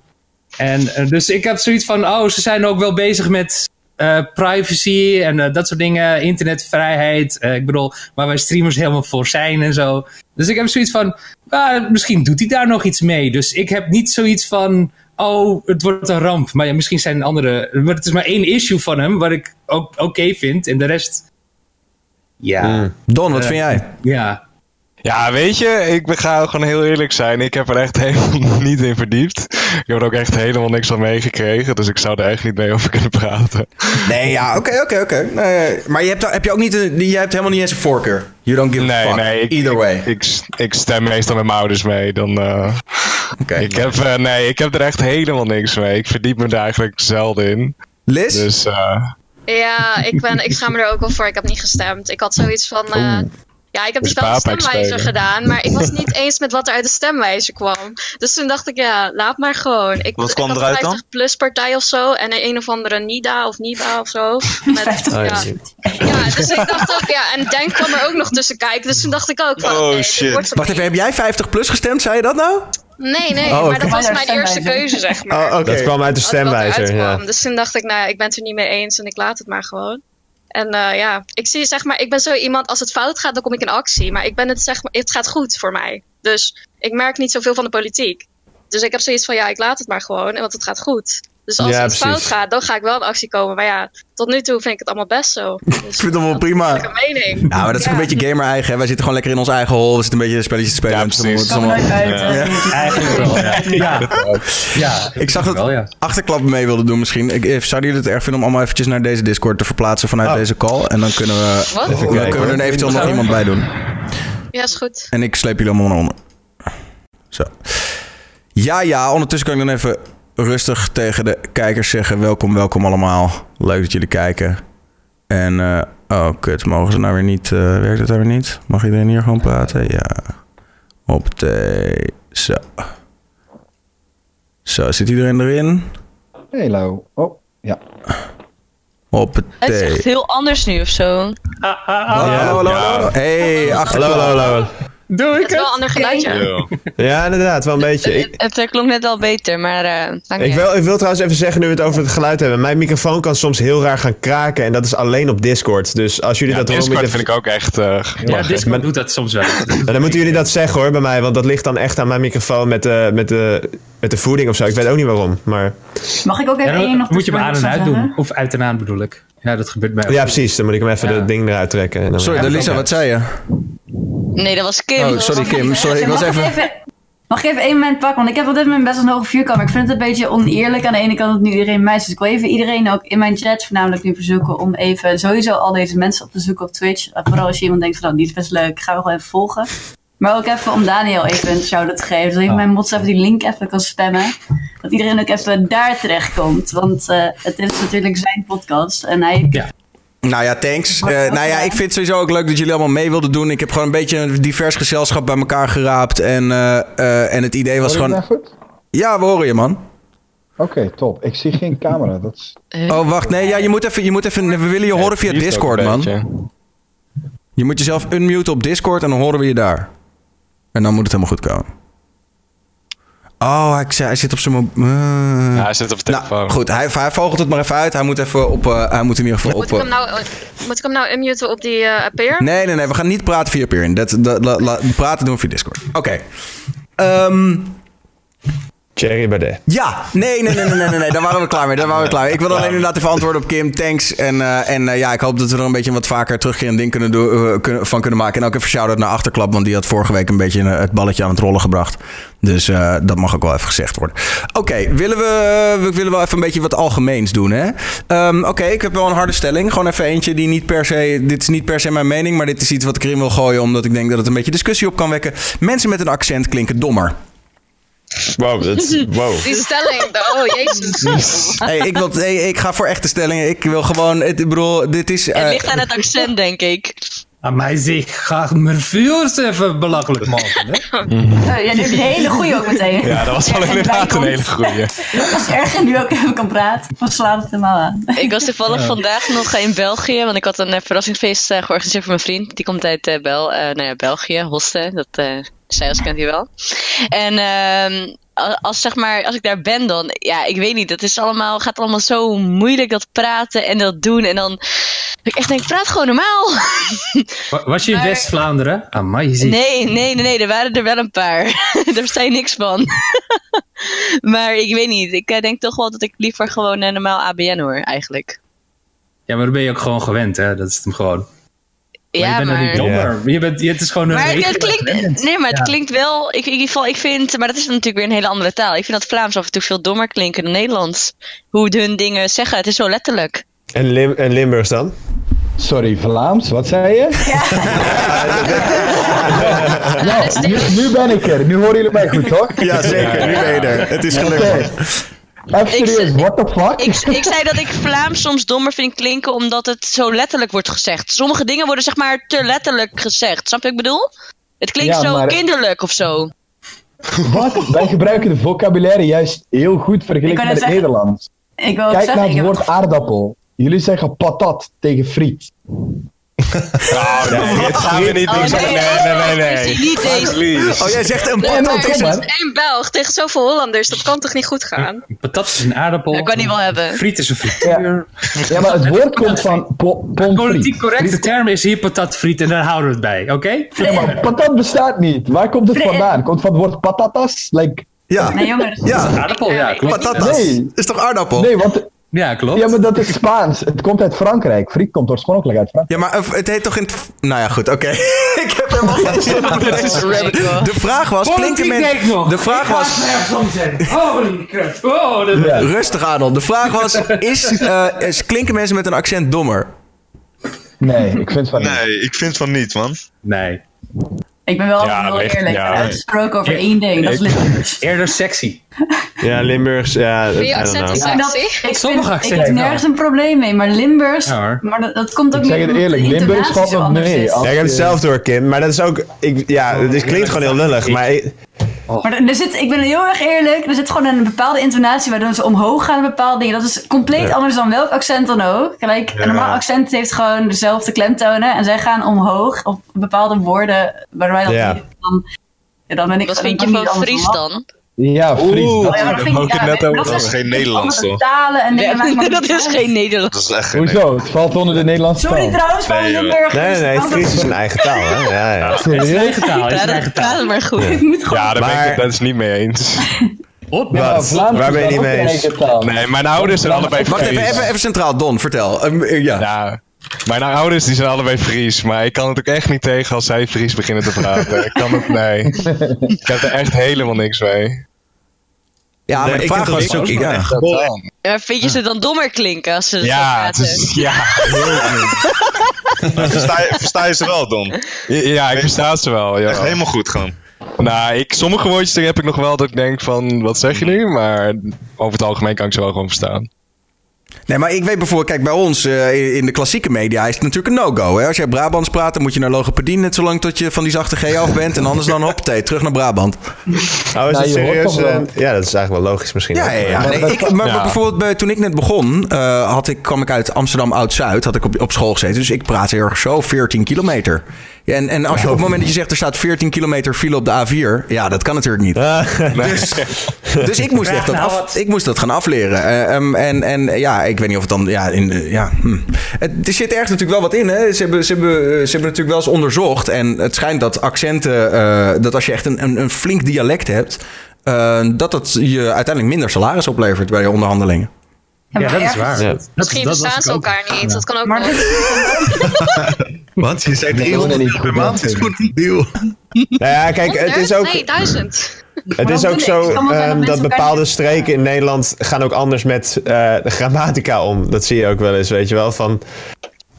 En uh, dus ik heb zoiets van, oh, ze zijn ook wel bezig met uh, privacy en uh, dat soort dingen, internetvrijheid. ik bedoel, waar wij streamers helemaal voor zijn en zo. Dus ik heb zoiets van, ah, misschien doet hij daar nog iets mee. Dus ik heb niet zoiets van, oh, het wordt een ramp. Maar ja, misschien zijn andere, maar het is maar één issue van hem, wat ik ook oké okay vind. En de rest, ja. Mm. Don, wat vind jij? Ja. Ja, weet je, ik ga gewoon heel eerlijk zijn. Ik heb er echt helemaal niet in verdiept. Ik heb er ook echt helemaal niks van meegekregen. Dus ik zou er echt niet mee over kunnen praten. Nee, ja, oké, oké, oké. Maar je hebt, heb je ook niet, je hebt helemaal niet eens een voorkeur. You don't give nee, a fuck. Nee, ik, Either way. Ik, ik, ik, stem meestal met mijn ouders mee. Dan, uh, okay, ik, heb, uh, nee, ik heb er echt helemaal niks mee. Ik verdiep me er eigenlijk zelden in. Liz? Dus, uh, ja, ik, ben, ik schaam me er ook wel voor. Ik heb niet gestemd. Ik had zoiets van... Ja, ik heb dus wel een stemwijzer gedaan, maar ik was niet eens met wat er uit de stemwijzer kwam. Dus toen dacht ik, ja, laat maar gewoon. Ik, wat kwam ik eruit 50 dan? plus partij of zo en een, een of andere Nida of Niba of zo. Met, 50 ja. ja, dus ik dacht ook, ja, en Denk kwam er ook nog tussen kijken. Dus toen dacht ik ook van, oh, nee, shit. Wacht even, heb jij 50 plus gestemd? Zei je dat nou? Nee, nee, Oh, maar dat was mijn eerste keuze, zeg maar. Oh, oké. Dat kwam uit de er stemwijzer. Ja. Dus toen dacht ik, nou ja, ik ben het er niet mee eens en ik laat het maar gewoon. En uh, ja, ik zie zeg maar, ik ben zo iemand, als het fout gaat, dan kom ik in actie. Maar ik ben het zeg maar, het gaat goed voor mij. Dus ik merk niet zoveel van de politiek. Dus ik heb zoiets van, ja, ik laat het maar gewoon, want het gaat goed. Dus als Ja, het fout gaat, dan ga ik wel in actie komen. Maar ja, tot nu toe vind ik het allemaal best zo. Dus Ik vind het wel prima. dat is een mening. Ja, maar dat is ook een beetje gamer eigen. hè. Wij zitten gewoon lekker in ons eigen hol. We zitten een beetje spelletjes te spelen. Ja, allemaal- precies. het is allemaal- eh, Eigenlijk wel, ja. ja. ja Ik zag dat wel, ja. achterklappen mee wilden doen misschien. Ik, eh, zouden jullie het erg vinden om allemaal eventjes naar deze Discord te verplaatsen vanuit Oh. deze call? En dan kunnen we, Wat? Dan kunnen we er eventueel nog iemand bij doen. Ja, is goed. En ik sleep jullie allemaal naar onder. Zo. Ja, ja. Ondertussen kan ik dan even rustig tegen de kijkers zeggen... welkom, welkom allemaal. Leuk dat jullie kijken. En, eh, oh kut, mogen ze nou weer niet... eh, werkt het daar weer niet? Mag iedereen hier gewoon praten? Ja. Op de... Zo. Zo, zit iedereen erin? Hallo. Oh, ja. Op Het is echt heel anders nu of zo. Hallo, hallo, hallo. Hey, achterklap. Hallo, hallo, hallo. Doe Het ik is wel een het? ander geluidje. Ja. Ja, inderdaad, wel een beetje. Ik, Het, het eh, klonk net wel beter, maar eh dank ik, wil, ik wil trouwens even zeggen, nu we het over het geluid hebben. Mijn microfoon kan soms heel raar gaan kraken. En dat is alleen op Discord. Dus als jullie ja, dat horen, Discord vind ik ook echt uh, Ja, Discord doet dat soms wel. Dan moeten jullie dat zeggen hoor bij mij. Want dat ligt dan echt aan mijn microfoon met de, met de, met de voeding of zo. Ik weet ook niet waarom. Maar Mag ik ook Ja, even één nog moet je hem aan en uit doen. Of uit en aan bedoel ik. Ja, dat gebeurt bij ja, precies. Dan moet ik hem even Ja. de ding eruit trekken. En dan Sorry, Lisa, wat zei je? Nee, dat was Kim. Oh, sorry Kim. Sorry, ik was Mag even... Mag ik even één moment pakken? Want ik heb op dit moment best wel een hoge vuurkamer. Ik vind het een beetje oneerlijk aan de ene kant dat nu iedereen mij is. Dus ik wil even iedereen ook in mijn chat voornamelijk nu verzoeken om even sowieso al deze mensen op te zoeken op Twitch. Vooral als je iemand denkt van, nou, die is best leuk, gaan we gewoon even volgen. Maar ook even om Daniel even een shout-out te geven. Dus even mijn mods even die link even kan spammen. Dat iedereen ook even daar terecht komt. Want eh, het is natuurlijk zijn podcast. En hij Ja. Nou ja, thanks. Eh, nou ja, ik vind het sowieso ook leuk dat jullie allemaal mee wilden doen. Ik heb gewoon een beetje een divers gezelschap bij elkaar geraapt. En, eh, eh, en het idee was gewoon... mij goed? Ja, we horen je, man. Oké, top. Ik zie geen camera. Dat is... Oh, wacht. Nee, ja, je moet even... Je moet even we willen je horen via Discord, een man. beetje. Je moet jezelf unmuten op Discord en dan horen we je daar. En dan moet het helemaal goed komen. Oh, hij, hij zit op zijn... Uh... Ja, hij zit op de nou, telefoon. Nou, goed, hij, hij vogelt het maar even uit. Hij moet even op... Uh, hij moet in ieder geval moet op... Ik hem nou, moet ik hem nou unmuten op die uh, Appear? Nee, nee, nee. We gaan niet praten via Appear. Dat, dat, praten doen we via Discord. Oké. Okay. Um, Thierry Baudet. Ja, nee, nee, nee, nee, nee, nee, daar waren we klaar mee. Daar waren we klaar mee. Ik wil alleen inderdaad even antwoorden op Kim. Thanks. En, uh, en uh, ja, ik hoop dat we er een beetje wat vaker terugkerend ding kunnen doen, uh, kunnen, van kunnen maken. En ook even shout-out naar Achterklap, want die had vorige week een beetje het balletje aan het rollen gebracht. Dus dat mag ook wel even gezegd worden. Oké, okay, willen we, we willen wel even een beetje wat algemeens doen, hè? Um, Oké, okay, ik heb wel een harde stelling. Gewoon even eentje die niet per se... Dit is niet per se mijn mening, maar dit is iets wat ik erin wil gooien... omdat ik denk dat het een beetje discussie op kan wekken. Mensen met een accent klinken dommer. Wow, dat wow. Die stelling, oh jezus. Hey, ik, wil, hey, ik ga voor echte stellingen. Ik wil gewoon, het, ik bedoel, dit is... Uh, het ligt aan het accent, denk ik. Aan mij zeg, ga mijn vuurs even belachelijk maken. Hè? Uh, ja, nu heb je een hele goeie ook meteen. Ja, dat was wel inderdaad een hele goeie. Als erg nu ook even kan praten, dan slaat het helemaal aan. Ik was toevallig ja. vandaag nog in België, want ik had een verrassingsfeest uh, georganiseerd voor mijn vriend. Die komt uit uh, Bel, nou ja, België, Hosten. Dat zij als kent hij wel. En uh, als, zeg maar, als ik daar ben dan, ja, ik weet niet, dat is allemaal, gaat allemaal zo moeilijk dat praten en dat doen. En dan, ik echt denk, praat gewoon normaal. Was je in West-Vlaanderen? Amai, nee, nee, nee, nee, er waren er wel een paar. daar zei niks van. maar ik weet niet, ik eh, denk toch wel dat ik liever gewoon een normaal ABN hoor, eigenlijk. Ja, maar dan ben je ook gewoon gewend, hè? Dat is hem gewoon ja, je bent maar... niet dommer. Je bent, het is gewoon een maar het klinkt, Nee, maar het klinkt wel... Ik, in ieder geval, ik vind... Maar dat is natuurlijk weer een hele andere taal. Ik vind dat Vlaams af en toe veel dommer klinken dan Nederlands. Hoe hun dingen zeggen. Het is zo letterlijk. En, Lim en Limburgs dan? Sorry, Vlaams, wat zei je? Ja. nou, nu, nu, ben ik er. Nu horen jullie mij goed, toch? Ja, zeker. Nu ben je er. Het is Even what the fuck? Ik, ik, zei dat ik Vlaams soms dommer vind klinken omdat het zo letterlijk wordt gezegd. Sommige dingen worden zeg maar te letterlijk gezegd. Snap je wat ik bedoel? Het klinkt zo kinderlijk of zo. Wat? Wij gebruiken de vocabulaire juist heel goed vergeleken met het Nederlands. Ik wil Kijk zeggen, naar het woord aardappel. Jullie zeggen patat tegen friet. Oh, nee, dit gaan we niet doen. Oh, nee, nee, nee, nee. nee. Oh, jij zegt een patat is één Belg tegen zoveel Hollanders. Dat kan toch niet goed gaan? Patat is een aardappel. Dat kan niet wel hebben. Friet is een frituur. Ja. ja, maar het woord komt van politiek correcte term is hier patatfriet en daar houden we het bij, oké? Maar patat bestaat niet. Waar komt het vandaan? Komt van het woord patatas? Like... Ja. Nee, jongens. Ja. aardappel, ja. Klopt. Patatas. Nee. Is toch aardappel? Nee, want ja, klopt. Ja, maar dat is Spaans. Het komt uit Frankrijk. Friet komt oorspronkelijk uit Frankrijk. Ja, maar het heet toch in... Nou ja, goed, oké. ik heb helemaal geen zin De vraag was... Klinken mensen... De vraag was... Holy crap. Oh, Rustig, Arnold. De vraag was... Is, uh, is, klinken mensen met een accent dommer? Nee, ik vind van niet. Nee, ik vind van niet, man. Nee. Ik ben wel ja, heel eerlijk. Ja, uitgesproken over één ding. Dat is Limburgs. Eerder sexy. Ja, Limburgs. Ja, Vind je accent is sexy? Ik, Sommige accenten. Ik heb nergens een probleem mee. Maar Limburgs. Ja, maar dat, dat, komt ook ik zeg het eerlijk. Limburgs valt nog mee. Ja, ik heb het zelf door, Kim. Maar dat is ook. Ik, ja, het klinkt gewoon heel lullig. Maar. Oh. Maar er zit, ik ben heel erg eerlijk, er zit gewoon een bepaalde intonatie waardoor ze omhoog gaan met bepaalde dingen. Dat is compleet anders dan welk accent dan ook. Kijk, een normaal accent heeft gewoon dezelfde klemtonen en zij gaan omhoog op bepaalde woorden waardoor wij dat ja. dan, ja, dan ben ik... Wat vind je van Fries dan? Ja, Fries. Oeh, ja, dat, ja, net dat, is geen Nederlands, toch? Talen en nee, dat is geen Nederlands. Dat is echt geen Hoezo? Het valt onder de Nederlandse taal. Sorry trouwens, van nee, Limburg. Nee, nee, nee, Fries is een eigen taal, hè? Ja, ja. Het is een eigen taal. Het is een eigen taal. maar goed. Ja, daar ben ik het niet mee eens. Op, ja, Waar ben je niet mee eens? Nee, mijn ouders zijn allebei Wacht even, even, even centraal. Don, vertel. Um, ja. ja. Mijn ouders die zijn allebei Fries, maar ik kan het ook echt niet tegen als zij Fries beginnen te praten. ik kan het, nee. Ik heb er echt helemaal niks mee. Ja, maar de vraag was ook... Ja. ja. vind je ze dan dommer klinken als ze ja, het is, ja, versta, je, versta je ze wel, Don? Ja, ik versta ze wel. Ja. Echt helemaal goed gewoon. Nou, ik, sommige woordjes heb ik nog wel dat ik denk van, wat zeg je nu? Maar over het algemeen kan ik ze wel gewoon verstaan. Nee, maar ik weet bijvoorbeeld, kijk, bij ons uh, in de klassieke media is het natuurlijk een no-go. Als jij Brabants praat, dan moet je naar logopedie net zolang tot je van die zachte G af bent. En anders dan hoppatee, terug naar Brabant. Oh, is nou, dat serieus? Uh, ja, dat is eigenlijk wel logisch misschien. Ja, ja, ja. Nee, ik, maar, ja. bijvoorbeeld bij, toen ik net begon, uh, had ik, kwam ik uit Amsterdam Oud-Zuid, had ik op, op school gezeten. Dus ik praat heel erg zo, 14 kilometer. Ja, en, en als je op het moment dat je zegt er staat 14 kilometer file op de A4, ja, dat kan natuurlijk niet. dus, dus ik moest echt dat, nou, af, ik moest dat gaan afleren. Uh, um, en, en ja, ik weet niet of het dan, ja, in, ja hm. het, er zit ergens natuurlijk wel wat in. Hè? Ze, hebben, ze, hebben, ze hebben natuurlijk wel eens onderzocht. En het schijnt dat accenten, uh, dat als je echt een, een, een flink dialect hebt, dat dat je uiteindelijk minder salaris oplevert bij je onderhandelingen. Ja, dat is waar. Ja. Misschien dat, bestaan ze elkaar niet. Dat kan ook maar Wat? Je zei 300 euro per maand is goed deal. Nou ja, kijk, het is ook... Nee, duizend. Het is ook zo um, dat bepaalde streken in Nederland gaan ook anders met uh, de grammatica om. Dat zie je ook wel eens, weet je wel. Van,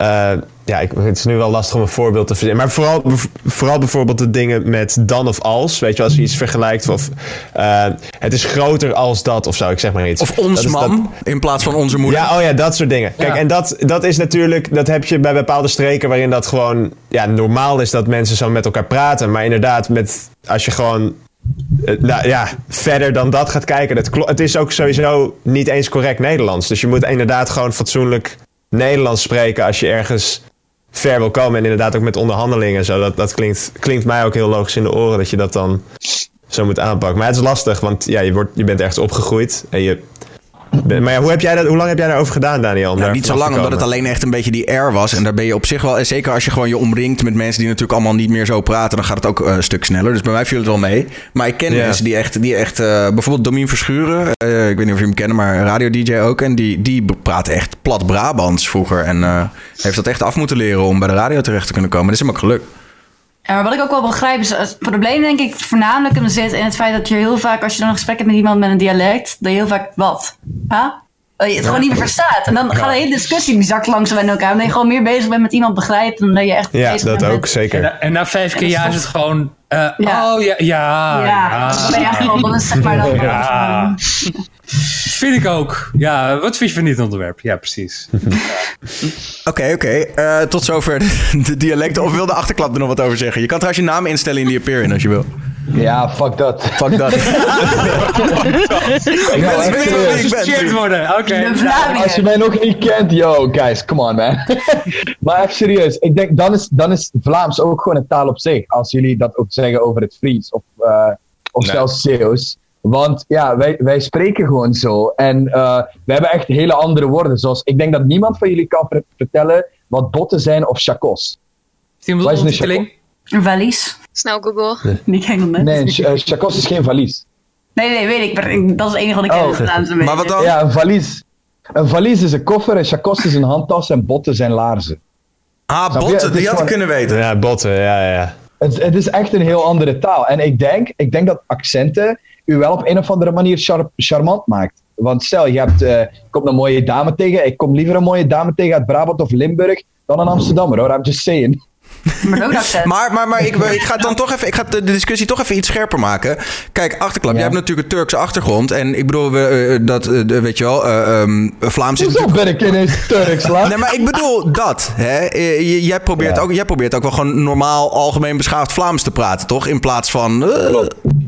uh, ja, ik, het is nu wel lastig om een voorbeeld te verzinnen. Maar vooral, vooral bijvoorbeeld de dingen met dan of als. Weet je, als je iets vergelijkt. Of uh, het is groter als dat of zo. Ik zeg maar iets. Of ons man in plaats van onze moeder. Ja, oh ja, dat soort dingen. Kijk, en dat, dat is natuurlijk. Dat heb je bij bepaalde streken waarin dat gewoon. Ja, normaal is dat mensen zo met elkaar praten. Maar inderdaad, met, als je gewoon nou ja, verder dan dat gaat kijken. Het, het is ook sowieso niet eens correct Nederlands. Dus je moet inderdaad gewoon fatsoenlijk Nederlands spreken als je ergens ver wil komen. En inderdaad ook met onderhandelingen. Zo. Dat, dat klinkt, klinkt mij ook heel logisch in de oren dat je dat dan zo moet aanpakken. Maar het is lastig, want ja, je, wordt, je bent ergens opgegroeid. En je maar ja, hoe, heb jij dat, hoe lang heb jij daarover gedaan, Daniel? Nou, niet zo lang, omdat het alleen echt een beetje die air was. En daar ben je op zich wel... Zeker als je gewoon je omringt met mensen die natuurlijk allemaal niet meer zo praten... dan gaat het ook eh, een stuk sneller. Dus bij mij viel het wel mee. Maar ik ken mensen die echt... Die echt uh, bijvoorbeeld Domien Verschuren. Uh, ik weet niet of je hem kennen, maar radio-dj ook. En die, die praat echt plat Brabants vroeger. En heeft dat echt af moeten leren om bij de radio terecht te kunnen komen. Dat is hem ook gelukt. Ja, maar wat ik ook wel begrijp is, het probleem denk ik voornamelijk in zit in het feit dat je heel vaak, als je dan een gesprek hebt met iemand met een dialect, dat je heel vaak wat? Huh? Dat je het gewoon niet meer verstaat. En dan gaat de hele discussie die zakt langzaam bij elkaar. Omdat je gewoon meer bezig bent met iemand begrijpen dan dat je echt ja, bezig dat bent ook, zeker. En, en na vijf keer ja is het gewoon... Uh, ja. Oh, ja, ja. Ja, dan ben je gewoon, dan zeg maar dan... Vind ik ook. Ja, wat vind je van dit onderwerp? Ja, precies. Oké, oké. Uh, tot zover de dialecten. Of wil de achterklap er nog wat over zeggen? Je kan trouwens je naam instellen in die appearance als je wil. Ja, fuck dat. Fuck dat. ik ben echt worden. Oké. Als je mij nog niet kent, yo, guys, come on, man. maar even serieus. Ik denk, dan is, dan is Vlaams ook gewoon een taal op zich. Als jullie dat ook zeggen over het Fries of, uh, of nee. zelfs Zeeuws. Want ja, wij, wij spreken gewoon zo. En uh, we hebben echt hele andere woorden. Zoals, ik denk dat niemand van jullie kan vertellen wat botten zijn of chacos. Wat is een chacos? Een valies. Snel Google. Nee. Ken net. Nee, een chacos is geen valies. Nee, nee, weet ik. Dat is het enige wat ik ken. Oh. Maar wat dan? Ja, een valies. Een valies is een koffer, een chacos is een handtas en botten zijn laarzen. Ah, botten, die had ik kunnen weten. Ja, botten, ja, ja. Het, het, is echt een heel andere taal. En ik denk, ik denk dat accenten u wel op een of andere manier char charmant maakt. Want stel, je hebt, uh, komt een mooie dame tegen. Ik kom liever een mooie dame tegen uit Brabant of Limburg dan een Amsterdammer hoor. I'm just saying. Maar, maar, maar ik, ik ga dan toch even, ik ga de discussie toch even iets scherper maken. Kijk, achterklap, ja. jij hebt natuurlijk een Turkse achtergrond. En ik bedoel, we, uh, dat, uh, weet je wel, uh, um, Vlaams is natuurlijk... ben ik ineens Turks, laat? Nee, maar ik bedoel dat. Hè? Jij, probeert ja. ook, jij probeert ook wel gewoon normaal, algemeen beschaafd Vlaams te praten, toch? In plaats van...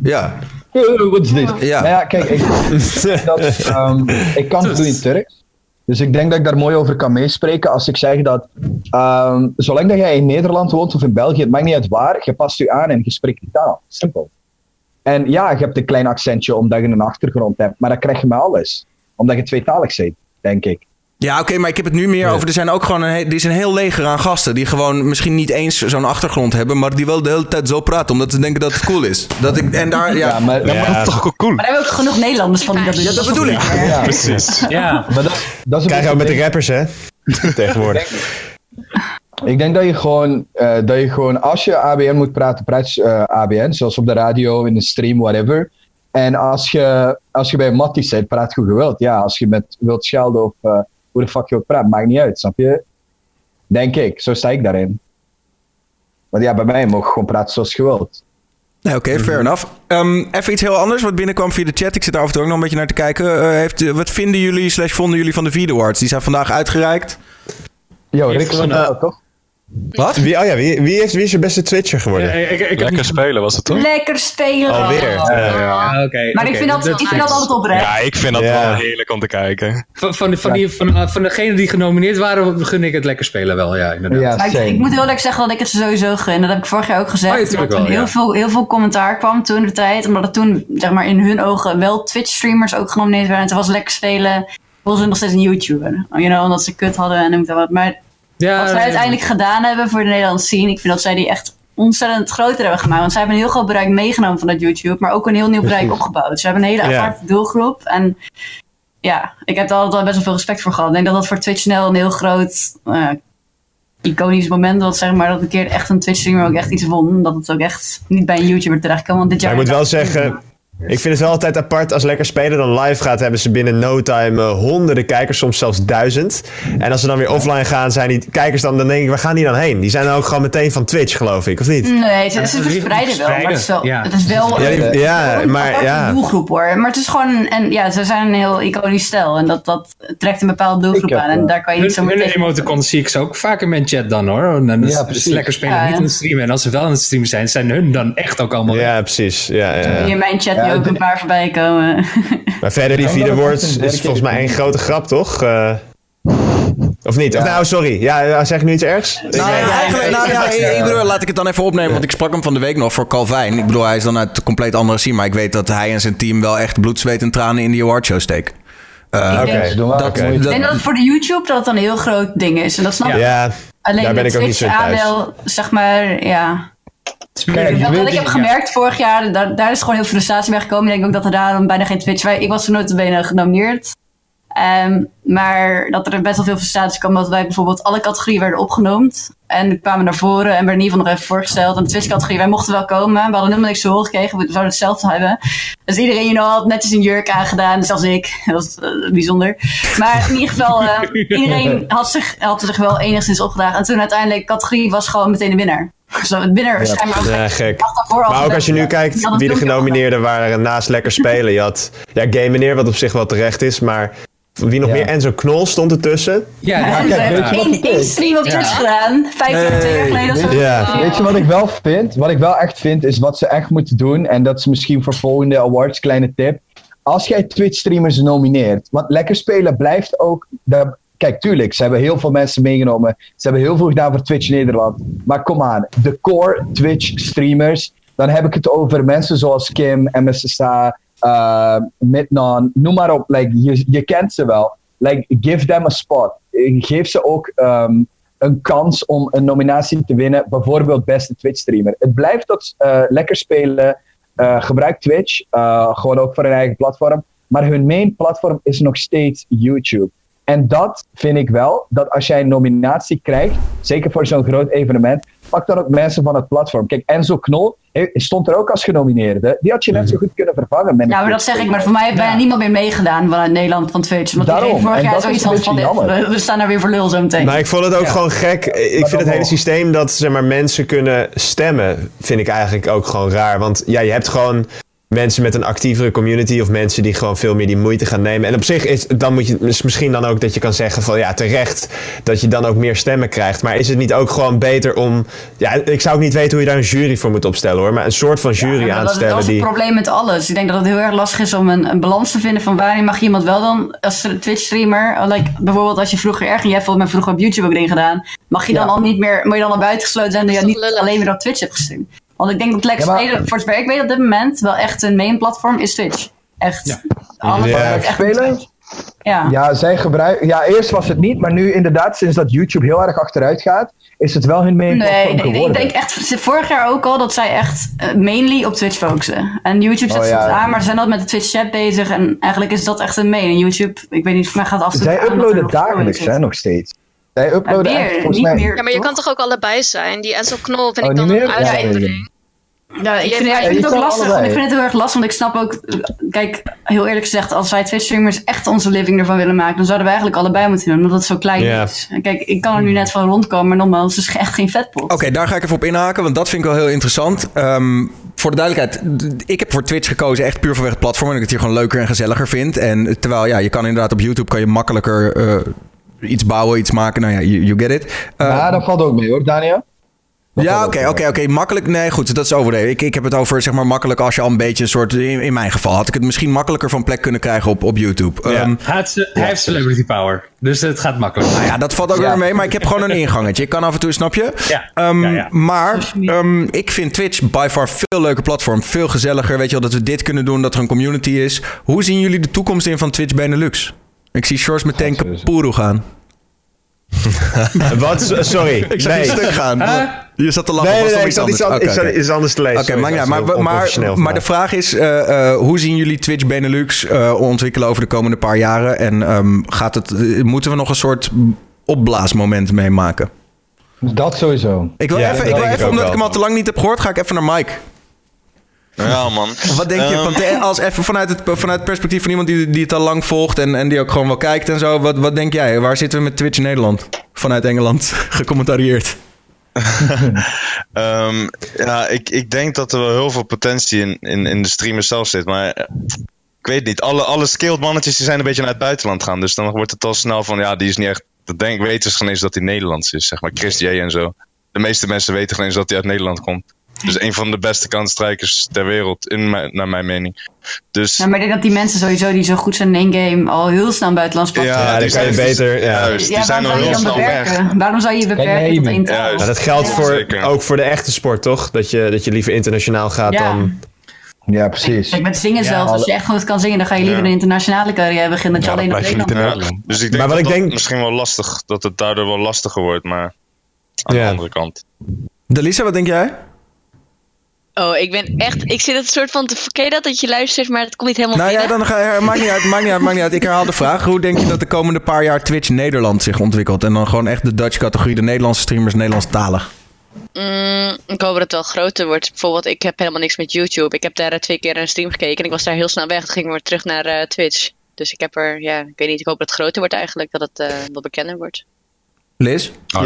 ja. Wat is dit? Ja. Ja, kijk, ik, dat, um, ik kan het doen in Turks. Dus ik denk dat ik daar mooi over kan meespreken als ik zeg dat um, zolang dat jij in Nederland woont of in België, het maakt niet uit waar, je past je aan en je spreekt die taal. Simpel. En ja, je hebt een klein accentje omdat je een achtergrond hebt, maar dat krijg je met alles. Omdat je tweetalig bent, denk ik. Ja, oké, maar ik heb het nu meer over. Er zijn ook gewoon een, er is een heel leger aan gasten die gewoon misschien niet eens zo'n achtergrond hebben, maar die wel de hele tijd zo praten, omdat ze denken dat het cool is. Dat ik, en daar, ja, ja maar ja. dat is toch cool. Maar daar hebben we ook genoeg Nederlanders van die dat Ja, dat bedoel ik. Ja, precies. Ja. Maar dat, dat is ook met de rappers, hè? Tegenwoordig. Ik denk dat je gewoon, uh, dat je gewoon als je ABN moet praten, praat je uh, ABN, zoals op de radio, in de stream, whatever. En als je, als je bij Mattie zit, praat je wilt. Ja, als je met wilt schelden of uh, hoe de fuck je ook praat, maakt niet uit, snap je? Denk ik, zo sta ik daarin. Want ja, bij mij mag je gewoon praten zoals je wilt. Nee, oké, fair mhm. enough. Um, even iets heel anders wat binnenkwam via de chat. Ik zit daar af en toe ook nog een beetje naar te kijken. Uh, heeft, wat vinden jullie, slash vonden jullie van de Video Awards? Die zijn vandaag uitgereikt. Jo, Rick van uh, toch? Wat? Wie, oh ja, wie, wie, heeft, wie is je beste Twitcher geworden? ik, ik, Lekker spelen was het toch? Lekker spelen. Alweer. Oh. Ja, okay, maar ik, vind dat, ik vind dat altijd oprecht. Ja, ik vind dat wel heerlijk om te kijken. Van, van, van, die, van, van degenen die genomineerd waren, gun ik het lekker spelen wel. Ja, inderdaad. Ik, ik, moet heel eerlijk zeggen dat ik het sowieso gun. Dat heb ik vorig jaar ook gezegd. Oh, dat er heel, veel, heel veel commentaar kwam toen de tijd. Omdat het toen, zeg maar, in hun ogen wel Twitch-streamers ook genomineerd werden. En het was lekker spelen. Volgens ze nog steeds een YouTuber. You know, omdat ze kut hadden en noem dat wat. Maar ja, wat zij uiteindelijk gedaan hebben voor de Nederlandse scene. Ik vind dat zij die echt ontzettend groter hebben gemaakt. Want zij hebben een heel groot bereik meegenomen van dat YouTube. Maar ook een heel nieuw bereik opgebouwd. Ze hebben een hele aparte doelgroep. En ja, ik heb er altijd wel best wel veel respect voor gehad. Ik denk dat dat voor Twitch snel een heel groot... Uh, iconisch moment was, zeg maar, dat een keer echt een Twitch-streamer ook echt iets won. Dat het ook echt niet bij een YouTuber terecht kan. Want dit jaar... ik moet wel zeggen, ik vind het wel altijd apart als lekker spelen dan live gaat, hebben ze binnen no time uh, honderden kijkers, soms zelfs duizend. En als ze dan weer offline gaan, zijn die kijkers dan, dan denk ik, waar gaan die dan heen? Die zijn dan ook gewoon meteen van Twitch, geloof ik, of niet? Nee, ze, ze verspreiden wel, maar het is wel, ja. het is wel ja, die, ja, maar, ja. doelgroep hoor. Maar het is gewoon, en ja, ze zijn een heel iconisch stijl en dat, dat trekt een bepaalde doelgroep aan en daar kan je niet zo meteen... Hun emoticons zie ik ze ook vaak in mijn chat dan hoor. En dan ja, is lekker spelen, niet in het streamen. En als ze wel in het streamen zijn, zijn hun dan echt ook allemaal... Ja, precies. Ja, ja, In mijn chat ook een paar voorbij komen. Maar verder, die vierde woord is volgens mij één grote grap, toch? Uh, of niet? Of nou, sorry. Ja, zeg ik nu iets ergs? Nou, ja, eigenlijk, nou, ja, ik bedoel, laat ik het dan even opnemen. Want ik sprak hem van de week nog voor Calvin. Ik bedoel, hij is dan uit een compleet andere scene. Maar ik weet dat hij en zijn team wel echt bloed, zweet en tranen in die awardshow steken. Uh, ik, denk, dat, okay. ik denk dat het voor de YouTube dat het een heel groot ding is. En dat snap ik. Ja, Alleen daar ben ik ook niet zo aandeel, zeg maar, ja Kijk, wat ik heb gemerkt vorig jaar, daar, daar is gewoon heel veel frustratie bij gekomen. Ik denk ook dat er daarom bijna geen Twitch... Ik was er nooit benen genomineerd. Um, maar dat er best wel veel frustratie kwam, omdat wij bijvoorbeeld alle categorieën werden opgenoemd. En we kwamen naar voren en werden in ieder geval nog even voorgesteld. En de Twitch-categorie, wij mochten wel komen. We hadden helemaal niks te horen gekregen, we zouden hetzelfde hebben. Dus iedereen you know, had netjes een jurk aangedaan, zelfs ik. Dat was uh, bijzonder. Maar in ieder geval, uh, iedereen had zich, had zich wel enigszins opgedragen. En toen uiteindelijk, categorie was gewoon meteen de winnaar. Zo, het winnaar ja, ja, gek. Maar ook als je nu kijkt wie de genomineerden waren naast lekker spelen. Je had ja, Game Meneer, wat op zich wel terecht is, maar wie nog meer? Enzo Knol stond ertussen. Ja, ja, ja Eén, één stream op Twitch gedaan. Vijftig jaar geleden. Ja. Weet je wat ik wel vind? Wat ik wel echt vind, is wat ze echt moeten doen. En dat is misschien voor volgende awards, kleine tip. Als jij Twitch-streamers nomineert. Want lekker spelen blijft ook. De, kijk, tuurlijk, ze hebben heel veel mensen meegenomen. Ze hebben heel veel gedaan voor Twitch Nederland. Maar kom aan, de core Twitch-streamers. Dan heb ik het over mensen zoals Kim, MSSA, uh, Midnon, noem maar op. Like, je, je kent ze wel. Like, give them a spot. Geef ze ook um, een kans om een nominatie te winnen. Bijvoorbeeld beste Twitch streamer. Het blijft tot uh, lekker spelen. Uh, gebruik Twitch. Gewoon ook voor hun eigen platform. Maar hun main platform is nog steeds YouTube. En dat vind ik wel, dat als jij een nominatie krijgt, zeker voor zo'n groot evenement, pak dan ook mensen van het platform. Kijk, Enzo Knol stond er ook als genomineerde. Die had je net zo goed kunnen vervangen. Ja, maar dat zeg ik. Maar voor mij heeft bijna niemand meer meegedaan vanuit Nederland van Twitch. Want Daarom. vorig jaar zoiets had van, we staan daar weer voor lul zo meteen. Maar ik vond het ook gewoon gek. Ik vind het hele systeem dat zeg maar, mensen kunnen stemmen, vind ik eigenlijk ook gewoon raar. Want ja, je hebt gewoon mensen met een actievere community of mensen die gewoon veel meer die moeite gaan nemen. En op zich is dan moet je is misschien dan ook dat je kan zeggen van ja, terecht dat je dan ook meer stemmen krijgt. Maar is het niet ook gewoon beter om. Ja, ik zou ook niet weten hoe je daar een jury voor moet opstellen hoor. Maar een soort van jury ja, aan te stellen. Dat is het probleem met alles. Ik denk dat het heel erg lastig is om een, een balans te vinden van waarin mag iemand wel dan als Twitch streamer. Like, bijvoorbeeld als je vroeger erg, jij hebt volgens mij vroeger op YouTube ook dingen gedaan. Mag je dan al niet meer, moet je dan al buitengesloten zijn dat je niet alleen meer op Twitch hebt gestreamd. Want ik denk dat Lex ja, voor zover ik weet op dit moment, wel echt een main platform is Twitch. Echt. Ja. Alles ja. echt spelen. Ja. ja, zij gebruiken. Ja, eerst was het niet, maar nu inderdaad, sinds dat YouTube heel erg achteruit gaat, is het wel hun main platform nee, geworden. Ik denk echt, vorig jaar ook al, dat zij echt uh, mainly op Twitch focussen. En YouTube zet oh, ja. aan, maar ze zijn al met de Twitch chat bezig en eigenlijk is dat echt een main. En YouTube, ik weet niet, voor mij gaat af en toe Zij uploaden dagelijks, hè, nog steeds. Zij uploaden niet mij... meer. Ja, maar je kan toch ook allebei zijn? Die Enzo Knol vind oh, ik dan een uitzondering. Ja, ik vind, ja, ik vind het ook lastig. Ik vind het heel erg lastig, want ik snap ook... Kijk, heel eerlijk gezegd, als wij twee streamers echt onze living ervan willen maken... dan zouden we eigenlijk allebei moeten doen, omdat het zo klein is. kijk, ik kan er nu net van rondkomen, maar nogmaals, het is echt geen vetpot. Oké, daar ga ik even op inhaken, want dat vind ik wel heel interessant. Um, voor de duidelijkheid, ik heb voor Twitch gekozen echt puur vanwege het platform. En ik het hier gewoon leuker en gezelliger vind. En terwijl, ja, je kan inderdaad op YouTube kan je makkelijker uh, iets bouwen, iets maken. Nou ja, you, you get it. Uh, ja, dat valt ook mee hoor, Daniel. Ja, oké, oké, oké. Makkelijk. Nee, goed, dat is overdreven. Ik, ik heb het over, zeg maar, makkelijk als je al een beetje een soort. In, in mijn geval had ik het misschien makkelijker van plek kunnen krijgen op, op YouTube. Ja. Um, hij, heeft celebrity power. Dus het gaat makkelijk. Nou ja, dat valt ook weer mee. Maar ik heb gewoon een ingangetje. Ik kan af en toe, snap je? Ja. Um, maar um, ik vind Twitch by far veel leuker platform. Veel gezelliger. Weet je wel, dat we dit kunnen doen. Dat er een community is. Hoe zien jullie de toekomst in van Twitch Benelux? Ik zie Shores meteen kapoeroe gaan. Wat? Sorry. Ik zag nee. je stuk gaan. Je zat te lachen. Nee, nee, nee ik zat iets, anders. Okay. iets anders te lezen. Oké, maar, ja, maar, maar, maar, de vraag is: uh, uh, hoe zien jullie Twitch Benelux uh, ontwikkelen over de komende paar jaren? En um, gaat het, moeten we nog een soort opblaasmoment meemaken? Dat sowieso. Ik wil ja, even, ik wil even omdat ik hem al te lang niet heb gehoord, ga ik even naar Mike. Ja, man. Wat denk je, um, van, als even vanuit het, vanuit het perspectief van iemand die, die het al lang volgt en, en die ook gewoon wel kijkt en zo. Wat, wat denk jij? Waar zitten we met Twitch in Nederland? Vanuit Engeland, gecommentarieerd. um, ja, ik, ik denk dat er wel heel veel potentie in, in, in de streamers zelf zit. Maar ik weet niet. Alle, alle skilled mannetjes die zijn een beetje naar het buitenland gaan. Dus dan wordt het al snel van, ja, die is niet echt... Dat denk, weten ze geen eens dat hij Nederlands is, zeg maar. Chris J en zo. De meeste mensen weten geen eens dat hij uit Nederland komt. Dus een van de beste kansstrijkers ter wereld, in mijn, naar mijn mening. Dus, ja, maar ik denk dat die mensen sowieso die zo goed zijn in één game al heel snel buitenlands. Ja, die zijn beter. Ja, juist, die zijn al heel snel weg. Waarom zou je beperken tot één taal? Ja, dat geldt voor, ook voor de echte sport, toch? Dat je, dat je liever internationaal gaat dan... Ja, precies. Kijk, met zingen zelf, als je echt goed kan zingen, dan ga je liever een internationale carrière beginnen dan dat je alleen op Nederland Dus ik denk maar wat dat ik denk... misschien wel lastig, dat het daardoor wel lastiger wordt, maar aan de andere kant. Delisa, wat denk jij? Oh, ik ben echt. Ik zit het soort van te. Ken dat dat je luistert, maar het komt niet helemaal. Nou ja, dan ga je. Maakt niet uit, maakt niet uit, maakt niet uit. Ik herhaal de vraag. Hoe denk je dat de komende paar jaar Twitch Nederland zich ontwikkelt? En dan gewoon echt de Dutch categorie, de Nederlandse streamers, Nederlandstalig. Mm, ik hoop dat het wel groter wordt. Bijvoorbeeld, ik heb helemaal niks met YouTube. Ik heb daar eh, twee keer een stream gekeken en ik was daar heel snel weg. Toen ging ik weer terug naar uh, Twitch. Dus ik heb er, ja, ik weet niet. Ik hoop dat het groter wordt eigenlijk, dat het uh, wat bekender wordt. Liz? Oh.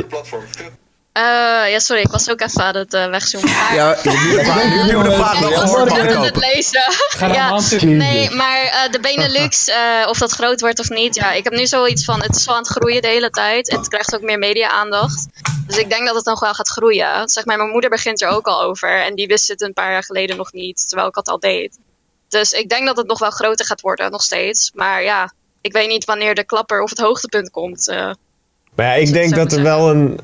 Uh, ja, sorry, ik was ook even aan het uh, wegzoomen. Ja, nu de wel gehoord het lezen. ja, nee, maar uh, de Benelux, of dat groot wordt of niet. Ja, ik heb nu zoiets van, het is wel aan het groeien de hele tijd. Het krijgt ook meer media-aandacht. Dus ik denk dat het nog wel gaat groeien. Zeg maar, mijn moeder begint er ook al over. En die wist het een paar jaar geleden nog niet, terwijl ik het al deed. Dus ik denk dat het nog wel groter gaat worden, nog steeds. Maar ja, ik weet niet wanneer de klapper of het hoogtepunt komt. maar ja, ik denk dat er wel een,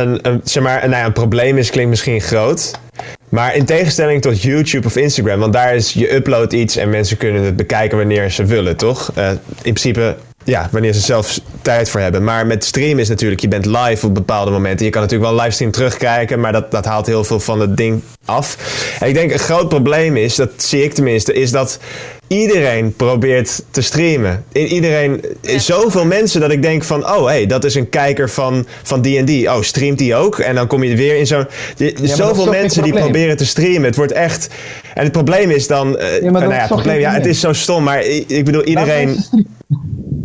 een, zeg maar, nou ja, een probleem is, klinkt misschien groot. Maar in tegenstelling tot YouTube of Instagram, want daar is je upload iets en mensen kunnen het bekijken wanneer ze willen, toch? Uh, in principe, ja, wanneer ze zelf tijd voor hebben. Maar met stream is natuurlijk, je bent live op bepaalde momenten. Je kan natuurlijk wel livestream terugkijken, maar dat, dat haalt heel veel van het ding af. En ik denk een groot probleem is, dat zie ik tenminste, is dat iedereen probeert te streamen. Iedereen, zoveel mensen dat ik denk van, oh hey, dat is een kijker van van D&D. Oh, streamt die ook? En dan kom je weer in zo'n... zoveel mensen die proberen te streamen. Het wordt echt... En het probleem is dan... Uh, ja, nou ja, het, probleem, ja, het is zo stom, maar ik, ik bedoel, iedereen...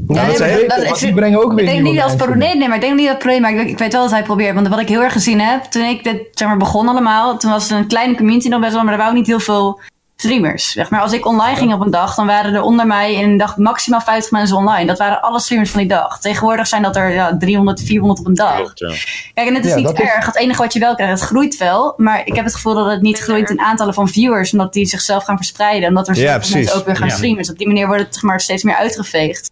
Ja, nee, dat, dat, ik, brengen ook weer ik denk niet als nee, nee, maar ik denk niet dat het probleem, maar ik, ik, weet wel dat hij probeert. Want wat ik heel erg gezien heb, toen ik dit zeg maar, begon allemaal, toen was het een kleine community nog best wel, maar er wou niet heel veel streamers. Zeg maar, als ik online ging op een dag, dan waren er onder mij in een dag maximaal 50 mensen online. Dat waren alle streamers van die dag. Tegenwoordig zijn dat er ja, 300, 400 op een dag. Kijk, en het is niet erg. Het enige wat je wel krijgt, het groeit wel. Maar ik heb het gevoel dat het niet groeit in aantallen van viewers, omdat die zichzelf gaan verspreiden. Omdat er zoveel mensen ook weer gaan streamen. Dus op die manier wordt het zeg maar, steeds meer uitgeveegd.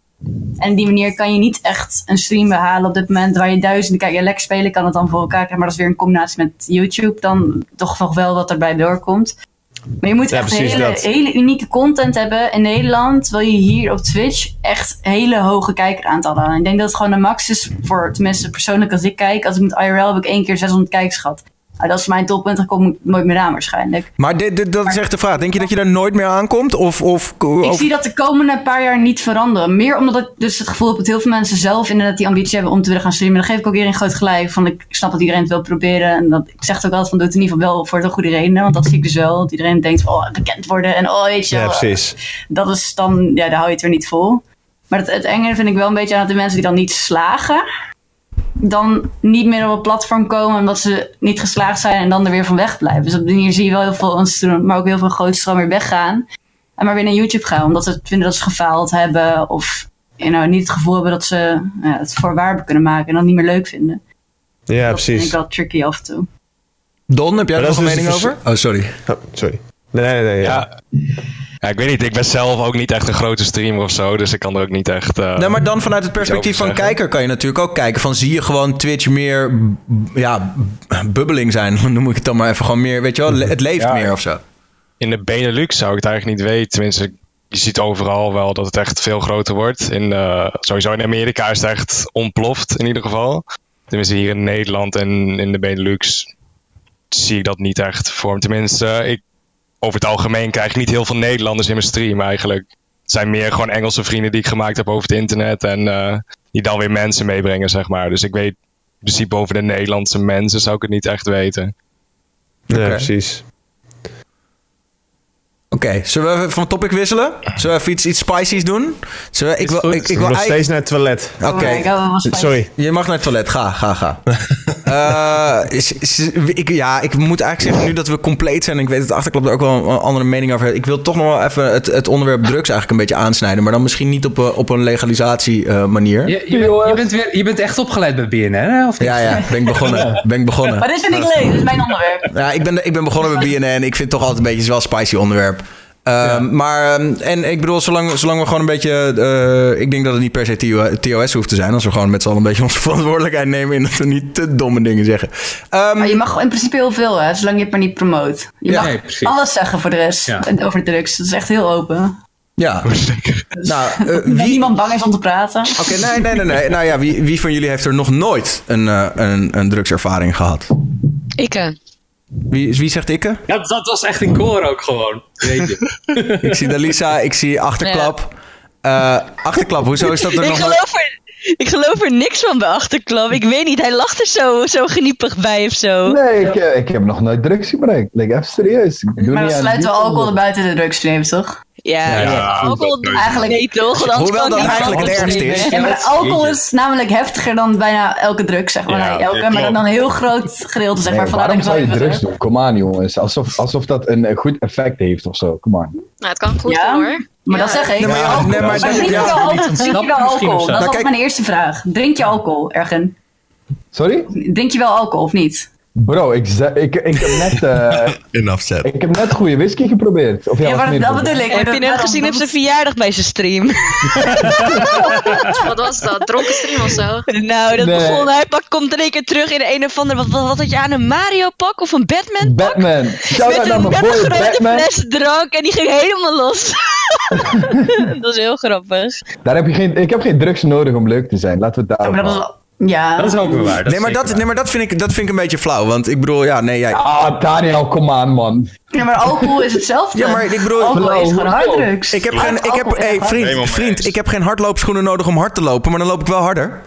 En op die manier kan je niet echt een stream behalen op dit moment waar je duizenden kijk, je lekker spelen kan het dan voor elkaar krijgen, maar dat is weer een combinatie met YouTube dan toch nog wel wat erbij doorkomt. Maar je moet echt hele, hele, unieke content hebben in Nederland. Wil je hier op Twitch echt hele hoge kijkeraantallen. En ik denk dat het gewoon een max is voor, tenminste persoonlijk als ik kijk. Als ik met IRL heb ik één keer 600 kijkers gehad. Nou, dat is mijn toppunt, dan kom ik nooit meer aan waarschijnlijk. Maar dit, dit, dat is echt de vraag. Denk je dat je daar nooit meer aankomt? Of, of, Ik zie dat de komende paar jaar niet veranderen. Meer omdat ik dus het gevoel heb dat heel veel mensen zelf inderdaad die ambitie hebben om te willen gaan streamen. Dan geef ik ook iedereen groot gelijk. Van, ik snap dat iedereen het wil proberen. En dat, ik zeg het ook altijd van doe het in ieder geval wel voor de goede redenen. Want dat zie ik dus wel. Dat iedereen denkt van oh, bekend worden en oh weet je. Ja, precies. Dat is dan, ja, daar hou je het er niet vol. Maar het, het enge vind ik wel een beetje aan dat de mensen die dan niet slagen dan niet meer op het platform komen omdat ze niet geslaagd zijn en dan er weer van weg blijven. Dus op die manier zie je wel heel veel instroom, maar ook heel veel grote stroom weer weggaan. En maar weer naar YouTube gaan, omdat ze vinden dat ze gefaald hebben of you know, niet het gevoel hebben dat ze ja, het voor waar kunnen maken en dan niet meer leuk vinden. Ja, dat precies. vind ik wel tricky af en toe. Don, heb jij er nog een dus mening over? Oh, sorry. Oh, sorry. Nee, nee, nee. Ja. ja. Ik weet niet. Ik ben zelf ook niet echt een grote streamer of zo. Dus ik kan er ook niet echt. Uh, nee, maar dan vanuit het perspectief van kijker kan je natuurlijk ook kijken. Van zie je gewoon Twitch meer. Ja, bubbeling zijn. Noem ik het dan maar even. Gewoon meer. Weet je wel, het leeft ja. meer of zo. In de Benelux zou ik het eigenlijk niet weten. Tenminste, je ziet overal wel dat het echt veel groter wordt. In, uh, sowieso in Amerika is het echt ontploft in ieder geval. Tenminste, hier in Nederland en in de Benelux zie ik dat niet echt vorm. Tenminste, ik, over het algemeen krijg ik niet heel veel Nederlanders in mijn stream eigenlijk. Het zijn meer gewoon Engelse vrienden die ik gemaakt heb over het internet. En uh, die dan weer mensen meebrengen, zeg maar. Dus ik weet in principe over de Nederlandse mensen zou ik het niet echt weten. Ja, okay. precies. Oké, okay, zullen we van topic wisselen? Zullen we even iets, iets spicy's doen? We, ik, wil, ik, ik wil nog steeds naar het toilet. Oké, okay. Oh sorry. Je mag naar het toilet, ga, ga, ga. uh, is, is, ik, ja, ik moet eigenlijk zeggen nu dat we compleet zijn. Ik weet dat de achterklap er ook wel een andere mening over heeft. Ik wil toch nog wel even het, het onderwerp drugs eigenlijk een beetje aansnijden. Maar dan misschien niet op, op een legalisatie uh, manier. Je, je, bent, je, bent weer, je bent echt opgeleid bij BNN, hè? Of niet? Ja, ja, ben ik begonnen. Ben ik begonnen. Maar dit vind ik leuk, dit is mijn onderwerp. Ja, ik ben, ik ben begonnen bij BNN. Ik vind het toch altijd een beetje wel een spicy onderwerp. Ja. Maar, en ik bedoel, zolang, zolang we gewoon een beetje. Uh, ik denk dat het niet per se TOS hoeft te zijn. Als we gewoon met z'n allen een beetje onze verantwoordelijkheid nemen. En dat we niet te domme dingen zeggen. Um, maar je mag in principe heel veel, hè, zolang je het maar niet promoot. Je ja, mag nee, alles zeggen voor de rest. Ja. Over drugs. Dat is echt heel open. Ja. Dus nou, uh, wie... niemand bang is om te praten. Oké, okay, nee, nee, nee, nee. Nou ja, wie, wie van jullie heeft er nog nooit een, uh, een, een drugservaring gehad? Ik. Wie, wie zegt ikke? Ja, dat was echt een koor ook gewoon. Weet je. ik zie Dalisa, ik zie achterklap. Ja. Uh, achterklap, hoezo is dat er ik nog... Geloof er, ik geloof er niks van bij achterklap. Ik weet niet, hij lacht er zo, zo geniepig bij of zo. Nee, ik, ik heb nog nooit drugs gebruikt. Like, even serieus. Ik maar dan sluiten we alcohol buiten de drugs nemen, toch? Ja, alcohol eigenlijk nee, toch? Hoewel dat eigenlijk het ergste is. Ja, maar alcohol is namelijk heftiger dan bijna elke drug, zeg maar. Ja, elke, maar dan een heel groot gedeelte, zeg maar. Nee, waarom zou je drugs doen? Kom aan, jongens. Alsof, alsof dat een goed effect heeft of zo. Kom aan. Nou, het kan goed ja, hoor. Maar dat zeg ik. Nee, maar, nee, maar, drink je wel alcohol? Dat was mijn eerste vraag. Drink je alcohol, Ergen? Sorry? Drink je wel alcohol of niet? Bro, ik, ik, ik heb net... Uh, afzet. Ik heb net goede whisky geprobeerd. Of ja, ja maar dat bedoel ik. Heb je hem gezien op zijn verjaardag bij zijn stream? wat was dat? Dronken stream of zo? Nou, dat nee. begon... Hij pak, komt er een keer terug in een of andere... Wat, wat, wat had je aan? Een Mario pak of een Batman pak? Batman. Shout met een, met een grote fles drank en die ging helemaal los. dat is heel grappig. Daar heb je geen, ik heb geen drugs nodig om leuk te zijn. Laten we het ja, ja. Dat is ook wel waar. Dat nee, maar dat, nee, maar dat vind, ik, dat vind ik een beetje flauw. Want ik bedoel, ja, nee, jij... Ah, Daniel, kom aan, man. Ja, maar alcohol is hetzelfde. Ja, maar ik bedoel... Alcohol is gewoon harddrugs. Ik heb geen... Ik heb, hey, vriend, vriend, ik heb geen hardloopschoenen nodig om hard te lopen. Maar dan loop ik wel harder.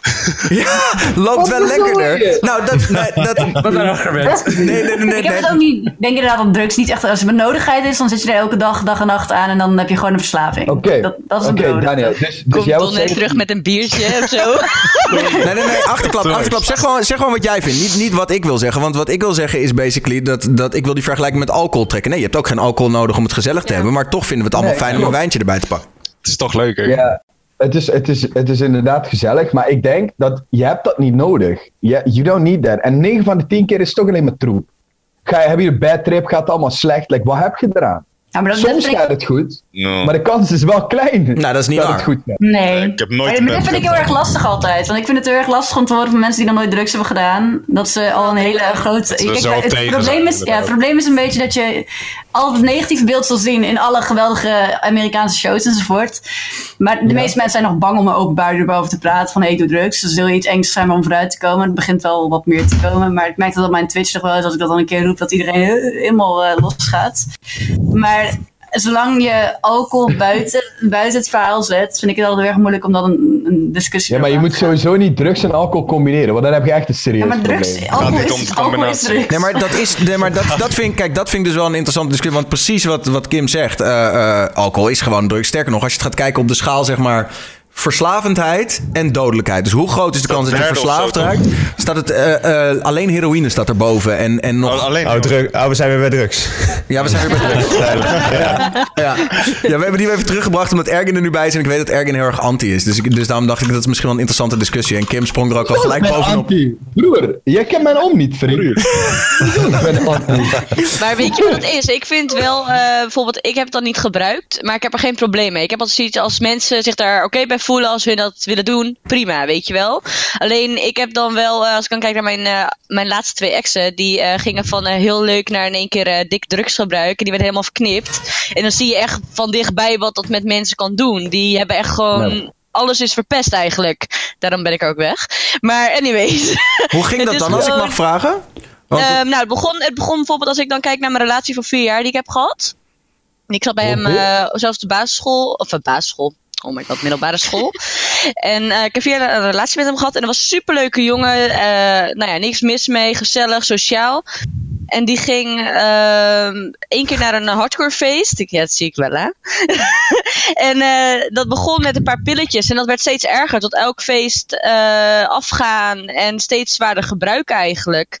ja, loopt wel lekkerder. Nou, dat... Nee, dat Wat een argument. Nee, nee, nee, nee. Ik heb het ook niet... Denk inderdaad dat drugs niet echt... Als het benodigdheid is, dan zit je er elke dag, dag en nacht aan. En dan heb je gewoon een verslaving. Oké. Okay. Dat, dat is Oké, okay, Daniel. Dus, dus Komt jij terug met een biertje of zo? nee, nee, nee. Achterklap, achterklap. Zeg gewoon, zeg gewoon wat jij vindt. Niet, niet wat ik wil zeggen. Want wat ik wil zeggen is basically dat, dat ik wil die vergelijking met alcohol trekken. Nee, je hebt ook geen alcohol nodig om het gezellig te ja. hebben. Maar toch vinden we het allemaal nee, fijn om een wijntje erbij te pakken. Het is toch leuker. Ja. Het is, het, is, het is inderdaad gezellig, maar ik denk dat je hebt dat niet nodig. You, don't need that. En 9 van de 10 keer is toch alleen maar troep. Ga je, heb je een bad trip, gaat het allemaal slecht. Wat heb je eraan? Ja, maar dat Soms gaat het goed, no. maar de kans is wel klein. Nou, dat is niet dat waar. Het goed gaat. Nee. Ik heb nooit maar dat vind ik heel erg lastig altijd. Want ik vind het heel erg lastig om te horen van mensen die nog nooit drugs hebben gedaan. Dat ze al een hele grote... Kijk, het, probleem is, ja, het probleem is een beetje dat je al het negatieve beeld zal zien in alle geweldige Amerikaanse shows enzovoort. Maar de ja. meeste mensen zijn nog bang om er openbaar erover te praten. Van hey, doe drugs. Dus heel iets engs zijn om vooruit te komen. Het begint wel wat meer te komen. Maar ik merk dat op mijn Twitch nog wel eens als ik dat dan een keer roep. Dat iedereen helemaal uh, losgaat. Maar zolang je alcohol buiten, buiten het verhaal zet, vind ik het altijd erg moeilijk om dan een, een discussie Ja, maar je moet sowieso niet drugs en alcohol combineren, want dan heb je echt een serieus ja, maar drugs, probleem. Alcohol is, alcohol is drugs. Nee, maar dat is, nee, maar dat, dat vind, kijk, dat vind ik dus wel een interessante discussie, want precies wat, wat Kim zegt, uh, uh, alcohol is gewoon drugs. Sterker nog, als je het gaat kijken op de schaal, zeg maar verslavendheid en dodelijkheid. Dus hoe groot is de kans dat je verslaafd raakt? Staat het, uh, uh, alleen heroïne staat erboven en, en nog... Oh, alleen oh, druk, oh, we zijn weer bij drugs. Ja, we zijn weer bij drugs. ja. Ja. ja, we hebben die even teruggebracht omdat Ergin er nu bij is. En ik weet dat Ergin heel erg anti is. Dus, ik, dus daarom dacht ik dat is misschien wel een interessante discussie. En Kim sprong er ook al gelijk bovenop. Anti. Broer, jij kent mijn om niet, vriend. maar weet je wat het is? Ik vind wel, uh, bijvoorbeeld, ik heb het dan niet gebruikt. Maar ik heb er geen probleem mee. Ik heb altijd zoiets als mensen zich daar oké bij voelen als hun dat willen doen, prima, weet je wel. Alleen ik heb dan wel, eh, als ik dan kijk naar mijn, uh, mijn laatste twee exen, die uh, gingen van heel leuk naar in één keer dik drugsgebruik. En die werden helemaal verknipt. En dan zie je echt van dichtbij wat dat met mensen kan doen. Die hebben echt gewoon. Alles is verpest eigenlijk. Daarom ben ik ook weg. Maar anyways. Hoe ging dat dan, als ik mag vragen? Want... Uh, nou, het begon, het begon bijvoorbeeld als ik dan kijk naar mijn relatie van vier jaar die ik heb gehad. Ik zat bij hem uh, zelfs de basisschool, of de basisschool, oh my god, middelbare school. en uh, ik heb vier jaar een relatie met hem gehad. En dat was een superleuke jongen. Uh, nou ja, niks mis mee. Gezellig, sociaal. En die ging uh, één keer naar een hardcore feest. Ja, dat zie ik wel, hè. en uh, dat begon met een paar pilletjes. En dat werd steeds erger. Tot elk feest uh, afgaan. En steeds zwaarder gebruiken eigenlijk.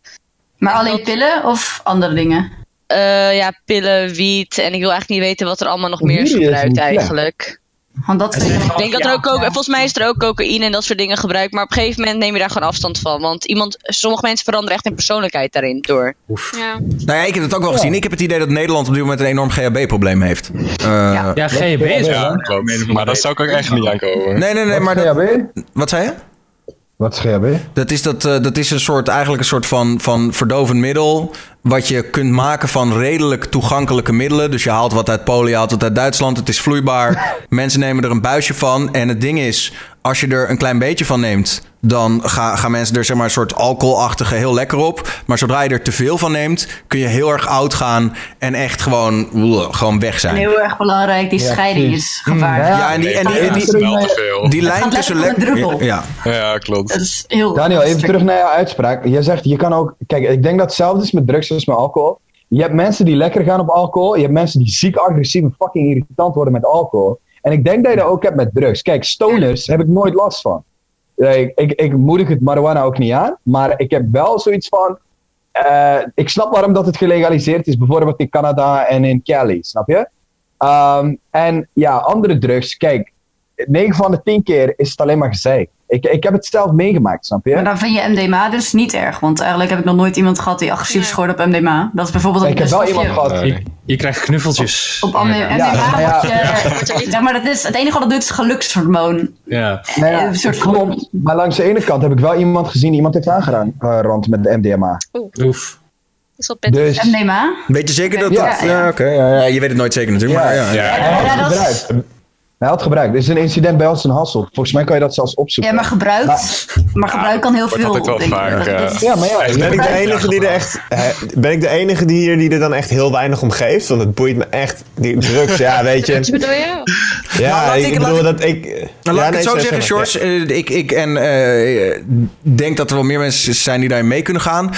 Maar alleen pillen of andere dingen? Uh, ja, pillen, wiet. En ik wil eigenlijk niet weten wat er allemaal nog meer is gebruikt eigenlijk. Want dat ik denk dat er ook, ook, volgens mij is er ook cocaïne en dat soort dingen gebruikt. Maar op een gegeven moment neem je daar gewoon afstand van. Want iemand, sommige mensen veranderen echt in persoonlijkheid daarin door. Oef. Ja. Nou ja, ik heb het ook wel gezien. Ik heb het idee dat Nederland op dit moment een enorm GHB-probleem heeft. Uh, ja. ja, GHB is wel. maar dat zou ik ook echt niet aankomen. Nee, nee, nee. maar GHB? wat zei je? Wat is GHB? Dat is, dat, uh, dat is een soort, eigenlijk een soort van, van verdovend middel. Wat je kunt maken van redelijk toegankelijke middelen. Dus je haalt wat uit Polen, je haalt wat uit Duitsland. Het is vloeibaar. Mensen nemen er een buisje van. En het ding is, als je er een klein beetje van neemt, dan gaan, gaan mensen er zeg maar een soort alcoholachtige heel lekker op. Maar zodra je er te veel van neemt, kun je heel erg oud gaan en echt gewoon, gewoon weg zijn. En heel erg belangrijk, die scheiding is gevaarlijk. Ja, en die, en die, en die, die, die lijn tussen lekker. Ja. ja, klopt. Dat is heel Daniel, even terug naar jouw uitspraak. Je zegt, je kan ook, kijk, ik denk dat hetzelfde is met drugs als met alcohol. Je hebt mensen die lekker gaan op alcohol. Je hebt mensen die ziek agressief en fucking irritant worden met alcohol. En ik denk dat je dat ook hebt met drugs. Kijk, stoners heb ik nooit last van. Ik, ik, ik moedig het marijuana ook niet aan. Maar ik heb wel zoiets van. Uh, ik snap waarom dat het gelegaliseerd is, bijvoorbeeld in Canada en in Cali, snap je? Um, en ja, andere drugs, kijk, 9 van de 10 keer is het alleen maar gezeik. Ik, ik heb het zelf meegemaakt, snap je? Maar dan vind je MDMA dus niet erg. Want eigenlijk heb ik nog nooit iemand gehad die agressief is geworden op MDMA. Dat is bijvoorbeeld Ik heb wel iemand gehad. Je, je, krijgt knuffeltjes. Op MDMA ja, ja, je, ja, maar dat is, het enige wat het doet is gelukshormoon. Ja. Nou ja, een soort klopt. Maar langs de ene kant heb ik wel iemand gezien, iemand heeft aangerand met de MDMA. Oef. Dus, MDMA? Weet je zeker dat dat... Ja, oké. ja, je weet het nooit zeker natuurlijk. Maar, ja. Ja. Ja, dat is... Hij had gebruikt. Er is een incident bij ons in Hasselt. Volgens mij kan je dat zelfs opzoeken. Ja, maar gebruik, maar, gebruik kan heel veel. Wel vaak, ja. maar ja, ben ik de enige die er echt. Ben ik de enige die hier die er dan echt heel weinig om geeft? Want het boeit me echt. Die drugs, ja, weet je. Wat bedoel je? Ja, nou, ik, ik bedoel dat ik. Nou, laat ik het zo zeggen, George. Uh, ik, ik en, uh, denk dat er wel meer mensen zijn die daarin mee kunnen gaan.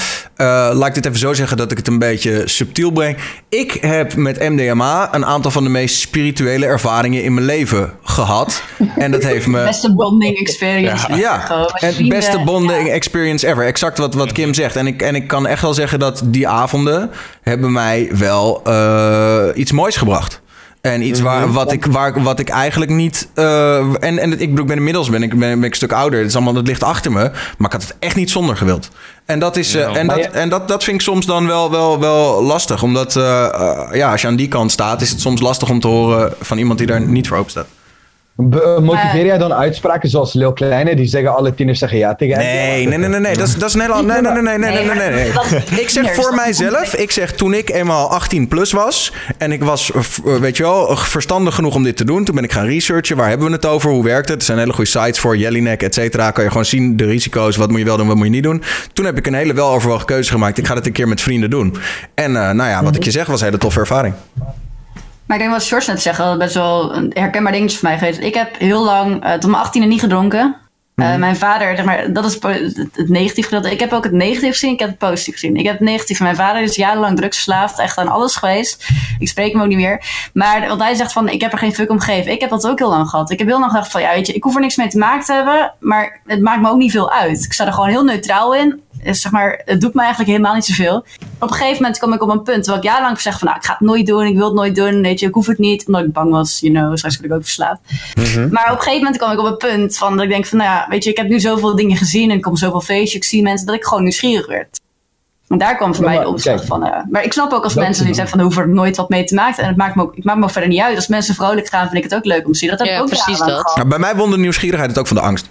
Uh, laat ik dit even zo zeggen dat ik het een beetje subtiel breng. Ik heb met MDMA een aantal van de meest spirituele ervaringen in mijn leven gehad. En dat heeft me. Beste bonding experience. Ja, het beste bonding experience ever. Exact wat, wat Kim zegt. En ik, en ik kan echt wel zeggen dat die avonden hebben mij wel uh, iets moois gebracht. En iets waar, mhm. wat, ik, waar, wat ik eigenlijk niet. Uh, en, en ik, ik ben inmiddels ben ik, ben, ben ik een stuk ouder. Het is allemaal, dat ligt achter me. Maar ik had het echt niet zonder gewild. En dat, is, uh, en dat, en dat, dat vind ik soms dan wel, wel, wel lastig. Omdat uh, ja, als je aan die kant staat, is het soms lastig om te horen van iemand die daar niet voor open staat. Eh, motiveer jij dan uitspraken zoals Lil Kleine, die zeggen alle tieners zeggen ja tegen Nee, nee, nee, nee, nee. Dat is, dat is een hele nee, nee, nee, nee, nee, nee, nee, nee. Ik zeg voor mijzelf, ik zeg toen ik eenmaal 18 plus was en ik was, weet je wel, verstandig genoeg om dit te doen. Toen ben ik gaan researchen, waar hebben we het over, hoe werkt het? Er zijn hele goede sites voor, Jellyneck, et cetera. Kan je gewoon zien de risico's, wat moet je wel doen, wat moet je niet doen. Toen heb ik een hele weloverwogen keuze gemaakt. Ik ga dit een keer met vrienden doen. En uh, nou ja, wat ik je zeg, was een hele toffe ervaring. Maar ik denk wat George net zegt, dat best wel een herkenbaar dingetje voor mij geweest. Ik heb heel lang, uh, tot mijn 18e niet gedronken. Mhm. mijn vader, zeg maar, dat is het, het negatief gedeelte. Ik heb ook het negatief gezien, ik heb het positief gezien. Ik heb het negatief. Mijn vader is jarenlang drugsverslaafd, echt aan alles geweest. Ik spreek hem ook niet meer. Maar want hij zegt van, ik heb er geen fuck om gegeven. Ik heb dat ook heel lang gehad. Ik heb heel lang gedacht van, ja weet je, ik hoef er niks mee te maken te hebben. Maar het maakt me ook niet veel uit. Ik sta er gewoon heel neutraal in. Eh, zeg maar, het doet me eigenlijk helemaal niet zoveel. Op een gegeven moment kom ik op een punt waar ik jarenlang zeg van, nou, ik ga het nooit doen, ik wil het nooit doen, weet je, ik hoef het niet, omdat ik bang was, you know, straks word ik ook verslaafd. Mhm. Maar op een gegeven moment kom ik op een punt van, dat ik denk van, nou ja, weet je, ik heb nu zoveel dingen gezien en ik kom zoveel feestjes, ik zie mensen, dat ik gewoon nieuwsgierig werd. En daar kwam voor mij de omslag van. Uh, maar ik snap ook als mensen die zeggen van, hoeven er nooit wat mee te maken. En het maakt me ook, ik maak me ook verder niet uit. Als mensen vrolijk gaan, vind ik het ook leuk om te zien. Dat heb ik ook precies dat. bij mij won de nieuwsgierigheid het ook van de angst.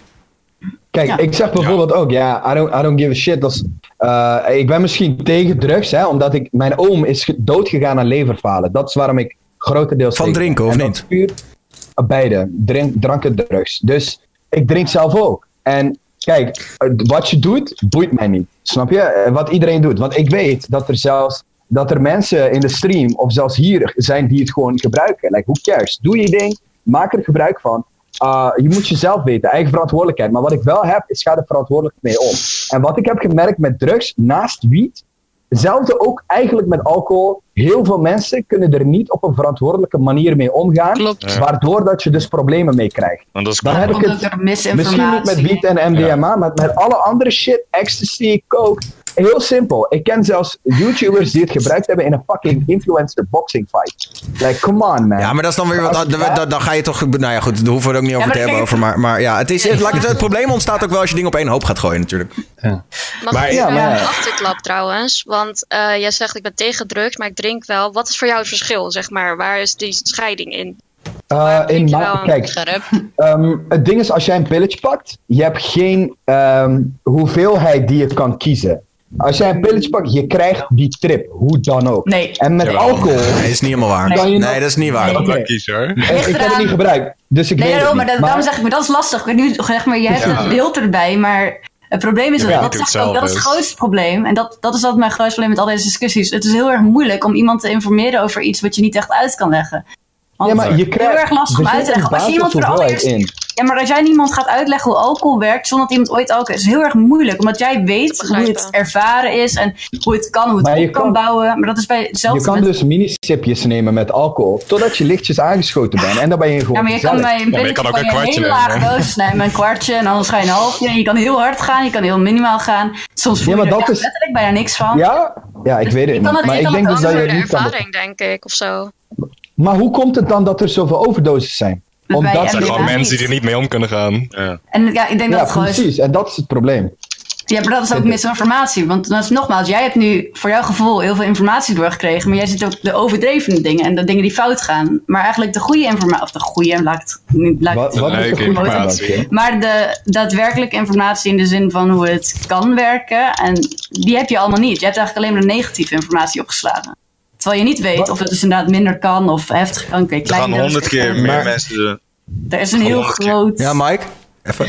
Kijk, ik zeg bijvoorbeeld ook, ja, I, don't, I don't give a shit. Dat uh, ik ben misschien tegen drugs, hè, omdat ik, mijn oom is doodgegaan aan leverfalen. Dat is waarom ik grotendeels... Van drinken of niet? Puur, uh, beide, drink, drank en drugs. Dus ik drink zelf ook. En kijk, wat je doet, boeit mij niet. Snap je? Uh, wat iedereen doet. Want ik weet dat er zelfs dat er mensen in de stream, of zelfs hier, zijn die het gewoon gebruiken. Like, who cares? Doe je ding, maak er gebruik van. Uh, je moet jezelf weten, eigen verantwoordelijkheid. Maar wat ik wel heb, is ga er verantwoordelijk mee om. En wat ik heb gemerkt met drugs, naast wiet, hetzelfde ook eigenlijk met alcohol. Heel veel mensen kunnen er niet op een verantwoordelijke manier mee omgaan. Klopt. Waardoor dat je dus problemen mee krijgt. Dan heb ik het misschien niet met wiet en MDMA, maar met alle andere shit, ecstasy, coke Heel simpel. Ik ken zelfs YouTubers die het gebruikt hebben in een fucking influencer boxing fight. Like, come on, man. Ja, maar dat is dan weer wat. Dan, dan, ga je toch. Nou ja, goed, daar hoeven we het ook niet over te hebben. Over, maar, maar ja, het, is, het, het, het, probleem ontstaat ook wel als je dingen op één hoop gaat gooien, natuurlijk. Ja. Mag maar, ik ja, maar, een achterklap trouwens? Want uh, jij zegt ik ben tegen drugs, maar ik drink wel. Wat is voor jou het verschil, zeg maar? Waar is die scheiding in? Uh, in kijk, um, het ding is, als jij een pilletje pakt, je hebt geen um, hoeveelheid die je kan kiezen. Als jij een pilletje pakt, je krijgt die trip. Hoe dan ook. Nee. En met alcohol... Nee, dat is niet helemaal waar. Nee, nee dat is niet waar. Nee, okay. kiezen hoor. Ik, ik heb het niet gebruikt. Dus ik nee, weet maar, maar, daarom zeg ik, maar dat is lastig. Nu zeg maar, je hebt ja. het beeld erbij, maar het probleem is, dat, dat, ook, dat is het grootste probleem. En dat, dat is altijd mijn grootste probleem met al deze discussies. Het is heel erg moeilijk om iemand te informeren over iets wat je niet echt uit kan leggen. Want ja, maar je krijgt, heel erg lastig om uit te leggen. Als je iemand voor allereerst, in. Ja, maar als jij niemand gaat uitleggen hoe alcohol werkt zonder dat iemand ooit alcohol is, heel erg moeilijk. Omdat jij weet hoe het ervaren is en hoe het kan, hoe het op kan, bouwen. Maar dat is bij hetzelfde. Je kan dus mini-sipjes nemen met alcohol totdat je lichtjes aangeschoten bent. En dan ben je gewoon. Ja, maar je kan bij een ja, kan ook een, kwartje hele lage dosis nemen, een kwartje en anders ga je een halfje. Je kan heel hard gaan, je kan heel minimaal gaan. Soms voel je er letterlijk bijna niks van. Ja, ja ik dus weet het. Maar ik denk dus dat je niet kan. ervaring, denk ik, of zo. Maar hoe komt het dan dat er zoveel overdoses zijn? Omdat er zijn gewoon mensen die er niet mee om kunnen gaan. Ja. En ja, ik denk dat ja, precies. En dat is het probleem. Ja, maar dat is ook misinformatie. Want dat is, nogmaals, jij hebt nu voor jouw gevoel heel veel informatie doorgekregen. Maar jij ziet ook de overdreven dingen en de dingen die fout gaan. Maar eigenlijk de goede informatie, of de goede, laat ik laat wat, wat is de goede informatie? Maar de daadwerkelijke informatie in de zin van hoe het kan werken. En die heb je allemaal niet. Je hebt eigenlijk alleen maar de negatieve informatie opgeslagen. Terwijl je niet weet of het dus inderdaad minder kan of heftig kan. Okay, er gaan honderd keer meer mensen... Er is een heel groot... Ja, Mike? Even.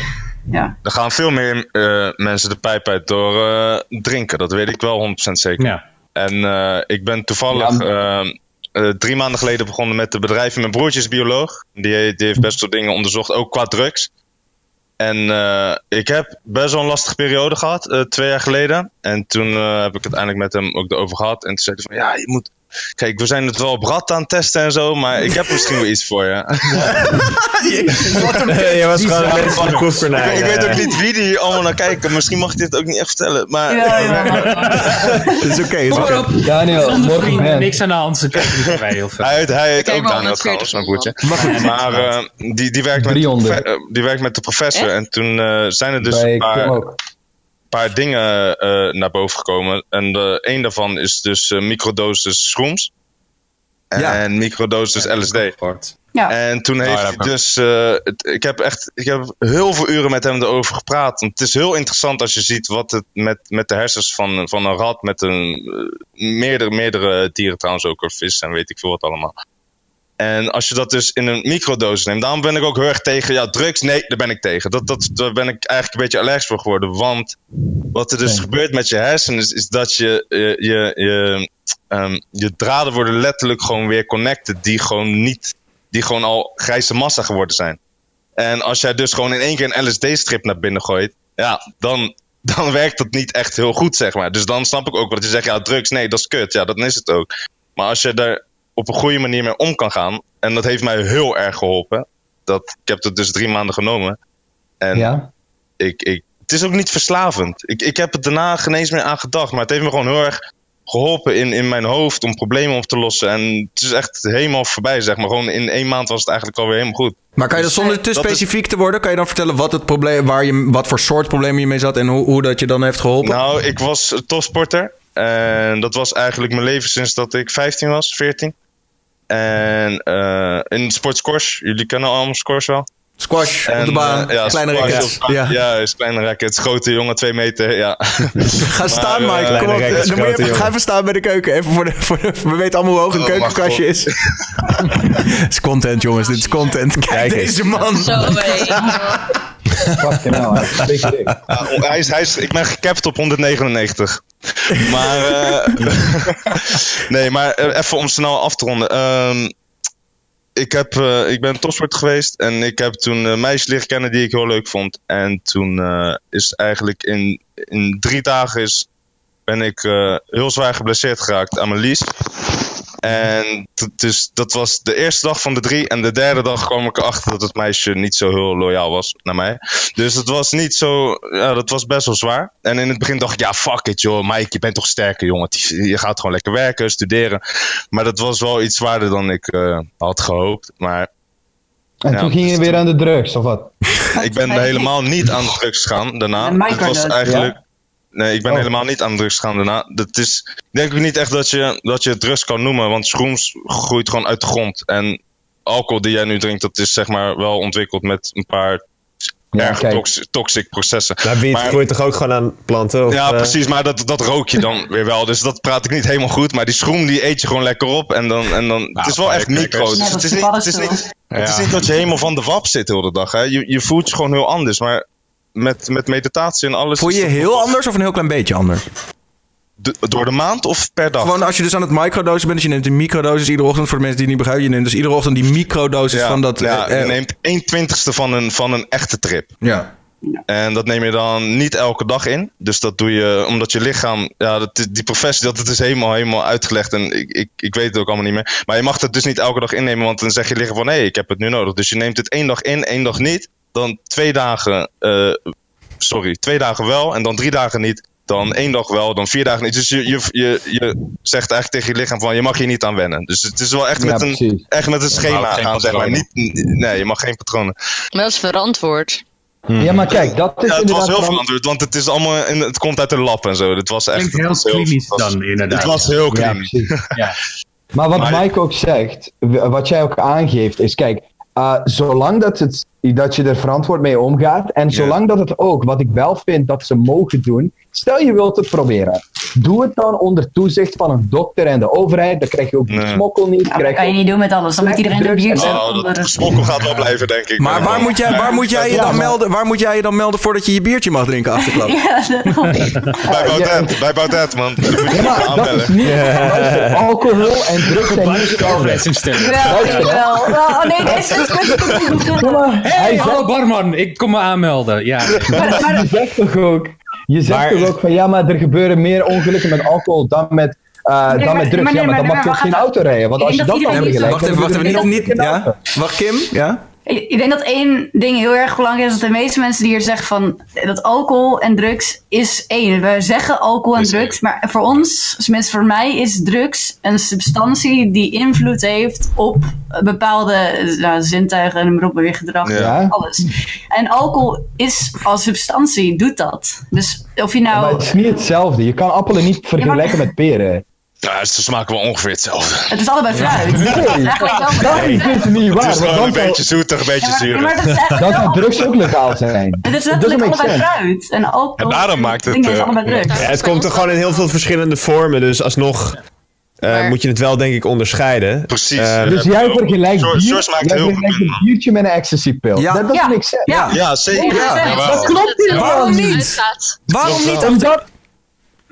Ja. Er gaan veel meer uh, mensen de pijp uit door uh, drinken. Dat weet ik wel 100% zeker. Ja. En uh, ik ben toevallig ja. drie maanden geleden begonnen met de bedrijven. Mijn broertje is bioloog. Die, die heeft best wel dingen onderzocht, ook qua drugs. En ik heb best wel een lastige periode gehad, twee jaar geleden. En toen heb ik het eindelijk met hem ook erover gehad. En toen zei hij van, ja, je moet Kijk, we zijn het wel op rat aan het testen en zo, maar ik heb misschien wel iets voor je. je was gewoon een van de koekenij. Ik, ik weet ook niet wie die allemaal naar kijken. Misschien mag ik dit ook niet echt vertellen. Maar... Ja, ja. is oké. is oké. Daniel, morgen niks aan de hand. Ze kijken wij heel veel. Hij heet, hij heet ook Daniel trouwens, mijn broertje. Maar uh, die, die, werkt met de, die werkt met de professor. En toen uh, zijn er dus een paar paar dingen uh, naar boven gekomen. En de, een daarvan is dus uh, microdosis shrooms. Ja. En microdosis ja, LSD. Ja. En toen heeft oh, hij dus. Uh, het, ik heb echt. Ik heb heel veel uren met hem erover gepraat. Want het is heel interessant als je ziet wat het met, met de hersens van, van een rat. Met een. meerdere, meerdere dieren trouwens ook. Of vis en weet ik veel wat allemaal. En als je dat dus in een microdosis neemt, daarom ben ik ook heel erg tegen ja, drugs. Nee, daar ben ik tegen. Dat, dat, daar ben ik eigenlijk een beetje allergisch voor geworden. Want wat er dus gebeurt met je hersenen is, is dat je, je, je, je, um, je draden worden letterlijk gewoon weer connected. Die gewoon niet, die gewoon al grijze massa geworden zijn. En als jij dus gewoon in één keer een LSD-strip naar binnen gooit, ja, dan, dan werkt dat niet echt heel goed, zeg maar. Dus dan snap ik ook wat je zegt, ja, drugs, nee, dat is kut. Ja, dat is het ook. Maar als je daar op een goede manier mee om kan gaan, en dat heeft mij heel erg geholpen. Dat, ik heb het dus drie maanden genomen. En ja. ik, ik, het is ook niet verslavend. Ik, ik heb het daarna geen eens meer aan gedacht, maar het heeft me gewoon heel erg geholpen in, in mijn hoofd om problemen op te lossen. En het is echt helemaal voorbij, zeg maar. Gewoon in één maand was het eigenlijk alweer helemaal goed. Maar kan je dat zonder te specifiek te worden, kan je dan vertellen wat het probleem, waar je, wat voor soort problemen je mee zat en hoe, hoe dat je dan heeft geholpen? Nou, ik was topsporter. En dat was eigenlijk mijn leven sinds dat ik 15 was, 14. En uh, in sport squash, jullie kennen allemaal squash wel? Squash en, op de baan, uh, ja, kleine racket. Ja. kleine racket. Grote jongen, twee meter, ja. Ga staan, maar, Mike. Kom op, rackets, dan moet je even, ga even staan bij de keuken. Even voor de, voor de, we weten allemaal hoe hoog een oh, keukenkastje is. Het is content, jongens. Dit is content. Kijk, Kijk deze man. Zo, Fucking hell, hij is, hij is, ik ben gecapt op 199. maar, uh, nee, maar even om snel af te ronden. Uh, ik, heb, uh, ik ben topsport geweest en ik heb toen een meisje leren kennen die ik heel leuk vond. En toen is eigenlijk in, in drie dagen is, ben ik heel zwaar geblesseerd geraakt aan mijn lies. En dus dat was de eerste dag van de drie. En de derde dag kwam ik erachter dat het meisje niet zo heel loyaal was naar mij. Dus het was niet zo. Ja, dat was best wel zwaar. En in het begin dacht ik, ja, fuck it, joh. Mike, je bent toch sterker, jongen. Je gaat gewoon lekker werken, studeren. Maar dat was wel iets zwaarder dan ik uh, had gehoopt. Maar. En toen ging je weer aan de drugs, of wat? ik ben helemaal niet aan de drugs gegaan daarna. Het was eigenlijk. Nee, ik ben oh. helemaal niet aan drugs gaan daarna. Dat is, denk ik niet echt dat je, dat je drugs kan noemen, want schroems groeit gewoon uit de grond. En alcohol die jij nu drinkt, dat is zeg maar wel ontwikkeld met een paar ja, erg toxic, toxic processen. Maar wiet groeit toch ook gewoon aan planten? Of, ja, uh... precies, maar dat, dat rook je dan weer wel. Dus dat praat ik niet helemaal goed. Maar die schroem die eet je gewoon lekker op. En dan, en dan, nou, het is wel echt micro. Dus het, is niet, het, is niet, het is niet dat je helemaal van de wap zit de hele dag. Hè. Je, je voelt je gewoon heel anders. Maar met, met meditatie en alles. Voel je je heel anders of een heel klein beetje anders? door de maand of per dag? Gewoon als je dus aan het microdosen bent, dus je neemt een microdosis iedere ochtend voor de mensen die het niet begrijpen. Je neemt dus iedere ochtend die microdosis van dat. Ja, eh, je neemt 1 twintigste van een, van een echte trip. Ja. En dat neem je dan niet elke dag in. Dus dat doe je omdat je lichaam. Ja, dat, die professie, dat het is helemaal, helemaal uitgelegd. En ik, ik, ik weet het ook allemaal niet meer. Maar je mag het dus niet elke dag innemen. Want dan zeg je lichaam van hé, hey, ik heb het nu nodig. Dus je neemt het één dag in, één dag niet. Dan twee dagen uh, sorry, twee dagen wel en dan drie dagen niet. Dan één dag wel, dan vier dagen niet. Dus je, je, je, je zegt eigenlijk tegen je lichaam van je mag hier niet aan wennen. Dus het is wel echt, met, een, echt met een schema gaan, zeg maar. Niet, nee, je mag geen patronen. Maar dat is verantwoord. Ja, maar kijk, dat is ja, het was heel verantwoord, want het is allemaal in, het komt uit een lab en zo. Het was echt Klinkt heel klinisch dan, inderdaad. Het was heel klinisch. Ja, ja. Maar wat Mike ook zegt, wat jij ook aangeeft, is kijk, uh, zolang dat, het, dat je er verantwoord mee omgaat en zolang dat het ook, wat ik wel vind dat ze mogen doen, stel je wilt het proberen. Doe het dan onder toezicht van een dokter en de overheid. Dan krijg je ook nee. smokkel niet. Ja, dat kan je niet doen met alles. Dan moet iedereen er bier oh, dat Smokkel gaat wel blijven, denk ik. Maar waar moet jij, waar moet jij je dan melden? Waar moet jij je dan melden voordat je je biertje mag drinken achterklap? ja, bij Baudet, bij Baudet, man. Ja, maar dat is niet alcohol en drugs zijn niet Wel, oh nee, deze is Hey, hallo barman, ik kom me aanmelden. Ja. Maar je zegt toch ook je zegt toch ook van ja, maar er gebeuren meer ongelukken met alcohol dan met, uh, dan met drugs. ja, maar dan mag je geen auto rijden. Want als je dat dan vergelijkt... Wacht even, wacht even. Niet, niet, ja? Wacht, Kim? Ja? Ik denk dat één ding heel erg belangrijk is. Dat de meeste mensen die hier zeggen van dat alcohol en drugs is één. We zeggen alcohol en drugs, maar voor ons, tenminste voor mij, is drugs een substantie die invloed heeft op bepaalde nou, zintuigen en maar op weer gedrag. Ja. Alles. En alcohol is als substantie, doet dat. Dus of je nou. maar het is niet hetzelfde. Je kan appelen niet vergelijken met peren. Ja, ze smaken wel ongeveer hetzelfde. Het is allebei fruit. Nee, dat is niet waar. Het is gewoon een beetje zoetig, een beetje zuur. Ja, dat zou drugs ook legaal zijn. Het is letterlijk allebei fruit. En ook en daarom maakt het... Uh, drugs. Ja, het komt er gewoon in heel veel verschillende vormen. Dus alsnog... Uh, moet je het wel, denk ik, onderscheiden. Precies. Uh, dus jij vergelijkt, bier, jij vergelijkt een biertje met een ecstasy-pil. Ja. Dat, dat ja. ik Ja, ja zeker. Ja. Dat klopt niet. Waarom niet? Waarom niet? Omdat,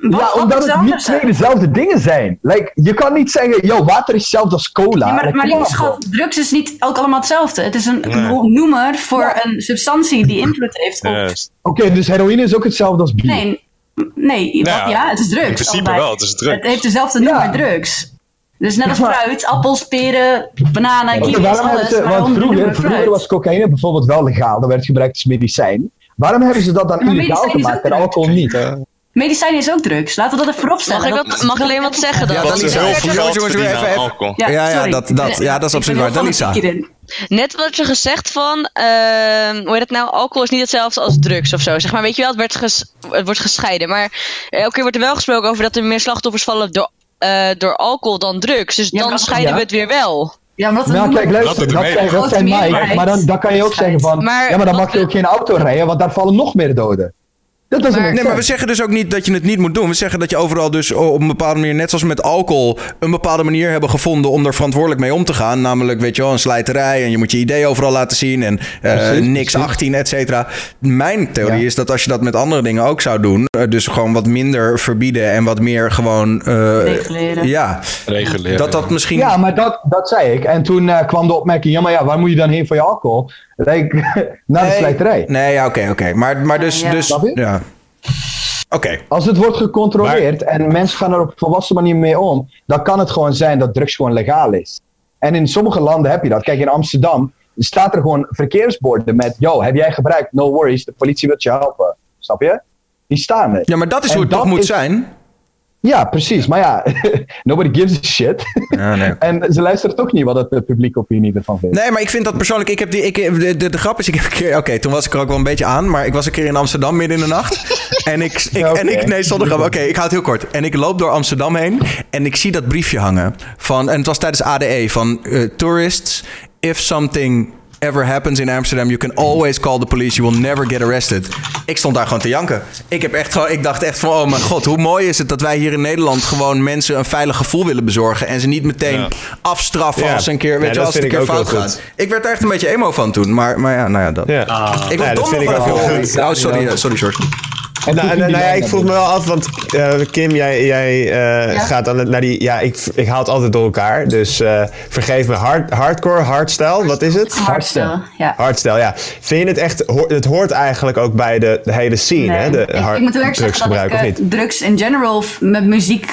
ja, omdat het niet twee dezelfde dingen zijn. Like, je kan niet zeggen, yo, water is hetzelfde als cola. Ja, maar, maar lieve schat, drugs is niet ook allemaal hetzelfde. Het is een noemer voor een substantie die invloed heeft op... Oké, dus heroïne is ook hetzelfde als bier? Nee, nee nou, ja, het is drugs. In principe wel, het is drugs. Het heeft dezelfde noemer, drugs. Dus net als fruit, appels, peren, bananen, kiwis, alles. want vroeger, vroeger was cocaïne bijvoorbeeld wel legaal. Dat werd gebruikt als medicijn. Waarom hebben ze dat dan illegaal gemaakt en alcohol niet? Medicijn is ook drugs. Laten we dat even vooropstellen. Mag ik, dat, mag alleen wat zeggen dan? Ja, dat is heel veel jongens, even, alcohol. Ja, ja, ja, dat, dat, ja, dat is absoluut waar. Dalisa. Net wat je gezegd van, uh, hoe heet het nou, alcohol is niet hetzelfde als drugs of zo. Zeg maar, weet je wel, het, werd ges, het wordt gescheiden. Maar elke keer wordt er wel gesproken over dat er meer slachtoffers vallen door, uh, door alcohol dan drugs. Dus dan scheiden we het weer wel. Ja, maar dat nou, kijk, luister, dat, dat, zijn Mike. Maar dan, dan kan je ook zeggen van, maar, ja, maar dan mag je ook geen auto rijden, want daar vallen nog meer doden. Dat is maar, nee, maar we zeggen dus ook niet dat je het niet moet doen. We zeggen dat je overal dus op een bepaalde manier, net zoals met alcohol, een bepaalde manier hebben gevonden om er verantwoordelijk mee om te gaan. Namelijk, weet je wel, een slijterij en je moet je idee overal laten zien en uh, niks 18, et cetera. Mijn theorie is dat als je dat met andere dingen ook zou doen, uh, dus gewoon wat minder verbieden en wat meer gewoon... Uh, Reguleren. Ja, Reguleren. dat dat misschien... Ja, maar dat, dat zei ik. En toen kwam de opmerking, ja maar ja, waar moet je dan heen voor je alcohol? Like, naar de slijterij. Nee, ja, oké, oké. Maar, maar dus... Ja. dus ja. Oké. Als het wordt gecontroleerd en mensen gaan er op een volwassen manier mee om, dan kan het gewoon zijn dat drugs gewoon legaal is. En in sommige landen heb je dat. Kijk, in Amsterdam staat er gewoon verkeersborden met: Yo, heb jij gebruikt? No worries, de politie wil je helpen. Snap je? Die staan er. Ja, maar dat is hoe het toch moet zijn. Ja, precies. Maar ja, nobody gives a shit. Ja, nee. en ze luisteren toch niet wat het eh, publiek opinie ervan vindt. Nee, maar ik vind dat persoonlijk... Ik heb die, ik, de, de, de grap is, ik heb een keer... Oké, toen was ik er ook wel een beetje aan. Maar ik was een keer in Amsterdam midden in de nacht. en ik... ik okay. en ik nee, zonder grap. Oké, ik hou het heel kort. En ik loop door Amsterdam heen. En ik zie dat briefje hangen. Van, en het was tijdens ADE. Van uh, tourists, if something ever happens in Amsterdam, you can always call the police. You will never get arrested. Ik stond daar gewoon te janken. Ik, heb echt gewoon, ik dacht echt van, oh mijn god, hoe mooi is het dat wij hier in Nederland gewoon mensen een veilig gevoel willen bezorgen. En ze niet meteen afstraffen ja. als een keer, weet je, als het een keer fout gaat. Ik werd er echt een beetje emo van toen. Maar, maar ja, nou ja, dat. Ah. Ik was dom van veel. Oh, sorry, sorry, George. En, nou, nou ja, ik vroeg me wel af, want uh, Kim, jij, jij uh, ja? gaat dan naar die. Ja, ik, ik haal het altijd door elkaar. Dus uh, vergeef me, hard, hardcore, hardstyle, wat is het? Hardstyle, ja. Hardstyle, ja. Vind je het echt. Het hoort eigenlijk ook bij de, de hele scene, nee, hè? De ik, hard, ik moet wel drugsgebruik, of niet? Drugs in general met muziek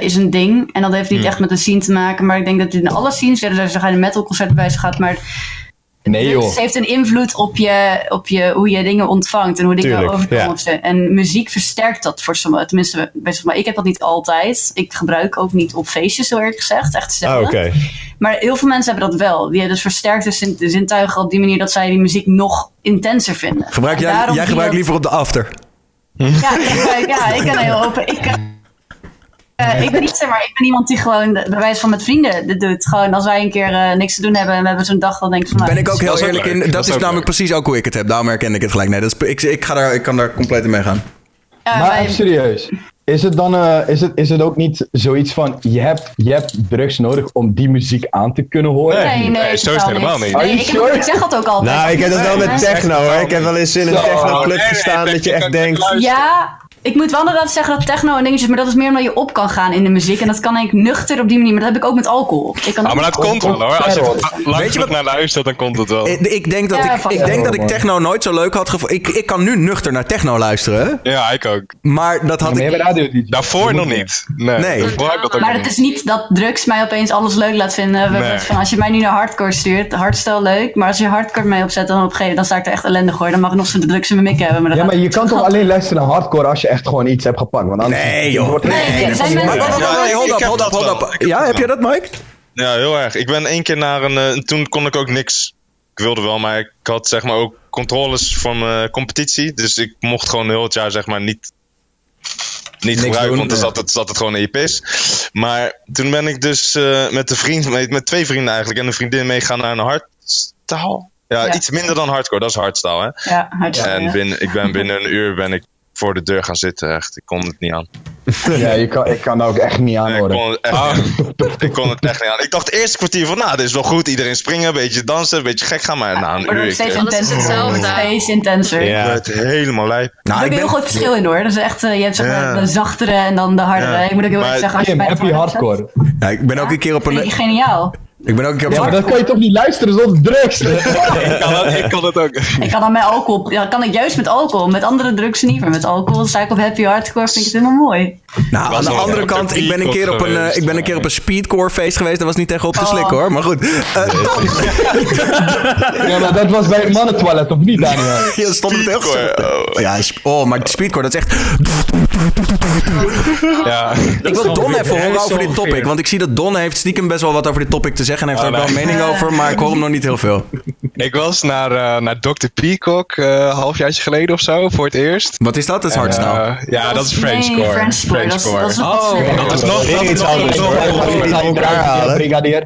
is een ding. En dat heeft niet hmm. echt met de scene te maken. Maar ik denk dat het in alle scenes, ja, dus als je een metalconcert bij gaat, maar Nee, joh. Het heeft een invloed op, je, op je, hoe je dingen ontvangt en hoe dingen Tuurlijk, overkomen. Ja. En muziek versterkt dat voor sommigen. Tenminste, best maar ik heb dat niet altijd. Ik gebruik ook niet op feestjes, zo eerlijk gezegd. Echt ah, okay. Maar heel veel mensen hebben dat wel. Die dus versterkt de zintuigen op die manier dat zij die muziek nog intenser vinden. Gebruik jij, jij gebruikt liever op de after. Ja, ik, ja, ik kan heel open. Ik, uh, ik ben niet zeg maar, ik ben iemand die gewoon bij wijze van met vrienden dit doet. Gewoon als wij een keer uh, niks te doen hebben en we hebben zo'n dag, dan denk ik van nou, Ben ik ook heel eerlijk in. Dat, dat is namelijk precies ook hoe ik het heb. Daarom herken ik het gelijk. Nee, dat is, ik, ik, ga daar, ik kan daar compleet in meegaan. Uh, maar wij... serieus. Is het dan uh, is het, is het ook niet zoiets van je hebt, je hebt drugs nodig om die muziek aan te kunnen horen? Nee, nee, nee zo is het helemaal niet. Nee, ik, heb, ik, zeg dat ook altijd. Nou, ik heb dat wel met techno hoor. Ik heb wel eens in een techno-club gestaan dat je echt denkt. Ja, ik moet wel inderdaad zeggen dat techno en dingetjes, maar dat is meer omdat je op kan gaan in de muziek. En dat kan ik nuchter op die manier, maar dat heb ik ook met alcohol. Ik kan ah, maar dat komt wel hoor. Als je wat naar luistert, dan komt het wel. Ik, denk dat, ik, ik, denk dat ik techno nooit zo leuk had gevonden. Ik, ik kan nu nuchter naar techno luisteren. Ja, ik ook. Maar dat had ik... Daarvoor nog niet. Nee. nee. maar het is niet dat drugs mij opeens alles leuk laat vinden. Nee. Van, als je mij nu naar hardcore stuurt, hardstyle leuk. Maar als je hardcore mee opzet, dan op een gegeven moment dan sta ik er echt ellendig hoor. Dan mag ik nog zo'n drugs in mijn mik hebben. Maar ja, maar je kan toch alleen luisteren naar hardcore als je echt gewoon iets hebt gepakt. Want anders nee, joh. Wordt nee, nee, nee, zijn maar, ja, hold up, hold up, hold up. Ja, heb je dat, Mike? Ja, heel erg. Ik ben één keer naar een... Uh, toen kon ik ook niks... Ik wilde wel, maar ik had zeg maar ook controles van mijn competitie. Dus ik mocht gewoon heel het jaar zeg maar niet niet gebruiken, doen, want dan zat, het, zat het gewoon in je pis. Maar toen ben ik dus uh, met, de vriend, met, met, twee vrienden eigenlijk en een vriendin meegaan naar een hardstyle. Ja, ja, iets minder dan hardcore, dat is hardstyle, hè? Ja, hardstyle. En binnen, ik ben binnen een uur ben ik voor de deur gaan zitten. Echt, ik kon het niet aan. Ja, je kan, ik kan ook echt niet aan horen. ik, kon het echt Ah. niet, ik kon het echt niet aan. Ik dacht het eerste kwartier van, nou, dit is wel goed. Iedereen springen, een beetje dansen, een beetje gek gaan. Maar na een uur... steeds intenser. hetzelfde. Steeds intenser. Ja. werd helemaal lijp. Er Nou, is ben, heel groot verschil in hoor. Dat is echt, eh, je hebt zeg maar Ja. de zachtere en dan de hardere. Ja. Ik moet ook heel erg zeggen, als je bij het hardcore? ja, ik ben ook een keer op een... geniaal. Ik ben ook een keer op Ja, maar dan kan je toch niet luisteren zonder drugs? ik, kan het, ik kan het ook. Ik kan dan met alcohol, ja, kan ik juist met alcohol. Met andere drugs niet, maar met alcohol sta ik op happy hardcore, vind ik het helemaal mooi. Nou, aan de andere kant, ik ben een keer op een, eh, ik ben een keer op een speedcore feest geweest. Dat was niet tegen op te Oh. slikken hoor. Maar goed. Eh, Tom, Ja, maar dat was bij het mannentoilet, of niet, Daniel? je stond het heel Speedcore, goed. Ja, oh, maar speedcore, dat is echt... Ja. Ik wil Don even horen over dit topic. Want ik zie dat Don heeft stiekem best wel wat over dit topic te zeggen. En heeft Oh, er ook wel een nee. mening over. Maar ik hoor hem nog niet heel veel. Ik was naar, eh, naar Dr. Peacock eh een halfjaartje geleden of zo, voor het eerst. Wat is dat? Dat is hardstyle. Eh, ja, dat is Nee, Frenchcore. Frenchcore. Dat is, dat is nog Oh, Dat is dat is iets anders? Brigadier.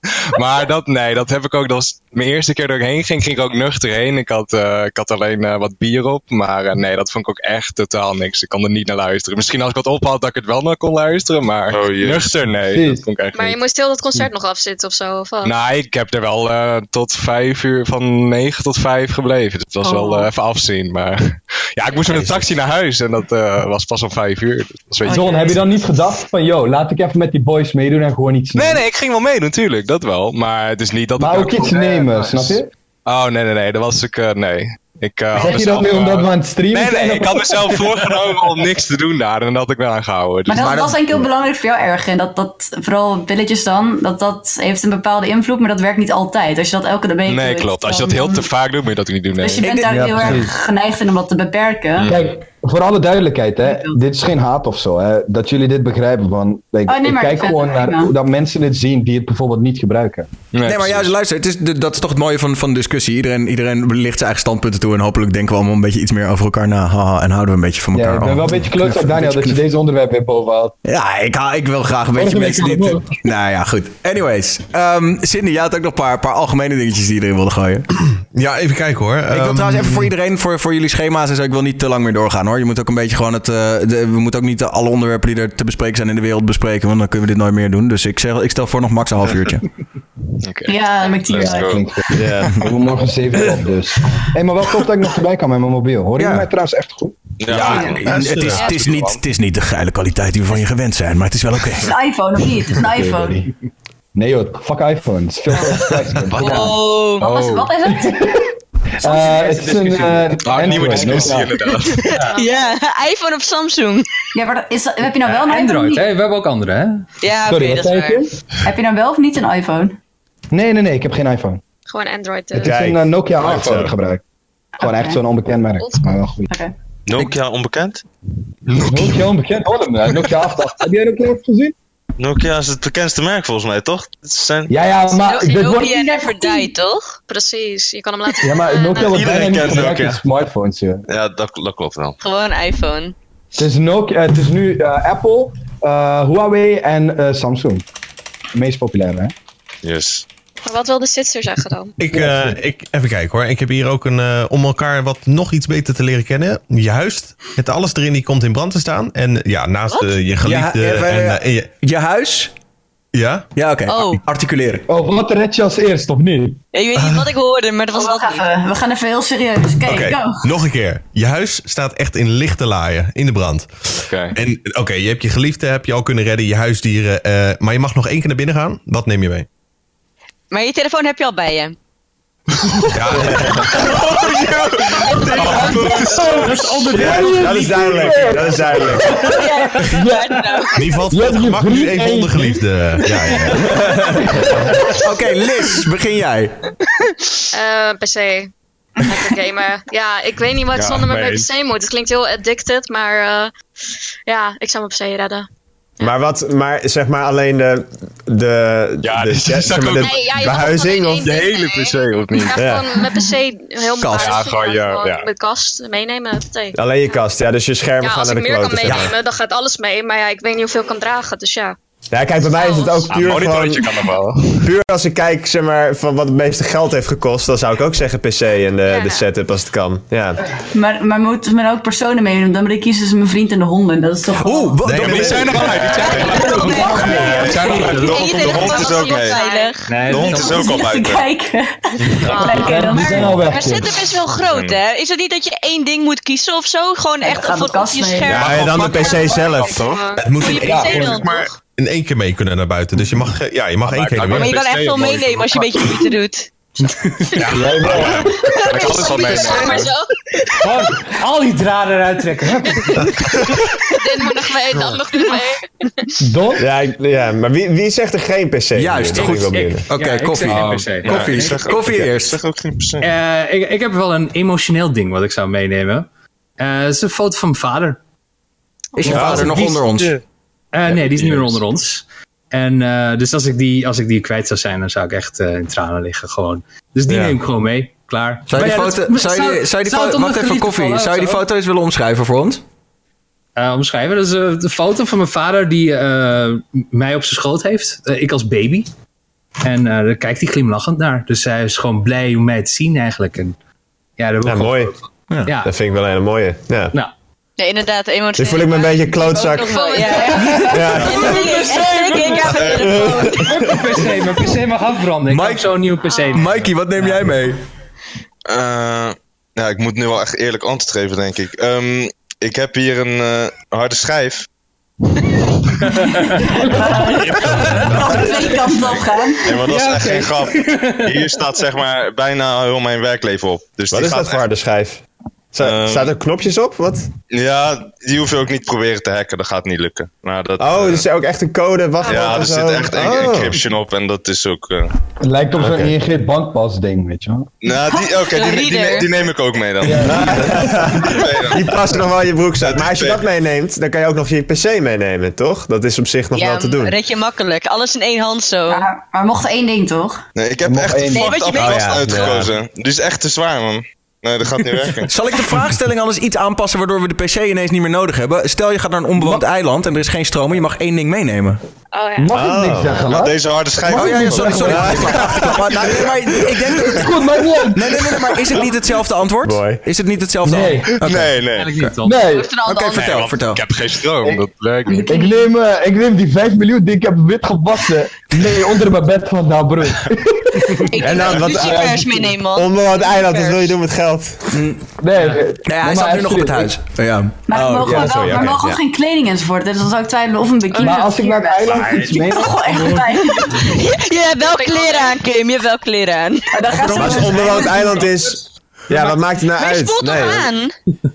Maar dat, nee, dat heb ik ook. Dat was mijn eerste keer dat ik heen ging, ging ik ook nuchter heen. Ik had, eh, ik had alleen eh, wat bier op. Maar eh, nee, dat vond ik ook echt totaal niks. Ik kon er niet naar luisteren. Misschien als ik wat op had, dat ik het wel naar kon luisteren. Maar Oh, nuchter, nee. Dat kon ik echt Maar je niet. moest heel dat concert nog afzitten of zo, of wat? Nou, ik heb er wel eh, tot vijf uur, van negen tot vijf gebleven. Dus het was Oh. wel eh, even afzien. Maar ja, ik moest met een taxi naar huis en dat eh, was pas om vijf uur. Dus John, heb je dan niet gedacht van, yo, laat ik even met die boys meedoen en gewoon iets Nee, nee, ik ging wel mee natuurlijk, dat wel. Maar het is niet dat Maar ik... ook iets nemen, snap je? Oh, nee, nee, nee, dat was ik... eh, nee. Ik, eh, Zeg je dat nu omdat we aan het streamen Nee, zijn? nee, ik had mezelf voorgenomen om niks te doen daar en dat had ik wel aangehouden. Dus Maar dat, Maar dat is denk ik heel belangrijk voor jou erg. En dat, dat vooral pilletjes dan, dat, dat heeft een bepaalde invloed, maar dat werkt niet altijd. Als je dat elke week nee, doet, klopt. Als je dat heel te vaak doet, moet je dat ook niet doen. Nee. Dus je bent Ik- daar ja, heel precies. erg geneigd in om dat te beperken. Kijk, voor alle duidelijkheid, hè, dit is geen haat of zo. Hè, dat jullie dit begrijpen. Van, Oh, nee, ik kijk gewoon naar hoe dat mensen dit zien die het bijvoorbeeld niet gebruiken. Nee, maar juist, luister, het is, dat is toch het mooie van, van discussie. Iedereen, iedereen ligt zijn eigen standpunten toe. En hopelijk denken we allemaal een beetje iets meer over elkaar na. Haha, en houden we een beetje van Ja, elkaar. ik ben wel een beetje klootzak, Daniel, dat je deze onderwerp weer boven haalt. Ja, ik, ik wil graag een beetje mensen die... hadden Nou ja, goed. Anyways. ehm Cindy, jij had ook nog een paar, paar algemene dingetjes die je erin wilde gooien. Ja, even kijken hoor. ik wil Ehm, trouwens even voor iedereen, voor, voor jullie schema's en zo, ik wil niet te lang meer doorgaan hoor. Je moet ook een beetje gewoon het... eh, de, we moeten ook niet alle onderwerpen die er te bespreken zijn in de wereld bespreken, want dan kunnen we dit nooit meer doen. Dus ik, zeg, ik stel voor nog max een half uurtje. Oké. Ja. Klinkt goed. Ja. We morgen 7 op dus. Hé, hey, maar wel tof dat ik nog erbij kan met mijn mobiel. Hoor je Ja. mij trouwens echt goed? Ja, het, is, het, is niet, het is niet de geile kwaliteit die we van je gewend zijn, maar het is wel oké. Het is een iPhone of niet? Het is een iPhone. Nee joh, fuck iPhone. Het is veel te. Oh. Wat, was, wat is het? Eh, het is een eh, Ah, nieuwe Android, discussie Nokia. inderdaad. Ja, iPhone of Samsung. Ja, maar is, heb je nou wel een Android, hè? We hebben ook andere, hè? Ja, oké, Sorry, wat dat is waar. je? Heb je nou wel of niet een iPhone? Nee, nee, nee, ik heb geen iPhone. Gewoon Android Het dus. is Kijk. een eh, Nokia 8 iPhone. dat ik gebruik. Gewoon echt zo'n onbekend merk. Maar wel goed. Oké. Nokia onbekend? Nokia onbekend, hoor hem. eh, Nokia 8. Heb jij Nokia 8 gezien? Nokia is het bekendste merk volgens mij, toch? Het zijn... Ja, ja, maar wordt... Nokia never die, toch? Precies, je kan hem laten Ja, maar Nokia wordt bijna niet gebruikt in smartphones, joh. Ja, dat, dat klopt wel. Gewoon iPhone. Het is, Nokia, het is nu eh, Apple, eh, Huawei en eh, Samsung. De meest populaire, hè? Yes. Maar wat wil de Sitser zeggen dan? Ik, eh, ik, even kijken hoor. Ik heb hier ook een, eh, om elkaar wat nog iets beter te leren kennen. Juist, met alles erin die komt in brand te staan. En ja, naast eh, je geliefde. Ja, en, en je, Je huis? ja? Ja, oké. Oh. Articuleren. Oh, wat red je als eerst, of niet? Ik weet niet wat ik hoorde, maar dat was niet. even, we gaan even heel serieus. Oké, Oké, go. nog een keer. Je huis staat echt in lichte laaien, in de brand. Oké. En oké, je hebt je geliefde, heb je al kunnen redden, je huisdieren. eh, maar je mag nog één keer naar binnen gaan. Wat neem je mee? Maar je telefoon heb je al bij je. Ja, Dat is duidelijk. Dat is duidelijk. die valt Je voor het hebt je gemak nu vriend even onder geliefde. Ja, ja. Oké, Liz, begin jij. Eh PC. Lekker gamen. Ja, ik weet niet wat Ja, zonder met mijn. PC moet. Het klinkt heel addicted, maar eh, ja, ik zou mijn PC redden. Maar wat, maar zeg maar alleen de, de, Ja, de, dus zeg maar de Nee, ja, behuizing of De hele PC, of niet? Ja, Ja. gewoon mijn PC heel Kast. Ja, gewoon je- mijn kast meenemen. alleen je kast, ja, dus je schermen Ja, gaan als naar ik de meer kan kloten. zeg maar. meenemen, dan gaat alles mee. Maar ja, ik weet niet hoeveel ik kan dragen, dus ja. Ja, kijk, bij mij is het ook puur Ja, kan nog wel. Puur als ik kijk, zeg maar, van wat het meeste geld heeft gekost... dan zou ik ook zeggen PC en de, Ja. de setup als het kan. Ja. Maar, maar moeten men ook personen meenemen? Dan moet ik kiezen tussen mijn vriend en de honden. Dat is toch wel- Oeh, wat- Nee, die zijn er al uit. Die zijn er al uit. Die zijn er al uit. De, de, de hond is ook mee. veilig. Nee, De hond is ook al weg. Maar setup is wel groot, hè? Is het niet dat je één ding moet kiezen of zo? Gewoon echt op je scherm. Ja, en dan de PC zelf. toch? Het moet in één maar? In één keer mee kunnen naar buiten. Dus je mag, eh, ja, je mag één keer naar Maar je kan echt veel meenemen als je een beetje moeite doet. Jij wel. Kan ik altijd wel meenemen. Maar zo. Gewoon al die draden eruit trekken. Dit moet nog mee, dat nog niet mee. Don? Ja, ik- ja, maar wie, wie zegt er geen PC? Juist, goed. ik wel. Oké, Ja, ik koffie. Oh, PC. Koffie, ik zeg ook- koffie ik eerst. zeg ook geen. Eh, ik, ik heb wel een emotioneel ding wat ik zou meenemen. Eh, Het is een foto van mijn vader. Is je Ja, vader nog onder ons? Eh, nee, die is niet meer onder ons. En eh, dus als ik, die, als ik die kwijt zou zijn, dan zou ik echt eh, in tranen liggen gewoon. Dus die Ja. neem ik gewoon mee. Klaar. Zou je die foto, dat- zou je, die- zou je die zou het foto, onder wacht even koffie, vallen zou je die foto eens willen omschrijven voor ons? Eh, omschrijven. Dat is eh, de foto van mijn vader die eh, mij op zijn schoot heeft. Ik als baby. En eh daar kijkt hij glimlachend naar. Dus hij is gewoon blij om mij te zien eigenlijk. En, ja, daar ben Ja, mooi. Ja, Dat vind ik wel een hele mooie. Ja. nou. Ja, inderdaad, emotioneel. Nu voel ik me een beetje klootzak. Ja. Ja. Ik, ik PC, mijn PC mag afbranden. Ik Mike- heb zo'n nieuwe PC. Mikey, wat neem jij mee? Eh, ja, ik moet nu wel echt eerlijk antwoord geven, denk ik. Ehm, ik heb hier een eh, harde schijf. Twee kanten op gaan. Nee, maar dat is Ja, echt geen grap. Hier staat zeg maar bijna heel mijn werkleven op. Dus Wat die is gaat dat voor harde schijf? Sta- Ehm, staat er knopjes op? Wat? Ja, die hoef je ook niet proberen te hacken. Dat gaat niet lukken. Maar dat, Oh, eh, er is ook echt een code, wachtwoord ja, er zo. zit echt en- Oh. encryption op en dat is ook... eh, Het lijkt op zo'n. ING bankpas ding, weet je wel. nou, die, oké, die, die, die, die neem ik ook mee dan. Die past nog wel in je broekzak. Ja, Maar als je dat meeneemt, dan kan je ook nog je PC meenemen, toch? Dat is op zich nog Ja, wel te doen. red je makkelijk. Alles in één hand zo. Maar, maar mocht één ding toch? Nee, ik heb echt één. een Nee, kast Oh, ja. uitgekozen. Die is echt te zwaar, man. Nee, dat gaat niet werken. Zal ik de vraagstelling alles iets aanpassen waardoor we de PC ineens niet meer nodig hebben? Stel je gaat naar een onbewoond eiland en er is geen stroom en je mag één ding meenemen. Oh ja. Mag ik niks zeggen, Nou, laat? deze harde schijf... Oh ja, ja sorry, sorry. Ja. Nou, nee, maar ik denk dat het... Goed, maar niet. Nee, nee, nee, nee, maar is het niet hetzelfde antwoord? Mooi. Is het niet hetzelfde Nee. antwoord? Oké. Nee, nee. Eigenlijk niet? Nee, Oké, ander vertel, want vertel. Ik heb geen stroom, dat werkt niet. ik neem, eh, ik neem die 5 miljoen die ik heb wit gewassen. Nee, onder mijn bed vandaan, broer. Ik En dan wat- lucifers meenemen, man. Onbewoond eiland, wat wil je doen met geld? Nee, nee, Ja, hij staat nu nog op het huis. Ja. Maar Oh, we mogen, oké, mogen geen kleding enzovoort. Dus dan zou ik twijfelen of een bikini. Maar als ik naar het eiland iets mee... Oh, echt fijn. Je hebt wel kleren aan, Kim. Je hebt wel kleren aan. Maar dan gaat Maar het onbewoond eiland is... Ja, wat maakt het nou Maar je uit? spoelt toch Nee. aan?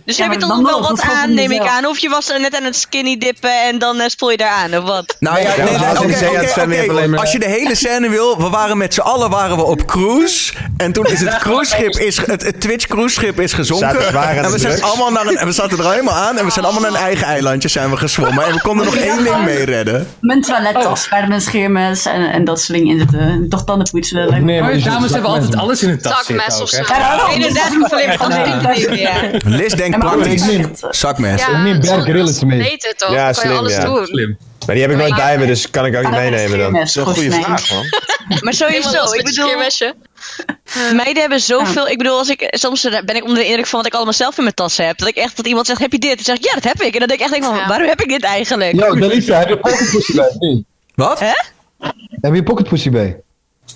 Dus Ja, heb je toch wel wat aan, neem ik aan. Of je was net aan het skinny dippen en dan eh, spoel je daar aan, of wat? Nou ja, Ja, nee, als je Als de hele scène wil, we waren met z'n allen waren we op cruise. En toen is het cruiseschip, is, het, het Twitch cruiseschip is gezonken. En de we, zijn allemaal naar een, en we zaten er helemaal aan en we zijn allemaal naar een eigen eilandje zijn we gezwommen. En we konden nog één ding mee redden. Mijn toilettas, waar mijn scheermes en, en dat soort dingen in zitten. Toch tanden poetsen. dat lijkt me- Nee, maar je dames hebben altijd alles in hun tas Zakmes zitten of zo. Ja, Ja. ja. Liz denkt Ja, praktisch. Zakmes. Ja, neem Bear Grylls mee. Weet het toch? Ja, je slim, alles ja. doen. Slim. Maar die heb ik nooit bij me, dus kan ik ook niet meenemen dan. Dat is een goede vraag, man. Maar sowieso, ik bedoel, meiden hebben zoveel... Ik bedoel, als ik, soms ben ik onder de indruk van wat ik allemaal zelf in mijn tas heb. Dat ik echt, dat iemand zegt, heb je dit? Dan zeg ik, ja, dat heb ik. En dan denk ik echt, denk van, Ja. waarom heb ik dit eigenlijk? Yo, Delisa, heb je pocket pussy bij? Wat? Hè? Heb je pocket pussy bij?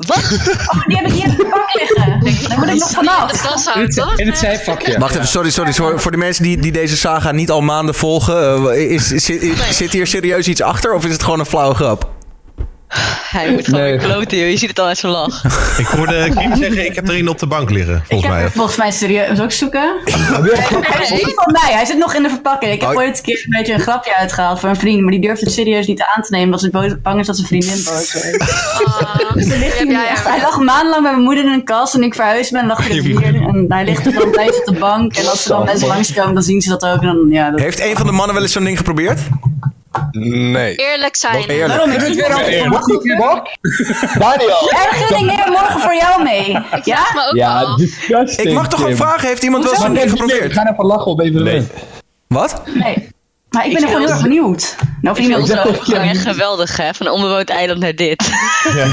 Wat? Oh, die heb ik hier in de pak liggen. Daar moet ik nog In de vanaf. tas het, toch? in het zijvakje. Wacht even, sorry, sorry. Voor, voor de mensen die, die deze saga niet al maanden volgen. eh, is, zit, zit hier serieus iets achter of is het gewoon een flauwe grap? Hij moet gewoon Nee. kloten, joh. Je ziet het al uit zijn lach. Ik hoorde Kim zeggen, ik heb er een op de bank liggen, Ik volgens heb mij. er volgens mij serieus ook zoeken. Hij is niet van mij, hij zit nog in de verpakking. Ik heb Oh. ooit een keer een beetje een grapje uitgehaald voor een vriend, maar die durfde het serieus niet aan te nemen, omdat ze bang is dat zijn vriendin boos wordt. Ah, Dus ligt hij, nu echt, hij lag maandenlang bij mijn moeder in een kast en ik verhuisd ben, lag hij er hier. En hij ligt er dan tijdje op de bank en als er dan mensen langskomen, dan zien ze dat ook. En dan, ja, dat... Heeft een van de mannen wel eens zo'n ding geprobeerd? Nee. Eerlijk zijn. Eerlijk. Waarom? Ik het Wat? Wat? Daniel! Erger ding neem ik morgen voor jou mee. Ja? Ook Ja, al. disgusting. Ik mag toch ook vragen, heeft iemand wel zo'n ding we geprobeerd? gaan even lachen op even Nee. Wat? Nee. Maar ik ben er gewoon heel erg benieuwd. Nou, ik vind overgang echt geweldig, hè? Van een onbewoond eiland naar dit. Ja,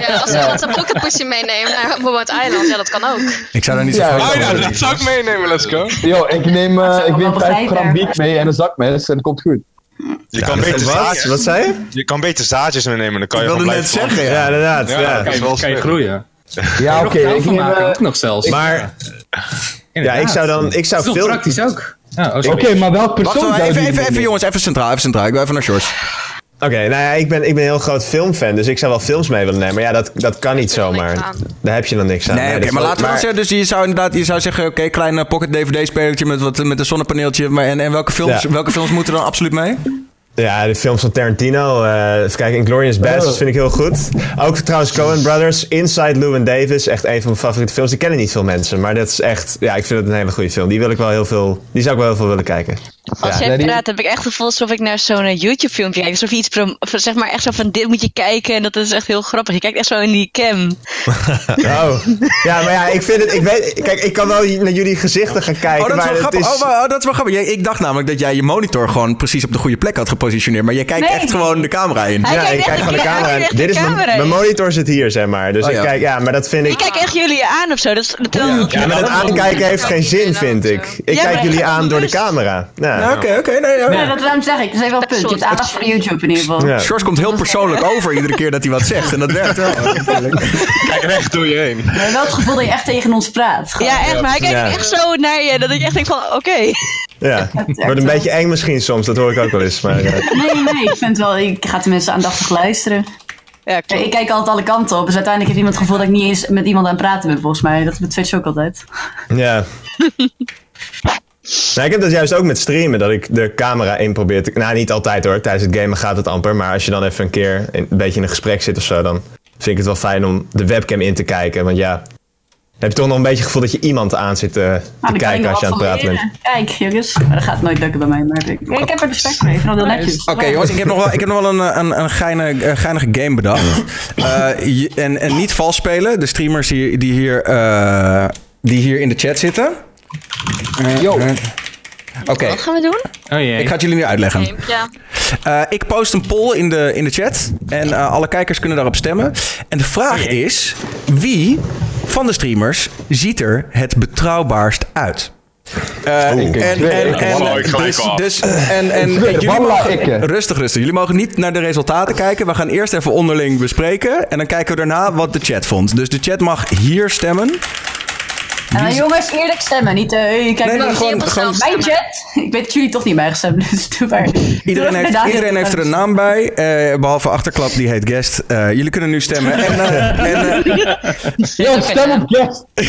ja als iemand zijn pocketpussy meeneemt naar een onbewoond eiland, ja, dat kan ook. Ik zou daar niet zo ja, oh, ja, dat zou ik meenemen, let's go. Yo, ik neem, uh, ik neem 5 gram biek mee en een zakmes en het komt goed. Je kan beter wat? zaadjes. Wat zei je? Je kan beter zaadjes meenemen, dan kan je Ik wilde gewoon net zeggen, Ja, inderdaad. Ja, Ja, kan, je, kan je groeien. Ja, oké. Okay, ik maken, uh, ook nog zelfs. Maar ja, ik zou dan... Ik zou dat is veel... toch praktisch ook. Ja, oh, Oké, sorry. maar welk persoon Wacht, even, even, even jongens, even centraal, even centraal. Ik wil even naar Shores. Oké, nou ja, ik ben, ik ben een heel groot filmfan, dus ik zou wel films mee willen nemen. Maar ja, dat, dat kan niet zomaar. Daar heb je dan niks aan. Nee, dat maar laten we dan zeggen, dus je zou inderdaad, je zou zeggen, oké, klein eh, pocket DVD-spelertje met, wat, met een zonnepaneeltje. Maar, en, en welke, films, Ja. welke films moeten dan absoluut mee? Ja, de films van Tarantino. eh even kijken, Inglourious Basterds vind ik heel goed. Ook trouwens Coen Brothers, Inside Llewyn Davis. Echt een van mijn favoriete films. Die kennen niet veel mensen, maar dat is echt... Ja, ik vind het een hele goede film. Die wil ik wel heel veel... Die zou ik wel heel veel willen kijken. Als Ja. jij praat, heb ik echt het gevoel alsof ik naar zo'n eh, YouTube-filmpje kijk. Alsof je iets, prom- of zeg maar echt zo van dit moet je kijken en dat is echt heel grappig. Je kijkt echt zo in die cam. Oh. Ja, maar ja, ik vind het... Ik weet, kijk, ik kan wel naar jullie gezichten gaan kijken, Oh, dat is maar wel het grappig. is... Oh, oh, dat is wel grappig. Jij- Ik dacht namelijk dat jij je monitor gewoon precies op de goede plek had gepositioneerd. Maar jij kijkt Nee. echt gewoon de camera in. Hij ja, kijkt ik kijk de van de camera. echt Dit is mijn, mijn in. monitor zit hier, zeg maar. Dus Oh, ik ja. kijk, ja, maar dat vind Ik ik... kijk echt jullie aan of zo. Dat, is- dat, Ja, maar dat aankijken heeft geen zin, vind ik. Ik kijk jullie aan door de camera. Ja. Ja, Oké, oké. nee, dat daarom zeg ik. Dat is even wel een punt. Je hebt aandacht voor YouTube in ieder geval. Ja. Shores komt heel persoonlijk over iedere keer dat hij wat zegt. En dat werkt wel. natuurlijk. Kijk recht door je heen. Hebben wel het gevoel dat je echt tegen ons praat. Gewoon. ja, echt. Maar hij kijkt Ja. echt zo naar je. Dat ik echt denk van, oké. Ja. Wordt een beetje eng misschien soms, dat hoor ik ook wel eens. Maar, eh, Nee, nee, ik vind wel, ik ga tenminste aandachtig luisteren. Ja, Ik kijk altijd alle kanten op, dus uiteindelijk heeft iemand het gevoel dat ik niet eens met iemand aan het praten ben, volgens mij. Dat is met Twitch ook altijd. ja. Nou, ik heb dat juist ook met streamen, dat ik de camera in probeer te... Nou, niet altijd hoor, tijdens het gamen gaat het amper. Maar als je dan even een keer in- een beetje in een gesprek zit of zo, dan vind ik het wel fijn om de webcam in te kijken. Want ja, heb je toch nog een beetje het gevoel dat je iemand aan zit te, te Nou, kijken als je aan het praten bent. Kijk, jongens. Maar dat gaat nooit lukken bij mij, maar ik, ik heb er respect voor. Ik vind dat heel netjes. Oké, jongens, ik heb nog wel, ik heb nog wel een, een, een, geinige, een geinige game bedacht. Eh, je- en, en niet vals spelen. De streamers die, die, hier, eh, die hier in de chat zitten. Eh, Yo. eh, Oké, Wat gaan we doen? Oh jee. ik ga het jullie nu uitleggen. Ja. Eh, ik post een poll in de, in de chat. En eh, alle kijkers kunnen daarop stemmen. En de vraag is: wie van de streamers ziet er het betrouwbaarst uit? Eh, en, en, en, dus, dus, en, jullie mogen, rustig, rustig. Jullie mogen niet naar de resultaten kijken. We gaan eerst even onderling bespreken. En dan kijken we daarna wat de chat vond. Dus de chat mag hier stemmen. En dan jongens, eerlijk stemmen. Niet, eh hey, kijk, Nee, nou, gewoon- Mijn chat. Ik weet dat jullie toch niet bijgestemd, dus doe maar. Iedereen heeft, iedereen heeft er een naam bij. eh, behalve Achterklap, die heet Guest. Eh, jullie kunnen nu stemmen. En, eh, en, eh, stem op guest.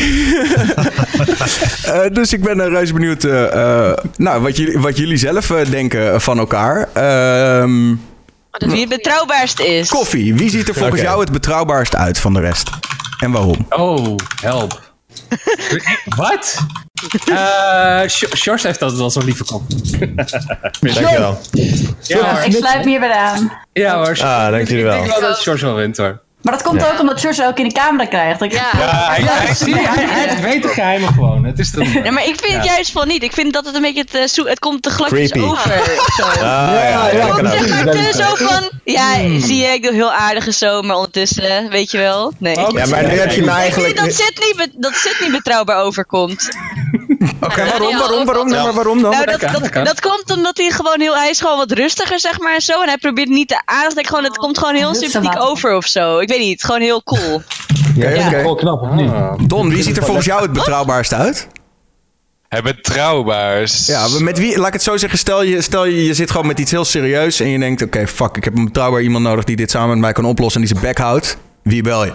Eh, dus ik ben uh, reuze benieuwd eh, eh, nou, wat, jullie, wat jullie zelf eh, denken van elkaar. Ehm, Wie het betrouwbaarst is. koffie, wie ziet er volgens jou het betrouwbaarst uit van de rest? En waarom? Oh, help. Wat? Eh Sjors heeft altijd wel zo'n lieve kop. Dankjewel. Ja. Ik sluit me hierbij aan. Ja hoor. Ah, dank jullie Ik wel. denk wel dat Sjors wel wint hoor. Maar dat komt ook omdat George ook in de camera krijgt. Ik, Ja. Ja, hij, hij, zie je, hij, hij weet de geheimen gewoon. Het is. Ja, maar ik vind Ja. juist van niet. Ik vind dat het een beetje het, zoe- het komt te glakjes Creepy. over. Zo. Ah, ja, ja, Komt zeg maar te zo van, ja, zie je, ik doe heel aardige zo, maar ondertussen, weet je wel. Nee. Ja, maar nu heb je me Ik eigenlijk... vind dat zit niet, be- dat zit niet betrouwbaar overkomt. Oké, waarom, waarom, waarom, Ja. maar waarom dan? Nou, dat, dat, dat kan. dat komt omdat hij gewoon heel, hij is gewoon wat rustiger, zeg maar, en zo. En hij probeert niet de aandacht, gewoon, het komt gewoon heel sympathiek over of zo. Ik weet niet, gewoon heel cool. Ja, ja. knap, of niet? Ah. Don, wie ziet er volgens jou het betrouwbaarst uit? Het betrouwbaars. Ja, met wie, laat ik het zo zeggen, stel je, stel je, je zit gewoon met iets heel serieus en je denkt, oké, fuck, ik heb een betrouwbaar iemand nodig die dit samen met mij kan oplossen en die zijn bek houdt. Wie bel je?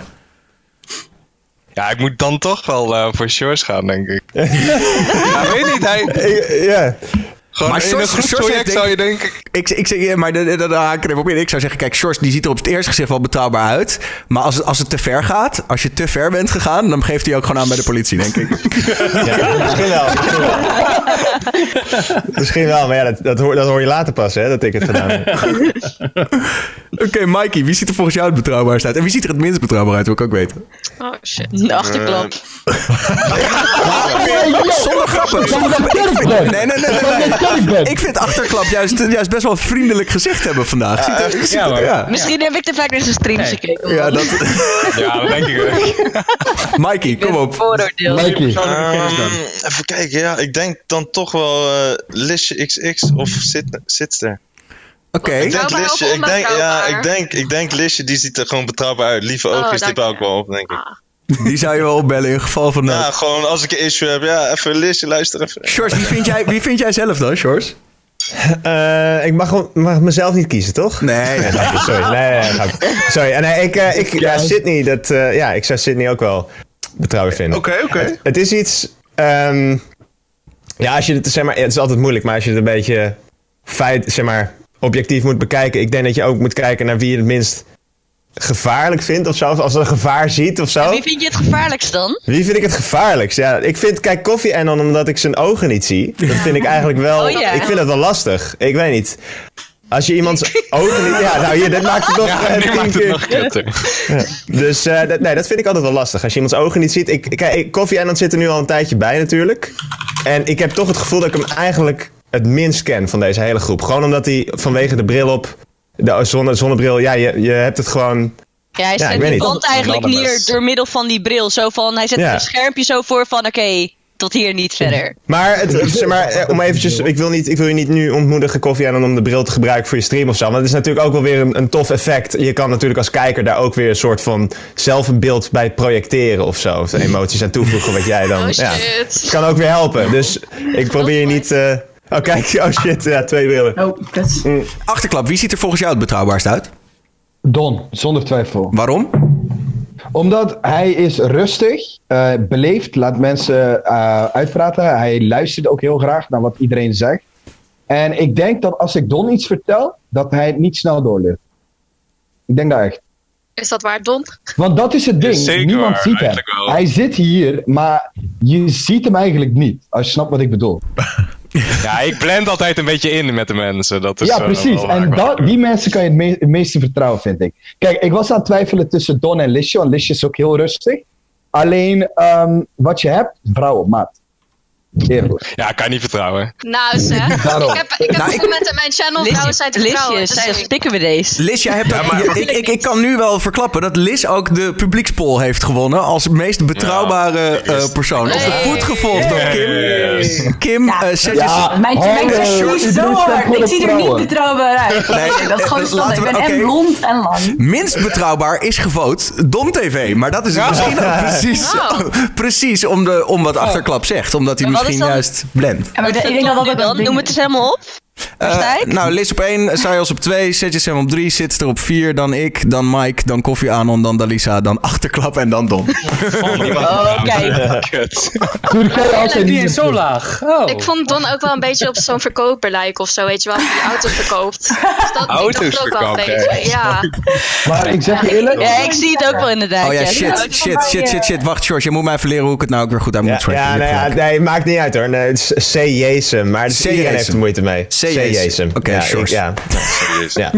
Ja, ik moet dan toch wel eh, voor Shores gaan, denk ik. ja, weet niet. Hij, Ja. Gewoon Maar in Shores- een zou je denken... Ik, ik zeg, ja, maar daar da, haak ik er even op in. Ik zou zeggen, kijk, Sjors die ziet er op het eerste gezicht wel betrouwbaar uit. Maar als het, als het te ver gaat, als je te ver bent gegaan, dan geeft hij ook gewoon aan bij de politie, denk ik. Ja, misschien wel. Misschien wel, misschien wel maar ja, dat, dat, hoor, dat hoor je later pas, hè, dat ik het gedaan heb. Oké, Mikey, wie ziet er volgens jou het betrouwbaarst uit? En wie ziet er het minst betrouwbaar uit, wil ik ook weten. Oh shit. De achterklap. Zonder grap. grappen. Nee, nee, nee. nee, Ik vind achterklap juist, juist best wel vriendelijk gezegd hebben vandaag. Ziet er, ja, Misschien heb ik te vaak naar zijn streams gekeken. Ja, dat, ja, dat denk ik ook. Mikey, kom op. Mikey. even kijken, ja. Ik denk dan toch wel uh, Lisje XX of Sitster. Oké. Ik denk Lisje, ik denk, ja, ik denk, ik denk Lisje, die ziet er gewoon betrouwbaar uit. Lieve oh, oogjes, die bouw ik wel op, denk ik. Ah. Die zou je wel opbellen in geval van Ja, gewoon als ik een issue heb. Ja, even Lisje, luister even. Shores, wie vind jij, wie vind jij zelf dan, Shores? Uh, ik mag, mag mezelf niet kiezen, toch? Nee. nee, sorry. Nee, nee, sorry. Nee, ik, uh, ik, ja, Sydney, dat, uh, ja, ik zou Sydney ook wel betrouwbaar vinden. Oké, oké. Het, het, is iets... Um, ja, als je het, zeg maar, het is altijd moeilijk, maar als je het een beetje feit, zeg maar, objectief moet bekijken. Ik denk dat je ook moet kijken naar wie je het minst gevaarlijk vindt of zo. Als ze een gevaar ziet of zo. wie vind je het gevaarlijkst dan? Wie vind ik het gevaarlijkst? Ja, ik vind, kijk, Koffie en dan omdat ik zijn ogen niet zie. Dat vind ik eigenlijk wel, oh, ja. ik vind dat wel lastig. Ik weet niet. Als je iemands ogen niet... Ja, nou hier, dit maakt het nog ja, uh, maakt het nog ja. Dus uh, dat, nee, dat vind ik altijd wel lastig. Als je iemands ogen niet ziet. Ik, kijk, Koffie en dan zit er nu al een tijdje bij natuurlijk. En ik heb toch het gevoel dat ik hem eigenlijk het minst ken van deze hele groep. Gewoon omdat hij vanwege de bril op, de zonne, zonnebril, ja, je, je hebt het gewoon... Ja, hij zet die band eigenlijk neer door middel van die bril. Zo van, hij zet een schermpje zo voor van, oké, tot hier niet verder. Maar, het, zeg maar eh, om eventjes, ik wil, niet, ik wil je niet nu ontmoedigen koffie aan om de bril te gebruiken voor je stream of zo. Maar het is natuurlijk ook wel weer een, een tof effect. Je kan natuurlijk als kijker daar ook weer een soort van zelf een beeld bij projecteren of zo. Of de emoties aan toevoegen wat jij dan... Oh, ja, het kan ook weer helpen. Dus ik probeer je niet... Uh, Oh, kijk. Oh shit. Ja, twee willen. Oh, mm. Achterklap. Wie ziet er volgens jou het betrouwbaarst uit? Don, zonder twijfel. Waarom? Omdat hij is rustig, uh, beleefd, laat mensen uh, uitpraten. Hij luistert ook heel graag naar wat iedereen zegt. En ik denk dat als ik Don iets vertel, dat hij het niet snel doorleert. Ik denk dat echt. Is dat waar, Don? Want dat is het ding. Niemand ziet hem. Hij zit hier, maar je ziet hem eigenlijk niet. Als je snapt wat ik bedoel. Ja, ik blend altijd een beetje in met de mensen. Dat is, ja, precies. en dat, die mensen kan je het, meeste vertrouwen, vind ik. Kijk, ik was aan het twijfelen tussen Don en Lisje, want Lisje is ook heel rustig. Alleen, um, wat je hebt, vrouw op maat. Ja, kan je niet vertrouwen. Nou zeg, ik heb, ik heb nou, in mijn channel vrouwen zijn te vertrouwen. Lisje, stikken we deze. Lis, jij hebt ja, maar, ik, ik, ik kan nu wel verklappen dat Lis ook de publiekspol heeft gewonnen als meest betrouwbare uh, persoon. Op de voet gevolgd door Kim. Kim, ja. uh, zet ja. Mijn is zo hard. Ik zie er niet betrouwbaar uit. Nee, dat is gewoon standaard. Ik ben okay. en blond en lang. Minst betrouwbaar is gevoot Don TV. Maar dat is misschien ook precies, precies om, de, om wat achterklap zegt. Omdat hij misschien juist blend. Ja, maar ik denk dat dat ook Noem het eens helemaal op. Uh, nou, Liz op 1, Sayos op 2, Setjesem op 3, Zit er op 4, dan ik, dan Mike, dan Koffie Anon, dan Dalisa, dan Achterklap en dan Don. Oh, kijk. Altijd niet zo laag. Oh. Ik vond Don ook wel een beetje op zo'n verkoper lijken of zo, weet je wel, die auto's verkoopt. Dus dat, auto's ook wel een beetje, ja. Maar ik zeg je eerlijk... Ja, ik zie het ook wel inderdaad. Oh ja, shit, shit, shit, shit, shit. Wacht, George, je moet mij even leren hoe ik het nou ook weer goed aan moet spreken. Ja, nee, ja, nee, maakt niet uit hoor. Nee, het is C. Jesem, maar iedereen heeft er moeite mee. C. Jesem. Oké, ja, Ja. Ja,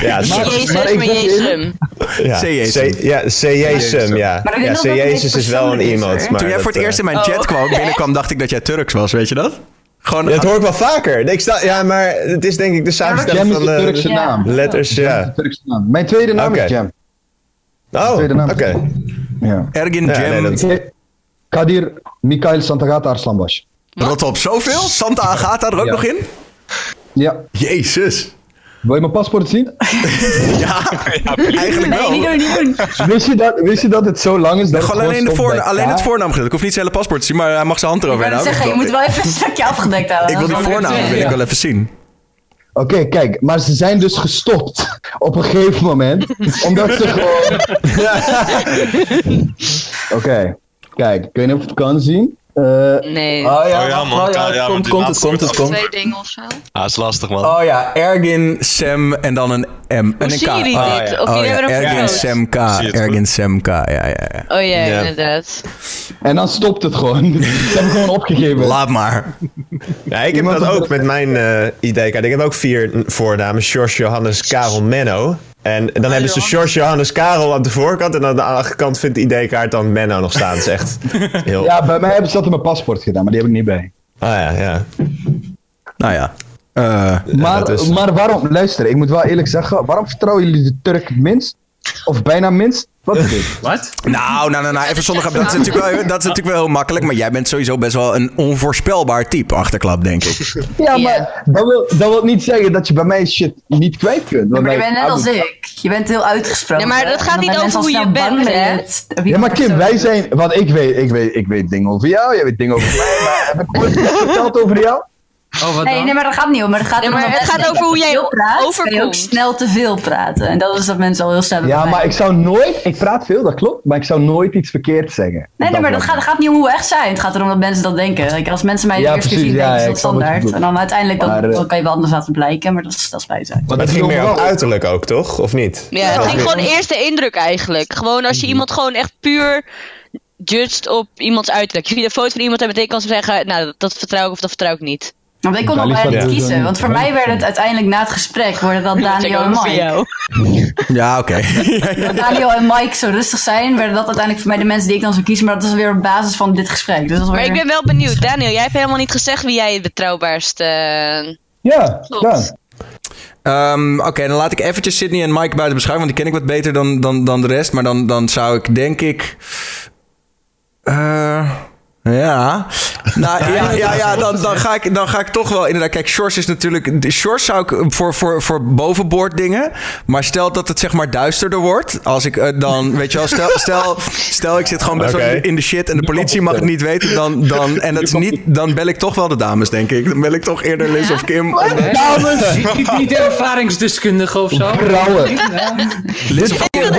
ja, Ja, Ja, C-Jesum, ja. Ja, C-Jezus is wel een iemand. Toen jij voor het eerst in mijn chat kwam, binnenkwam, dacht ik dat jij Turks was, weet je dat? Gewoon, dat hoor ik wel vaker. Ik sta, ja, maar het is denk ik de samenstelling van de Turkse naam. letters. Ja. Mijn tweede naam is Jam. Oh, oké. Ergin Jam. Kadir Mikhail Santagata Arslanbash. Rot op, zoveel? Santa Agatha er ook nog in? Ja. Jezus. Wil je mijn paspoort zien? ja, eigenlijk wel. Nee, niet doen, niet doen. Wist je dat, wist je dat het zo lang is? Dat Gewoon alleen, de voor, alleen het voornaam Ik hoef niet zijn hele paspoort te zien, maar hij mag zijn hand erover houden. zeggen, je moet wel even een stukje afgedekt houden. Ik wil die voornaam wil ik wel even zien. Oké, kijk, maar ze zijn dus gestopt op een gegeven moment. omdat ze gewoon. Oké, kijk, ik weet niet of je het kan zien. Uh, nee. Oh ja, oh, ja man. ja, ja, komt, komt, het komt, het komt. Twee dingen of zo. Ah, is lastig man. Oh ja, Ergin, Sam en dan een M en een K. Oh? Of oh, ja. Ergin, Sam, K. Ergin, Sam, K. Ja, ja, ja. Oh ja, inderdaad. En dan stopt het gewoon. Ze hebben gewoon opgegeven. Laat maar. Ja, ik heb dat ook met mijn uh, ID-kaart. Ik heb ook vier voornamen. George, Johannes, Karel, Menno. En dan hebben ze George Johannes Karel aan de voorkant. En aan de achterkant vindt de ID-kaart dan Menno nog staan. Dat is echt heel... Ja, bij mij hebben ze dat in mijn paspoort gedaan, maar die heb ik niet bij. Ah ja, ja. Nou ja. Uh, maar, is... maar waarom, luister, ik moet wel eerlijk zeggen, waarom vertrouwen jullie de Turk minst? Of bijna minst? Wat is dit? Wat? Nou, nou, nou, nou even zonder... Dat is, natuurlijk wel, dat is natuurlijk wel heel makkelijk. Maar jij bent sowieso best wel een onvoorspelbaar type, achterklap, denk ik. Ja, maar dat wil, dat wil niet zeggen dat je bij mij shit niet kwijt kunt. maar je bent net als ik. Je bent heel uitgesproken. Ja, maar dat gaat niet over hoe je bent, hè? Ja, maar Kim, wij zijn... Want ik weet, ik, weet, ik weet dingen over jou, jij weet dingen over mij. Maar heb ik ooit iets verteld over jou? Oh, nee, nee, maar dat gaat niet om. Maar het gaat, nee, maar het gaat over hoe jij praat. Overkomt. Kan je ook snel te veel praten. En dat is dat mensen al heel snel Ja, maar ik zou nooit... Ik praat veel, dat klopt. Maar ik zou nooit iets verkeerd zeggen. Nee, nee maar dat gaat, gaat niet om hoe we echt zijn. Het gaat erom dat mensen dat denken. als mensen mij de eerste keer zien, ja, denken ze dat standaard. En dan uiteindelijk dan, maar, dan, kan je wel anders laten blijken. Maar dat is, dat is bij zijn. Maar het ging meer op uiterlijk ook, toch? Of niet? Ja, het ging gewoon eerste indruk eigenlijk. Gewoon als je iemand gewoon echt puur judged op iemands uiterlijk. Je ziet een foto van iemand en meteen kan ze zeggen... Nou, dat vertrouw ik of dat vertrouw ik niet. Want ik kon nog bijna niet kiezen. Want voor mij werd het uiteindelijk na het gesprek worden dat Daniel en Mike. Ja, oké. Daniel en Mike zo rustig zijn, werden dat uiteindelijk voor mij de mensen die ik dan zou kiezen. Maar dat is weer op basis van dit gesprek. Dus dat Maar ik ben wel benieuwd. Daniel, jij hebt helemaal niet gezegd wie jij het betrouwbaarste... Ja, ja. Um, Oké, dan laat ik eventjes Sydney en Mike buiten beschouwen, want die ken ik wat beter dan, dan, dan de rest. Maar dan, dan zou ik denk ik... Uh, ja. Nou ja, ja, ja dan, dan, ga ik, dan ga ik toch wel inderdaad. Kijk, Shores is natuurlijk. Shores zou ik voor, voor, voor bovenboord dingen. Maar stel dat het zeg maar duisterder wordt. Als ik uh, dan. Weet je wel, stel, stel, stel ik zit gewoon best okay. wel in de shit. En de politie mag het niet weten. Dan, dan, en dat is niet. Dan bel ik toch wel de dames, denk ik. Dan bel ik toch eerder Liz of Kim. Dames! Niet, ervaringsdeskundige of zo. Vrouwen. Liz of Kim.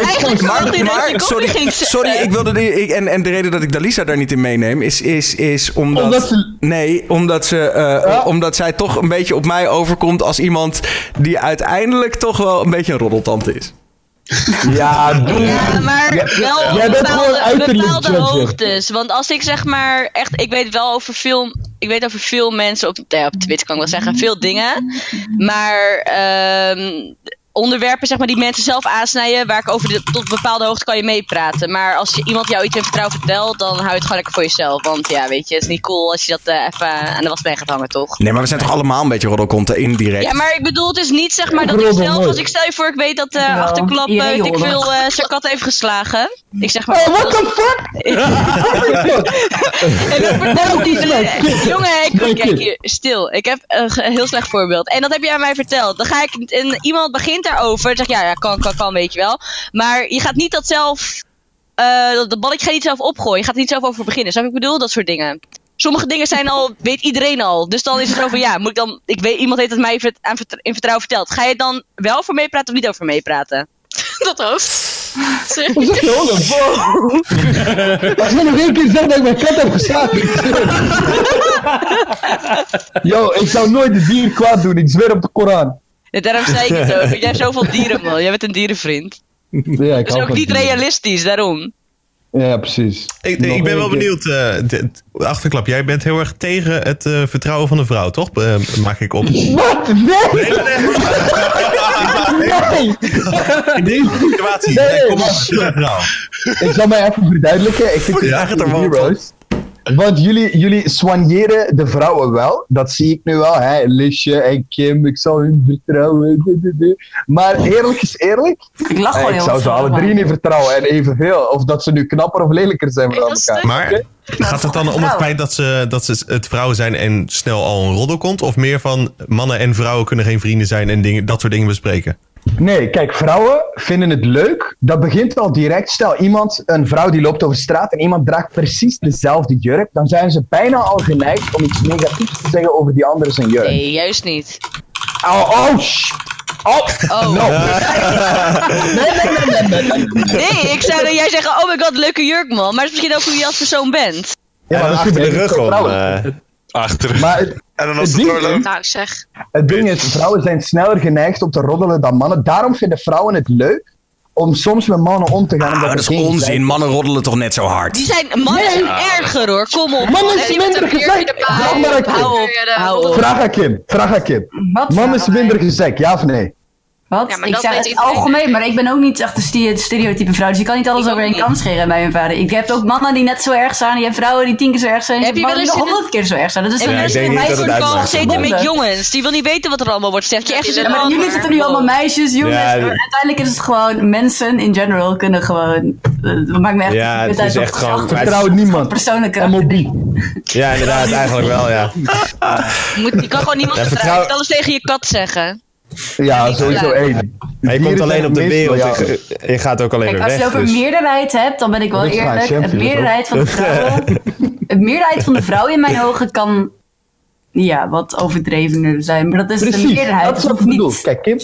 Maar, maar sorry, sorry, ik wilde. Ik, en, en de reden dat ik Dalisa daar niet in meeneem. Is, is, is omdat. Omdat ze Nee, omdat, ze, uh, omdat zij toch een beetje op mij overkomt als iemand die uiteindelijk toch wel een beetje een roddeltante is. Ja, ja, maar wel ja, bepaalde, bepaalde hoogtes. Want als ik zeg maar echt, ik weet wel over veel, ik weet over veel mensen op, ja, op Twitter kan ik wel zeggen, veel dingen. Maar um, onderwerpen zeg maar, die mensen zelf aansnijden, waar ik over de, tot bepaalde hoogte kan je meepraten. Maar als je, iemand jou iets in vertrouwen vertelt, dan hou je het gewoon lekker voor jezelf. Want ja, weet je, het is niet cool als je dat uh, even aan de wasbeen gaat hangen, toch? Nee, maar we zijn toch allemaal een beetje roddelkonten indirect? Ja, maar ik bedoel, het is niet zeg maar dat ik zelf, als ik stel je voor, ik weet dat uh, achterklap, uh, ik veel, uh, zijn kat heeft geslagen. Ik zeg maar... Oh, what the fuck? en dan vertel die... Jongen, ik, kijk hier, stil. Ik heb een heel slecht voorbeeld. En dat heb je aan mij verteld. Dan ga ik, en iemand begint daarover. Dan zeg ja, ja, kan, kan, kan, weet je wel. Maar je gaat niet dat zelf. Uh, dat balletje ga je niet zelf opgooien. Je gaat er niet zelf over beginnen. Snap ik bedoel? Dat soort dingen. Sommige dingen zijn al, weet iedereen al. Dus dan is het over, ja, moet ik dan, ik weet, iemand heeft het mij in vertrouwen verteld. Ga je dan wel voor meepraten of niet over meepraten? Dat hoofd. Zeg je Als je nog één keer zegt dat ik mijn kat heb geslagen. Yo, ik zou nooit een dier kwaad doen. Ik zweer op de Koran. Daarom zei ik het ook. Jij hebt zoveel dieren, man. Jij bent een dierenvriend. Ja, ik dat is ook niet realistisch, daarom. Ja, precies. Ik, ik ben wel benieuwd, uh, achterklap, jij bent heel erg tegen het uh, vertrouwen van de vrouw, toch? Uh, maak ik op. Wat? Nee! Nee, nee, In deze situatie, nee, kom op, vrouw. Ik zal mij even verduidelijken. Ik vind ja, het er wel want jullie, jullie soigneren de vrouwen wel. Dat zie ik nu wel. Hè? Lisje en Kim, ik zal hun vertrouwen. Maar eerlijk is eerlijk. Ik lach gewoon Ik zou ze alle drie niet vertrouwen. En evenveel. Of dat ze nu knapper of lelijker zijn van elkaar. Maar gaat het dan om het feit dat ze, dat ze het vrouwen zijn en snel al een roddel komt? Of meer van mannen en vrouwen kunnen geen vrienden zijn en dingen, dat soort dingen bespreken? Nee, kijk, vrouwen vinden het leuk. Dat begint al direct. Stel, iemand, een vrouw die loopt over straat en iemand draagt precies dezelfde jurk, dan zijn ze bijna al geneigd om iets negatiefs te zeggen over die andere zijn jurk. Nee, juist niet. Oh, oh, sh Oh, oh. No. nee, nee, nee, nee, nee. ik zou dat jij zeggen, oh my god, leuke jurk man. Maar het is misschien ook hoe je als persoon bent. Ja, maar achter de rug om. Uh, achter. Maar en dan als het, het Nou, zeg. Het ding is, vrouwen zijn sneller geneigd om te roddelen dan mannen. Daarom vinden vrouwen het leuk om soms met mannen om te gaan. Ah, dat is onzin. Mannen roddelen toch net zo hard? Die zijn, mannen nee. zijn erger hoor. Kom op. Mannen is minder gezegd. Vraag maar aan Kim. Vraag aan Kim. Vraag aan Kim. Man is minder gezegd, ja of nee? Wat? Ja, maar ik dat zeg weet het iedereen. algemeen, maar ik ben ook niet echt de ste- stereotype vrouw. Dus je kan niet alles Ik over één kam scheren bij mijn vader. Ik heb ook mannen die net zo erg zijn. Je hebt vrouwen die tien keer zo erg zijn. Heb je mannen wel die eens honderd keer zo erg zijn. Dat is Heb een je ik wel denk eens niet in dat een het call uitmaakt. gezeten met jongens? Die wil niet weten wat er allemaal wordt gezegd. Je echt Ja, maar jullie zitten nu allemaal meisjes, jongens. Ja, maar uiteindelijk is het gewoon mensen in general kunnen gewoon. eh, Het maakt me echt Ja, het uit is echt gewoon- achter- Vertrouw niemand. persoonlijke En mobiel. Ja, inderdaad, eigenlijk wel, ja. Je, moet, je kan gewoon niemand Ja, vertrouwen. vertrouw- Je moet alles tegen je kat zeggen. Ja, sowieso één. Maar je komt alleen op de wereld. Je, gaat ook alleen Kijk, als je het over dus- meerderheid hebt, dan ben ik wel Dat eerlijk. Het meerderheid van de vrouwen. Het meerderheid van de vrouwen in mijn ogen kan. Ja, wat overdrevener zijn. Maar dat is de meerderheid. dat is Het wat ik hoeft bedoel. niet. Kijk, Kim.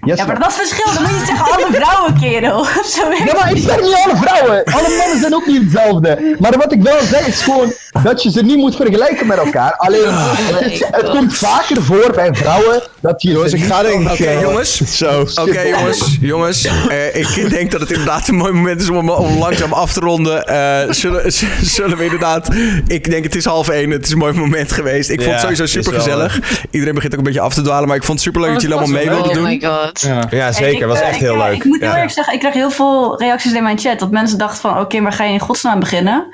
Yes, Ja, maar dat is verschil. Dan moet je niet zeggen alle vrouwen, kerel. Zo Ja, maar ik zeg niet alle vrouwen. Alle mannen zijn ook niet hetzelfde. Maar wat ik wel zeg is gewoon dat je ze niet moet vergelijken met elkaar. Alleen, het, het komt vaker voor bij vrouwen dat je... Jongens, ik ga denk ik... Oké, eh, jongens. Zo. Oké, jongens, jongens. eh, ik denk dat het inderdaad een mooi moment is om, om langzaam af te ronden. Eh, zullen, zullen we inderdaad... Ik denk het is half één. Het is een mooi moment geweest. Ik vond het sowieso super gezellig. Iedereen begint ook een beetje af te dwalen. Maar ik vond het super leuk dat jullie allemaal mee wilden Oh doen. my god. Ja. Zeker. ik, was eh, echt ik, heel eh, leuk. Ik moet heel Ja. eerlijk zeggen, ik kreeg heel veel reacties in mijn chat. Dat mensen dachten van, oké, maar ga je in godsnaam beginnen?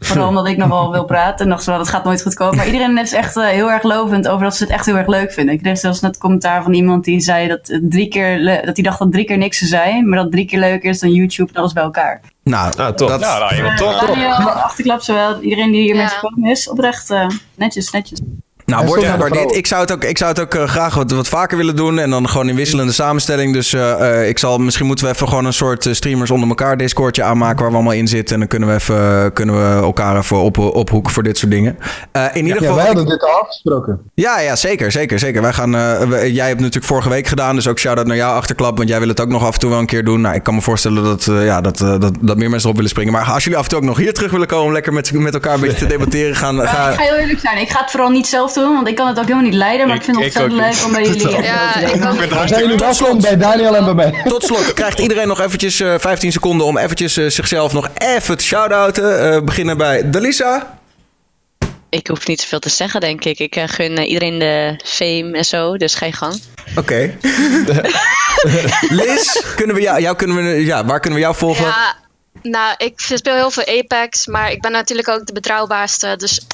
Vooral omdat ik nogal wil praten. En dachten ze, wel, dat gaat nooit goed komen. Maar iedereen is echt eh, heel erg lovend over dat ze het echt heel erg leuk vinden. Ik kreeg zelfs net een commentaar van iemand die zei dat, drie keer dat hij dacht dat drie keer niks zou zijn. Maar dat drie keer leuker is dan YouTube en alles bij elkaar. Nou, Ah, top. dat, Ja, nou, iemand toch. Daniel, achterklap zowel. Iedereen die hiermee Ja. gekomen is. Oprecht eh, netjes, netjes. Nou, wordt gewaardeerd. Ik zou het ook, ik zou het ook eh, graag wat, wat vaker willen doen. En dan gewoon in wisselende samenstelling. Dus eh, eh, ik zal, misschien moeten we even gewoon een soort streamers onder elkaar Discordje aanmaken. Waar we allemaal in zitten. En dan kunnen we, even, kunnen we elkaar even op, ophoeken voor dit soort dingen. Eh, in ieder Ja, geval. wij hadden dit al afgesproken. Ja, ja, zeker, zeker, zeker. Wij gaan, eh, we- jij hebt natuurlijk vorige week gedaan, dus ook shout-out naar jou achterklap, want jij wil het ook nog af en toe wel een keer doen. Nou, ik kan me voorstellen dat, eh, ja, dat, dat, dat meer mensen erop willen springen. Maar als jullie af en toe ook nog hier terug willen komen, om lekker met, met elkaar een beetje te debatteren, gaan, Maar ga, ik ga heel eerlijk zijn. Ik ga het vooral niet zelf doen, want ik kan het ook helemaal niet leiden. Maar ik, Ik- vind het ontzettend leuk om bij jullie... Ja, te ik ben zijn jullie Tot bij Daniel en bij mij. Tot slot krijgt iedereen nog eventjes eh, 15 seconden om eventjes eh, zichzelf nog even te shout-outen. Eh, beginnen bij Dalisa. Ik hoef niet zoveel te zeggen, denk ik. Ik gun iedereen de fame en zo, dus ga je gang. Oké. Liz, kunnen we jou, jou kunnen we, ja, waar kunnen we jou volgen? Ja, nou, ik speel heel veel Apex, maar ik ben natuurlijk ook de betrouwbaarste. Dus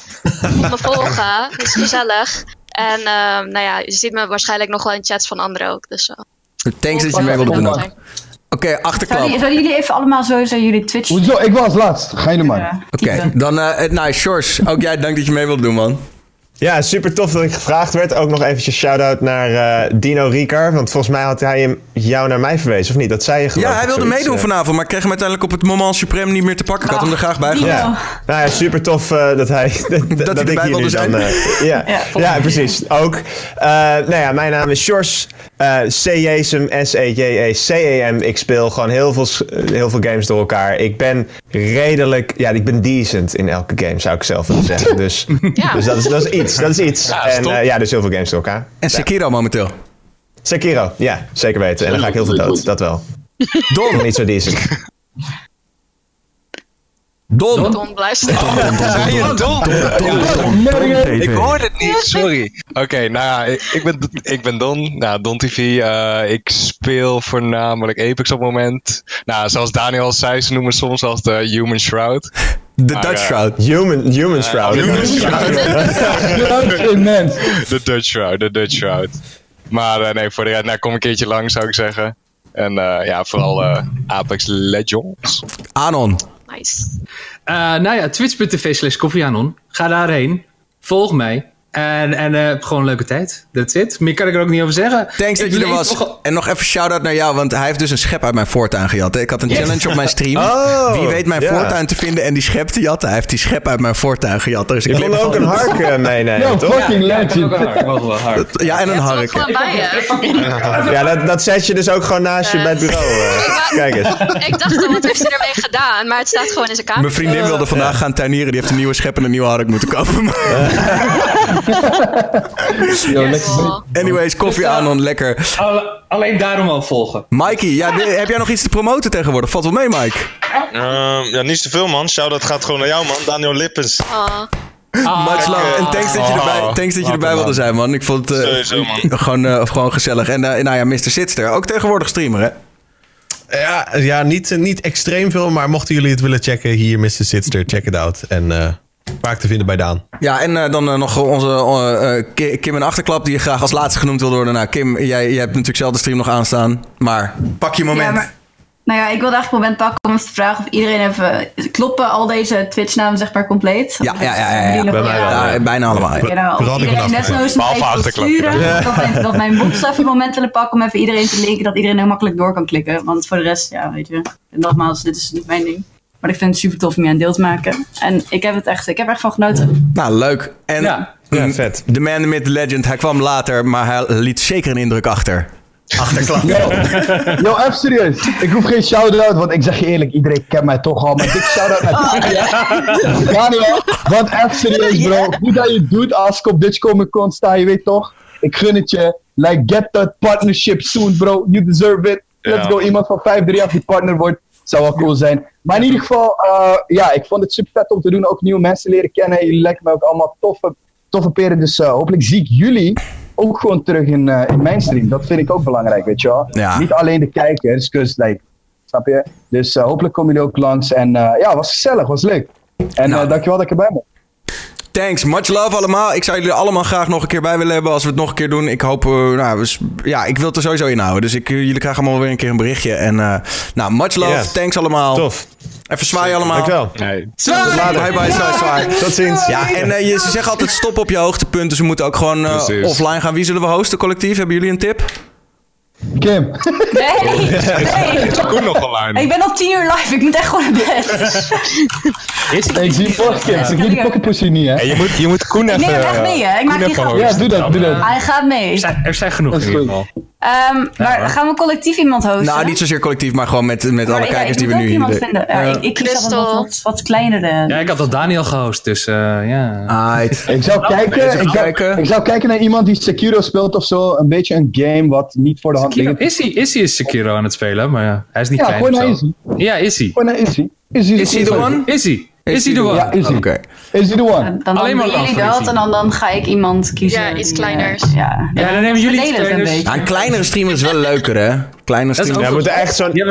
moet me volgen, is gezellig. En ehm, nou ja, je ziet me waarschijnlijk nog wel in chats van anderen ook. Dus, Thanks dat je mee wilde doen. ook. Oké, achterklap. Zouden, zouden jullie even allemaal sowieso jullie Twitch... Hoezo? Ik was laatst. Ga je maar. Oké, dan, eh nou, Shores, ook jij, dank dat je mee wilde doen, man. Ja, super tof dat ik gevraagd werd. Ook nog eventjes shout-out naar eh, Dino Ricard. Want volgens mij had hij hem jou naar mij verwezen, of niet? Dat zei je geloof Ja, hij wilde zoiets, meedoen eh. vanavond, maar ik kreeg hem uiteindelijk op het moment supreme niet meer te pakken. Ik had hem er graag bij gehad. Ja. Nou ja, super tof dat hij dat, dat, hij ik erbij hier nu zijn. dan. eh, ja. Ja, Ja, precies. Ook. Eh, nou ja, mijn naam is Sjors. eh C-Jesem, S-E-J-E-C-E-M. Ik speel gewoon heel veel, heel veel games door elkaar. Ik ben redelijk. Ja, ik ben decent in elke game, zou ik zelf willen zeggen. Dus, Ja. dus dat, is, dat is iets. Dat is iets. Ja, en eh, ja, dus heel veel games door elkaar. En Sekiro momenteel. Sekiro, ja, zeker weten. En dan ga ik heel veel dood, dat wel. Don. Niet zo decent. Don. Don, Don? Morgen. Ik hoorde het niet, sorry. Oké, nou ja, ik, ik ben, ik ben Don. Nou, Don TV. eh, ik speel voornamelijk Apex op het moment. Nou, zoals Daniel al zei, ze noemen soms als de Human Shroud. De Maar, Dutch eh, Shroud. Human, human Shroud. Human mens. De Dutch Shroud, de Dutch Shroud. Maar eh, nee, voor de rest, nou, kom een keertje lang, zou ik zeggen. En eh, ja, vooral eh, Apex Legends. Anon. Nice. Eh, nou ja, twitch.tv slash koffieanon. Ga daarheen. Volg mij. En, en eh, gewoon een leuke tijd. That's it. Meer kan ik er ook niet over zeggen. Thanks dat Ik je er was. En nog even shout-out naar jou, want hij heeft dus een schep uit mijn voortuin gejat. hè. Ik had een challenge op mijn stream. Oh, Wie weet mijn ja. voortuin te vinden en die schep te jatten. Hij heeft die schep uit mijn voortuin gejat. Er is een Je clip kon ook van. een hark eh, meenemen, toch? fucking Ja, ik legend. ook wel hard. Ik mogen. Ja, en een hark. je. Ja, dat, dat zet je dus ook gewoon naast je bij het bureau. eh. Kijk eens. Ik dacht al, wat heeft hij ermee gedaan? Maar het staat gewoon in zijn kamer. Mijn vriendin wilde vandaag gaan tuinieren. Die heeft een nieuwe schep en een nieuwe hark moeten kopen. Yo, lekker. Anyways, koffie aan, lekker. Alle- alleen daarom al volgen. Mikey, ja, heb jij nog iets te promoten tegenwoordig? Valt wel mee, Mike. Ehm, ja, niet zoveel man. Shout-out gaat gewoon naar jou man. Daniel Lippens. Oh. Ah, Much love. En thanks dat je erbij, oh. thanks dat je erbij wilde zijn, man. Ik vond het uh, gewoon, uh, gewoon gezellig. En uh, nou ja, Mr. Sitster, ook tegenwoordig streamer, hè? Ja, ja niet, niet extreem veel, maar mochten jullie het willen checken, hier Mr. Sitster, check it out. En vaak te vinden bij Daan. Ja, en dan nog onze Kim en Achterklap, die je graag als laatste genoemd wil worden. Nou, Kim, jij, jij hebt natuurlijk zelf de stream nog aanstaan, maar pak je moment. Ja, nou ja, ik wilde eigenlijk een moment pakken om even te vragen of iedereen even... Kloppen al deze Twitch-namen zeg maar compleet? Ja, ja, ja. ja, ja. ja bijna allemaal. Ja. Nou, iedereen desnoods nog even sturen. Dat, mijn, dat mijn bots even een moment willen pakken om even iedereen te linken. Dat iedereen heel makkelijk door kan klikken. Want voor de rest, ja, weet je. Nogmaals, dit is niet mijn ding. Maar ik vind het super tof om je aan deel te maken. En ik heb het echt, ik heb er echt van genoten. Nou, leuk. En ja, ja vet. De man, the myth, the legend. Hij kwam later, maar hij liet zeker een indruk achter. Achterklap. Yo, even serieus. Ik hoef geen shout-out, want ik zeg je eerlijk, iedereen kent mij toch al. Maar dik shout-out naar oh, ja. wel. Want even serieus, bro. Hoe dat je doet als ik op Dutch Comic Con sta, je weet toch? Ik gun het je. Like, get that partnership soon, bro. You deserve it. Let's go. Iemand van 5-3 die partner wordt. Zou wel cool zijn. Maar in ieder geval, uh, ja, ik vond het super vet om te doen. Ook nieuwe mensen leren kennen. Jullie lijken me ook allemaal toffe, toffe peren. Dus uh, hopelijk zie ik jullie ook gewoon terug in, uh, in mijn stream. Dat vind ik ook belangrijk, weet je wel. Niet alleen de kijkers, dus, like, snap je? Dus hopelijk komen jullie ook langs. En ja, was gezellig, was leuk. En nou. dankjewel dat ik erbij ben. Thanks, much love allemaal. Ik zou jullie allemaal graag nog een keer bij willen hebben als we het nog een keer doen. Ik hoop, nou, ja, ik wil het er sowieso in houden. Dus ik, jullie krijgen allemaal weer een keer een berichtje. En nou, much love, thanks allemaal. Tof. Even zwaaien allemaal. Dankjewel. Nee. Zwaai! Bye bye, zwaai, zwaai. Tot ziens. Ja, en uh, je, ze zeggen altijd stop op je hoogtepunt. Dus we moeten ook gewoon uh, offline gaan. Wie zullen we hosten, collectief? Hebben jullie een tip? Kim. Nee, nee. Koen nog online. Ik ben al tien uur live. Ik moet echt gewoon naar bed. Is ik zie voor Kim. Ik zie die pocketpussy niet, hè? je, moet, je moet Koen even... Nee, echt mee, hè? Ik maak die gewoon. Ja, doe dat, doe dat. Hij gaat mee. Er zijn, er zijn genoeg in ieder geval. Um, maar gaan we collectief iemand hosten? Nou, niet zozeer collectief, maar gewoon met, met alle kijkers die we nu hier vinden. Ja, ik, ik kies wat, wat, wat kleinere. Ja, ik had al Daniel gehost, dus uh, ja. Ah, ik, zou nou, kijken, ik, zou, ik zou kijken naar iemand die Sekiro speelt of zo. Een beetje een game wat niet voor de hand ligt. Is hij is hij Sekiro aan het spelen, maar ja, hij is niet ja, klein. Gewoon is hij. Ja, is hij. Gewoon is. Is hij, is hij de one? Is hij. Is hij de one? Ja, is hij. Okay. Is hij de one? Dan, dan Alleen maar jullie dat en dan, dan ga ik iemand kiezen. Ja, iets kleiners. ja. ja, dan nemen jullie iets kleiners. Een, een kleinere streamer is wel leuker, hè? Kleine streamer. Ja, we moeten echt zo'n... Ja,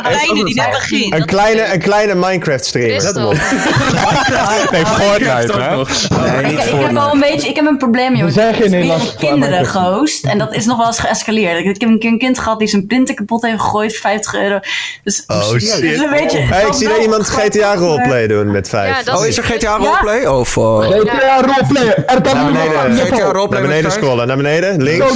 kleine die net begint. Een kleine, een kleine Minecraft streamer. Dat moet. nee, Fortnite, hè? Nee, niet ik, ik heb wel een beetje... Ik heb een probleem, joh. We zijn geen Nederlandse kinderen gehost. En dat is nog wel eens geëscaleerd. Ik heb een kind gehad die zijn printer kapot heeft gegooid voor 50 euro. Dus, oh, shit. Dus een beetje, hey, ik zie dat iemand GTA roleplay doen met 5. oh, is er GTA roleplay? Of... Uh... GTA roleplay! Er naar beneden. GTA roleplay Naar beneden scrollen. Naar beneden. Links.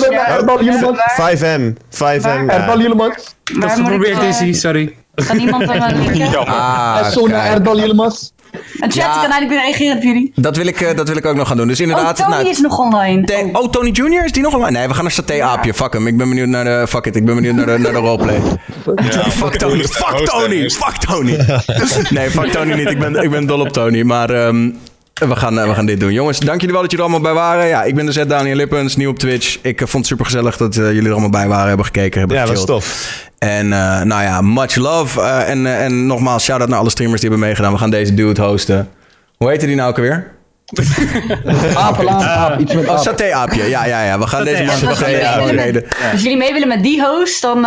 5M. 5M. Erdal Yilmaz. Dat geprobeerd is hij, sorry. Kan iemand van mij linken? Ah, Sona Erdal Yilmaz. En chat ja, kan eigenlijk weer reageren op jullie. Dat wil, ik, uh, dat wil ik ook nog gaan doen. Dus inderdaad, oh, Tony nou, is nog online. Te, oh. Tony Junior is die nog online? Nee, we gaan naar Saté Aapje. Fuck hem. Ik ben benieuwd naar de... Fuck it. Ik ben benieuwd naar de, naar de roleplay. Ja, fuck Tony. Fuck Tony. Fuck Tony. nee, fuck Tony niet. Ik ben, ik ben dol op Tony. Maar... Um, we gaan, uh, we gaan dit doen. Jongens, dank jullie wel dat jullie er allemaal bij waren. Ja, ik ben de Z Daniel Lippens, nieuw op Twitch. Ik uh, vond het super gezellig dat uh, jullie er allemaal bij waren, hebben gekeken, hebben Ja, gechilled. dat was tof. En nou ja, much love. en, en nogmaals, shout-out naar alle streamers die hebben meegedaan. We gaan deze dude hosten. Hoe heette die nou ook alweer? Apelaan, aap, iets met oh, saté-aapje. Ja, ja, ja. We gaan deze man. Als jullie mee willen met die host, dan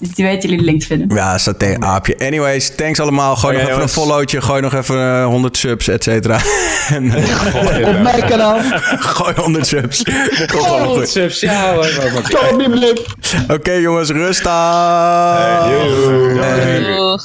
die weten jullie de link te vinden. Ja, saté aapje. Anyways, thanks allemaal. Gooi nog even een followtje. Gooi nog even uh, eh, 100 subs, et cetera. Op mijn kanaal. Gooi 100 subs. Komt 100 subs, ja hoor. Oké okay, jongens, rust aan. Hey,